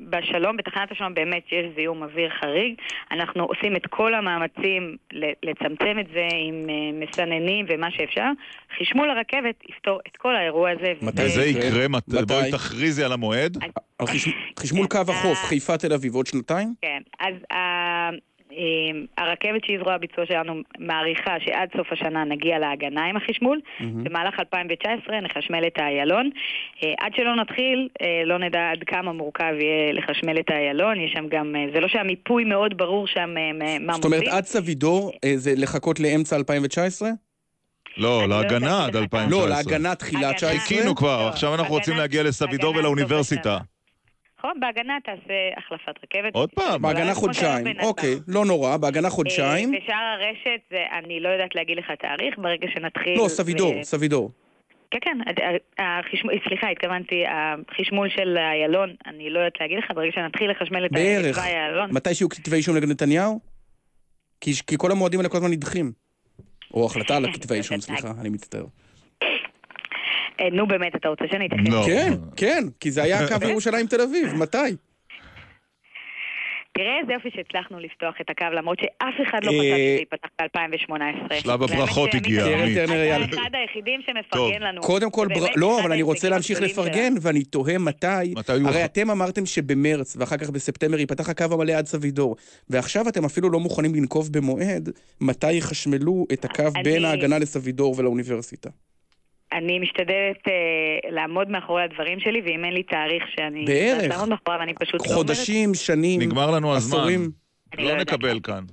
בשלום, בתחנת השלום באמת יש זיהום אוויר חריג, אנחנו עושים את כל המאמצים לצמצם את זה עם אה, מסננים ומה שאפשר. חשמול הרכבת יפתור את כל האירוע הזה. מתי זה יקרה? יקרה? מת- מתי? בואי תכריזי על המועד. חש- חשמול קו החוף, חיפה תל אביב, עוד שנתיים? כן, אז ה- אמ, הרכבת שהיא זרוע הביצוע שלנו מעריכה שעד סוף השנה נגיע להגנה עם החשמול. במהלך 2019 נחשמל את האיילון. אה, עד שלא נתחיל, אה, לא נדע עד כמה מורכב יהיה לחשמל את האיילון. יש שם גם, אה, זה לא שהמיפוי מאוד ברור שם אה, מה זאת אומרת. עד סבידור אה, זה לחכות לאמצע 2019? לא, להגנה עד 2019. לא, להגנה תחילת 19. חיכינו כבר, עכשיו אנחנו רוצים להגיע לסבידור ולאוניברסיטה. נכון, בהגנה תעשה החלפת רכבת. עוד פעם. בהגנה חודשיים, שהיה בנתב"ג. אוקיי, לא נורא, בהגנה חודשיים. אה, ושאר הרשת, זה, אני לא יודעת להגיד לך תאריך, ברגע שנתחיל... לא, סבידור, סבידור. כן, כן, ה- ה- החשמול, סליחה, התכוונתי, החשמול של איילון, אני לא יודעת להגיד לך, ברגע שנתחיל לחשמל את בערך. איילון, מתי שיהיו כתבי אישום נגד נתניהו? כי כי כל המועדים האלה כל הזמן נדחים. או החלטה על כתבי אישום, סליחה, אני מצטער. אה, נו באמת, אתה רוצה שאני אתייחס? כן, כן, כי זה היה קו ירושלים תל אביב, מתי? תראה איזה יופי שהצלחנו לפתוח את הקו, למרות שאף אחד לא אה, חשב שזה ייפתח ב-2018. שלב הברכות הגיע. אתה אחד היחידים שמפרגן לנו. קודם כל, לא, אבל אני רוצה להמשיך לפרגן, ואני תוהה מתי. הוא הרי אתם אמרתם שבמרץ, ואחר כך בספטמבר ייפתח הקו המלא עד סבידור. ועכשיו אתם אפילו לא מוכנים לנקוב במועד מתי יחשמלו את הקו בין ההגנה לסבידור ולאוניברסיטה. אני משתדלת אה, לעמוד מאחורי הדברים שלי, ואם אין לי תאריך שאני... בערך. לעמוד מאחוריו, אני פשוט לא אומרת. חודשים, שנים, נגמר לנו הזמן. עשורים. אני לא לא נקבל כאן.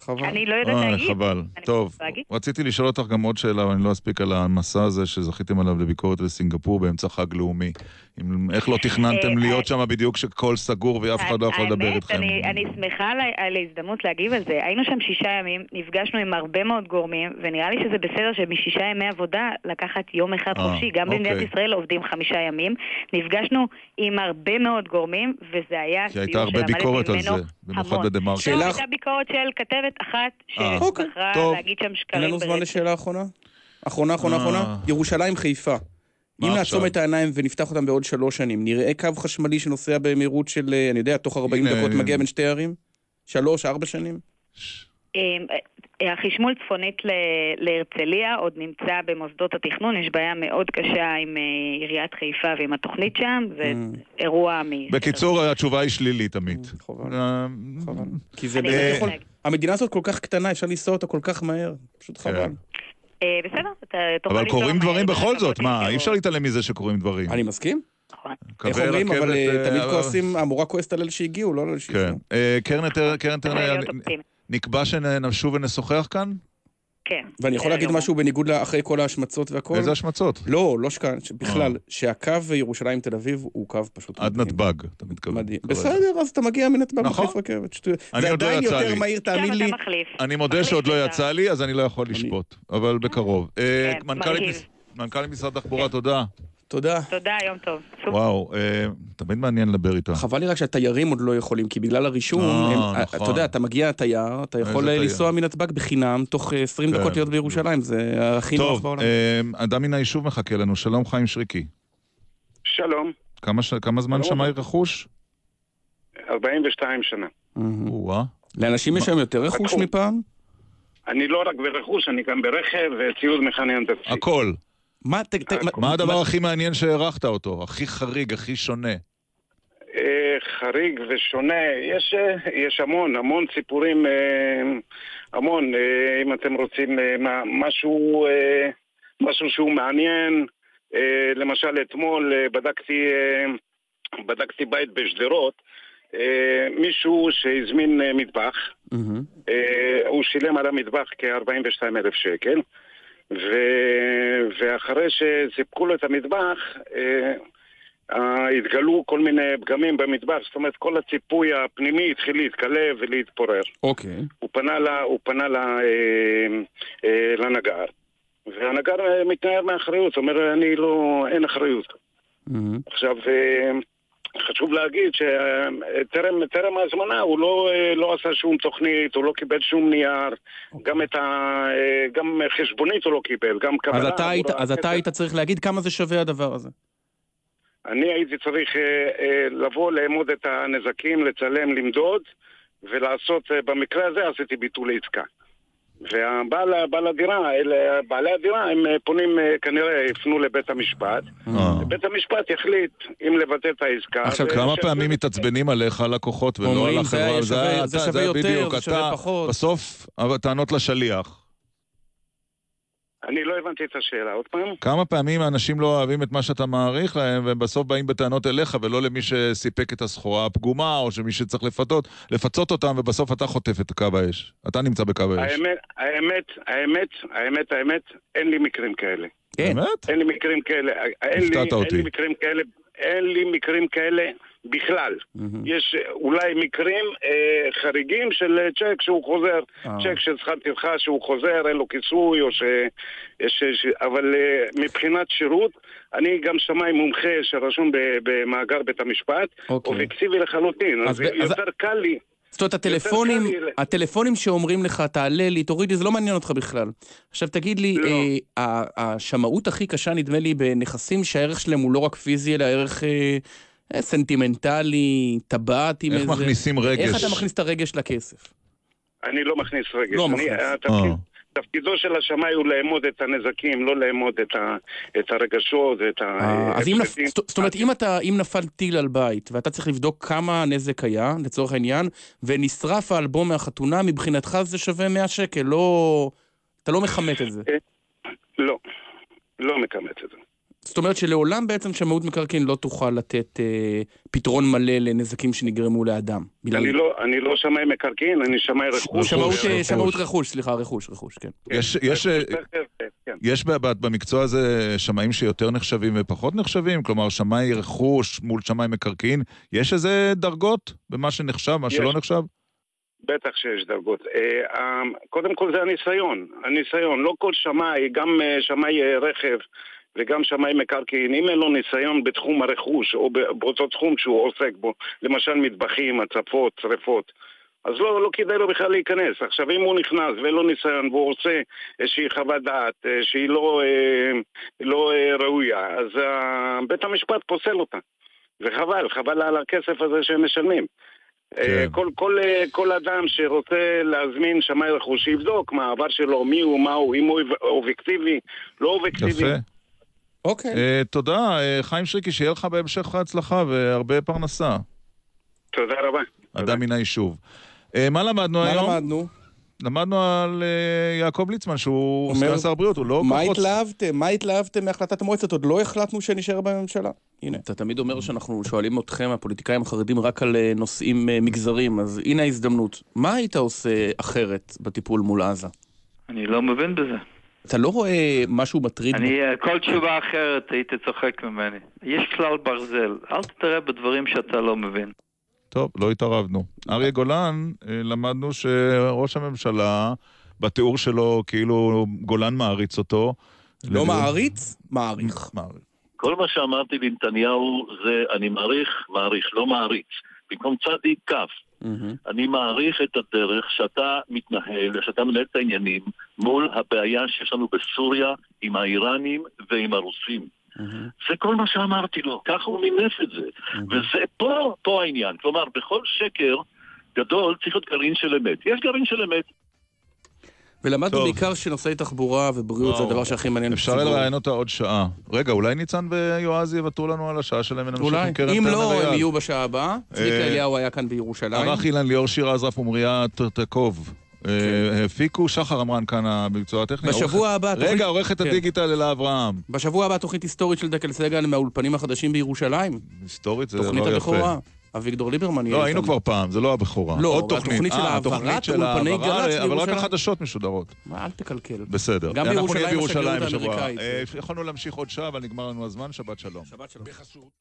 חבל. אני לא יודעת אוי, להגיד. חבל. טוב. רציתי לשאול אותך גם עוד שאלה, אבל אני לא אספיק על המסע הזה שזכיתם עליו לביקורת לסינגפור באמצע חג לאומי. אם- איך לא תכננתם אה, להיות שם בדיוק כשכל סגור ואף אחד לא יכול לדבר האמת, איתכם? אני, אני שמחה על, ההזדמנות להגיב על זה. היינו שם שישה ימים, נפגשנו עם הרבה מאוד גורמים, ונראה לי שזה בסדר שמשישה ימי עבודה לקחת יום אחד אה, חופשי. גם אוקיי. במדינת ישראל עובדים חמישה ימים. נפגשנו עם הרבה מאוד גורמים, וזה היה כי הייתה הרבה שלמדתי ביקורת על ממנו זה, במיוחד המון. בדה-מרקר. לא, הייתה ביקורת של כתבת אחת אה, אוקיי, שבחרה טוב. להגיד שם אין שקרים לנו זמן. לשאלה אחרונה? אחרונה, אחרונה, אה. אחרונה? ירושלים, חיפה. אם נעצום עכשיו? את העיניים ונפתח אותם בעוד שלוש שנים, נראה קו חשמלי שנוסע במהירות של, אה, אני יודע, תוך 40 הנה, דקות הנה. מגיע בין שתי ערים? שלוש, ארבע שנים? אה, אה, החשמול צפונית ל- להרצליה עוד נמצא במוסדות התכנון, יש בעיה מאוד קשה עם אה, עיריית חיפה ועם התוכנית שם, זה אירוע מ... בקיצור, התשובה היא שלילית, עמית. אה, כי זה לא. המדינה הזאת כל כך קטנה, אפשר לנסוע אותה כל כך מהר. פשוט חבל. אה, בסדר, אתה תוכל אבל קורים דברים בכל זאת, מה. אי אפשר להתעלם מזה שקורים דברים. אני מסכים. קווי איך אומרים, אבל אה, תמיד אה, כועסים, המורה כועסת על אלה שהגיעו, לא על אלה כן. שהגיעו. קרן קרן טרנר. נקבע שנשוב ונשוחח כאן? כן. ואני יכול להגיד גמור. משהו בניגוד לאחרי כל ההשמצות והכל? איזה השמצות? לא, לא שכאן, בכלל, אה. שהקו ירושלים תל אביב הוא קו פשוט עד. נתב"ג, אתה מתכוון. מדהים. בסדר, אז אתה מגיע מנתב"ג נכון. מחליף רכבת, שטויות. אני זה עוד לא עדיין יותר לי. מהיר, תאמין לי. אני מודה שעוד לא יצא לי, אז אני לא יכול לשפוט, אבל בקרוב. אה, כן, מנכ"לית מרהיב. מס- מנכ"לית משרד התחבורה, תודה. תודה. תודה, יום טוב. וואו, אה, תמיד מעניין לדבר איתה. חבל לי רק שהתיירים עוד לא יכולים, כי בגלל הרישום, אה, הם- נכון. אתה יודע, אתה מגיע תייר, אתה יכול תייר? לנסוע מנתב"ג בחינם, תוך אה, 20 כן. דקות להיות בירושלים, זה הכי נוח טוב, בעולם. אה, אדם מן היישוב מחכה לנו. שלום, חיים שריקי. שלום, כמה ש- כמה זמן. שמאי רכוש? 42 שנה. או-אה. לאנשים יש היום יותר רכוש. מפעם? אני לא רק ברכוש, אני גם ברכב וציוד מכני הנדסי. הכל. מה, ת- ת- מה- מה הדבר הכי מעניין שהערכת אותו? הכי חריג, הכי שונה? אה, חריג ושונה, יש, אה, יש המון, המון סיפורים, אה, המון, אה, אם אתם רוצים אה, משהו, אה, משהו שהוא מעניין, אה, למשל אתמול אה, בדקתי, אה, בדקתי בית בשדרות, אה, מישהו שהזמין אה, מטבח, אה, הוא שילם על המטבח כ-42 אלף שקל, ו... ואחרי שסיפקו לו את המטבח, אה, אה, התגלו כל מיני פגמים במטבח, זאת אומרת כל הציפוי הפנימי התחיל להתקלב ולהתפורר. אוקיי. הוא פנה, ל... הוא פנה ל... אה, אה, לנגר, והנגר מתנער מאחריות, זאת אומרת, אני לא... אין אחריות. עכשיו, אה, חשוב להגיד שטרם טרם ההזמנה הוא לא, אה, לא עשה שום תוכנית, הוא לא קיבל שום נייר, גם את ה... אה, גם חשבונית הוא לא קיבל, גם קבלה. אז אתה היית- עבור אז אתה. היית צריך להגיד כמה זה שווה הדבר הזה. אני הייתי צריך אה, אה, לבוא, לאמוד את הנזקים, לצלם, למדוד, ולעשות, אה, במקרה הזה עשיתי ביטול עסקה. והבעל בעל הדירה, אלה, בעלי הדירה, הם אה, פונים, אה, כנראה יפנו לבית המשפט, ובית המשפט יחליט אם לבטל את העסקה. עכשיו, ו- כמה ש- פעמים מתעצבנים עליך הלקוחות ולא על זה החברה? זה שווה יותר, בדיוק, זה שווה אתה- פחות. בסוף, הטענות לשליח. אני לא הבנתי את השאלה, עוד פעם? כמה פעמים האנשים לא אוהבים את מה שאתה מעריך להם, ובסוף באים בטענות אליך, ולא למי שסיפק את הסחורה הפגומה, או שמי שצריך לפתות, לפצות אותם, ובסוף אתה חוטף את קו האש. אתה נמצא בקו האש. האמת, האמת, האמת, האמת, האמת, אין לי מקרים כאלה. באמת? אין לי מקרים כאלה. אין לי, הפתעת אותי. אין לי מקרים כאלה. אין לי מקרים כאלה בכלל. יש אה, אולי מקרים אה, חריגים של אה, צ'ק שהוא חוזר, אה. צ'ק של שכר טרחה שהוא חוזר, אין לו כיסוי, או ש... יש, ש... אבל אה, מבחינת שירות, אני גם שמאי מומחה שרשום ב- במאגר בית המשפט, אוקיי. אובייקטיבי לחלוטין, אז אז, ב- אז- יותר קל לי. זאת אומרת, הטלפונים, הטלפונים שאומרים לך, תעלה לי, תוריד לי, זה לא מעניין אותך בכלל. עכשיו תגיד לי, לא. אה, השמאות הכי קשה נדמה לי בנכסים שהערך שלהם הוא לא רק פיזי, אלא ערך אה, סנטימנטלי, טבעת עם איך איזה... מכניסים רגש? איך אתה מכניס את הרגש לכסף? אני לא מכניס רגש. לא אני, מכניס. התפקיד, אה. תפקידו של השמאי הוא לאמוד את הנזקים, לא לאמוד את, ה, את הרגשות ואת אה, אז אם, נפ... זאת אומרת, אם, אתה, אם נפל טיל על בית, ואתה צריך לבדוק כמה הנזק היה, לצורך העניין, ונשרף האלבום מהחתונה, מבחינתך זה שווה 100 שקל, לא... אתה לא מכמת את זה. לא, לא מכמת את זה. זאת אומרת שלעולם בעצם שמאות מקרקעין לא תוכל לתת אה, פתרון מלא לנזקים שנגרמו לאדם. בגלל... אני לא, אני לא שמאי מקרקעין, אני שמאי רכוש. שמאות, רכוש. אה, שמאות רכוש, סליחה, רכוש, רכוש, כן. יש, יש, אה, כן. יש ב- במקצוע הזה שמאים שיותר נחשבים ופחות נחשבים? כלומר, שמאי רכוש מול שמאי מקרקעין, יש איזה דרגות במה שנחשב, מה שלא יש. נחשב? בטח שיש דרגות. אה, קודם כל זה הניסיון, הניסיון. לא כל שמאי, גם שמאי רכב וגם שמאי מקרקעין, אם אין לו ניסיון בתחום הרכוש או באותו תחום שהוא עוסק בו, למשל מטבחים, הצפות, שרפות, אז לא, לא כדאי לו בכלל להיכנס. עכשיו, אם הוא נכנס ואין לו ניסיון והוא עושה איזושהי חוות דעת שהיא לא, אה, לא אה, ראויה, אז אה, בית המשפט פוסל אותה. וחבל, חבל על הכסף הזה שהם משלמים. אה, כל, כל, כל אדם שרוצה להזמין שמאי רכוש, שיבדוק מה העבר שלו, מי הוא, מה הוא, אם הוא אובייקטיבי, לא אובייקטיבי. יפה. אוקיי. אה, תודה, אה, חיים שריקי, שיהיה לך בהמשך הצלחה והרבה פרנסה. תודה רבה. אדם מן היישוב. אה, מה למדנו מה היום? למדנו? למדנו על אה, יעקב ליצמן, שהוא אומר, סגן שר הבריאות, הוא לא מה רוצ- התלהבתם? מה התלהבתם מהחלטת המועצת? עוד לא החלטנו שנשאר בממשלה. הנה, אתה תמיד אומר שאנחנו שואלים אתכם, הפוליטיקאים החרדים, רק על אה, נושאים אה, מגזריים, אז הנה ההזדמנות. מה היית עושה אחרת בטיפול מול עזה? אני לא מבין בזה. אתה לא רואה משהו מטריד? אני, אה, כל תשובה אחרת היית צוחק ממני. יש כלל ברזל, אל תתערב בדברים שאתה לא מבין. טוב, לא התערבנו. אריה גולן, אה, למדנו שראש הממשלה, בתיאור שלו, כאילו גולן מעריץ אותו. לא מעריץ? מעריך. מעריך. כל מה שאמרתי לנתניהו זה אני מעריך, מעריך, לא מעריץ. במקום צדיק כף. אני מעריך את הדרך שאתה מתנהל, שאתה מנהל את העניינים מול הבעיה שיש לנו בסוריה עם האיראנים ועם הרוסים. זה כל מה שאמרתי לו, ככה הוא מינף את זה. וזה פה, פה העניין. כלומר, בכל שקר גדול צריך להיות גרעין של אמת. יש גרעין של אמת. ולמדנו בעיקר שנושאי תחבורה ובריאות זה וואו. הדבר שהכי מעניין אפשר. לראיין אותה עוד שעה. רגע, אולי ניצן ויועז יוותרו לנו על השעה שלהם ונמשיך. עם קרן אם לא, הם. יהיו בשעה הבאה. צביקה אה, אליהו היה כאן בירושלים. ערך אילן ליאור שיר עזרף ומוריה טרטקוב. אה, הפיקו שחר עמרן כאן הביצוע הטכני. כן. בשבוע הבא... רגע, תוכנית- עורכת כן. הדיגיטל אלה אברהם. בשבוע הבא תוכנית היסטורית של דקל סגל מהאולפנים החדשים בירושלים. היסטורית זה תוכנית לא הבכורה. אביגדור ליברמן יהיה לא, היינו. כבר פעם, זה לא הבכורה. לא, עוד התוכנית של אה, העברת אולפני גל"צ אבל רק לירושלים. החדשות משודרות. אל תקלקל. בסדר. גם אנחנו בירושלים נהיה בירושלים השגרירות בשבוע. האמריקאית. אה, יכולנו להמשיך עוד שעה, אבל נגמר לנו הזמן, שבת שלום. שבת שלום.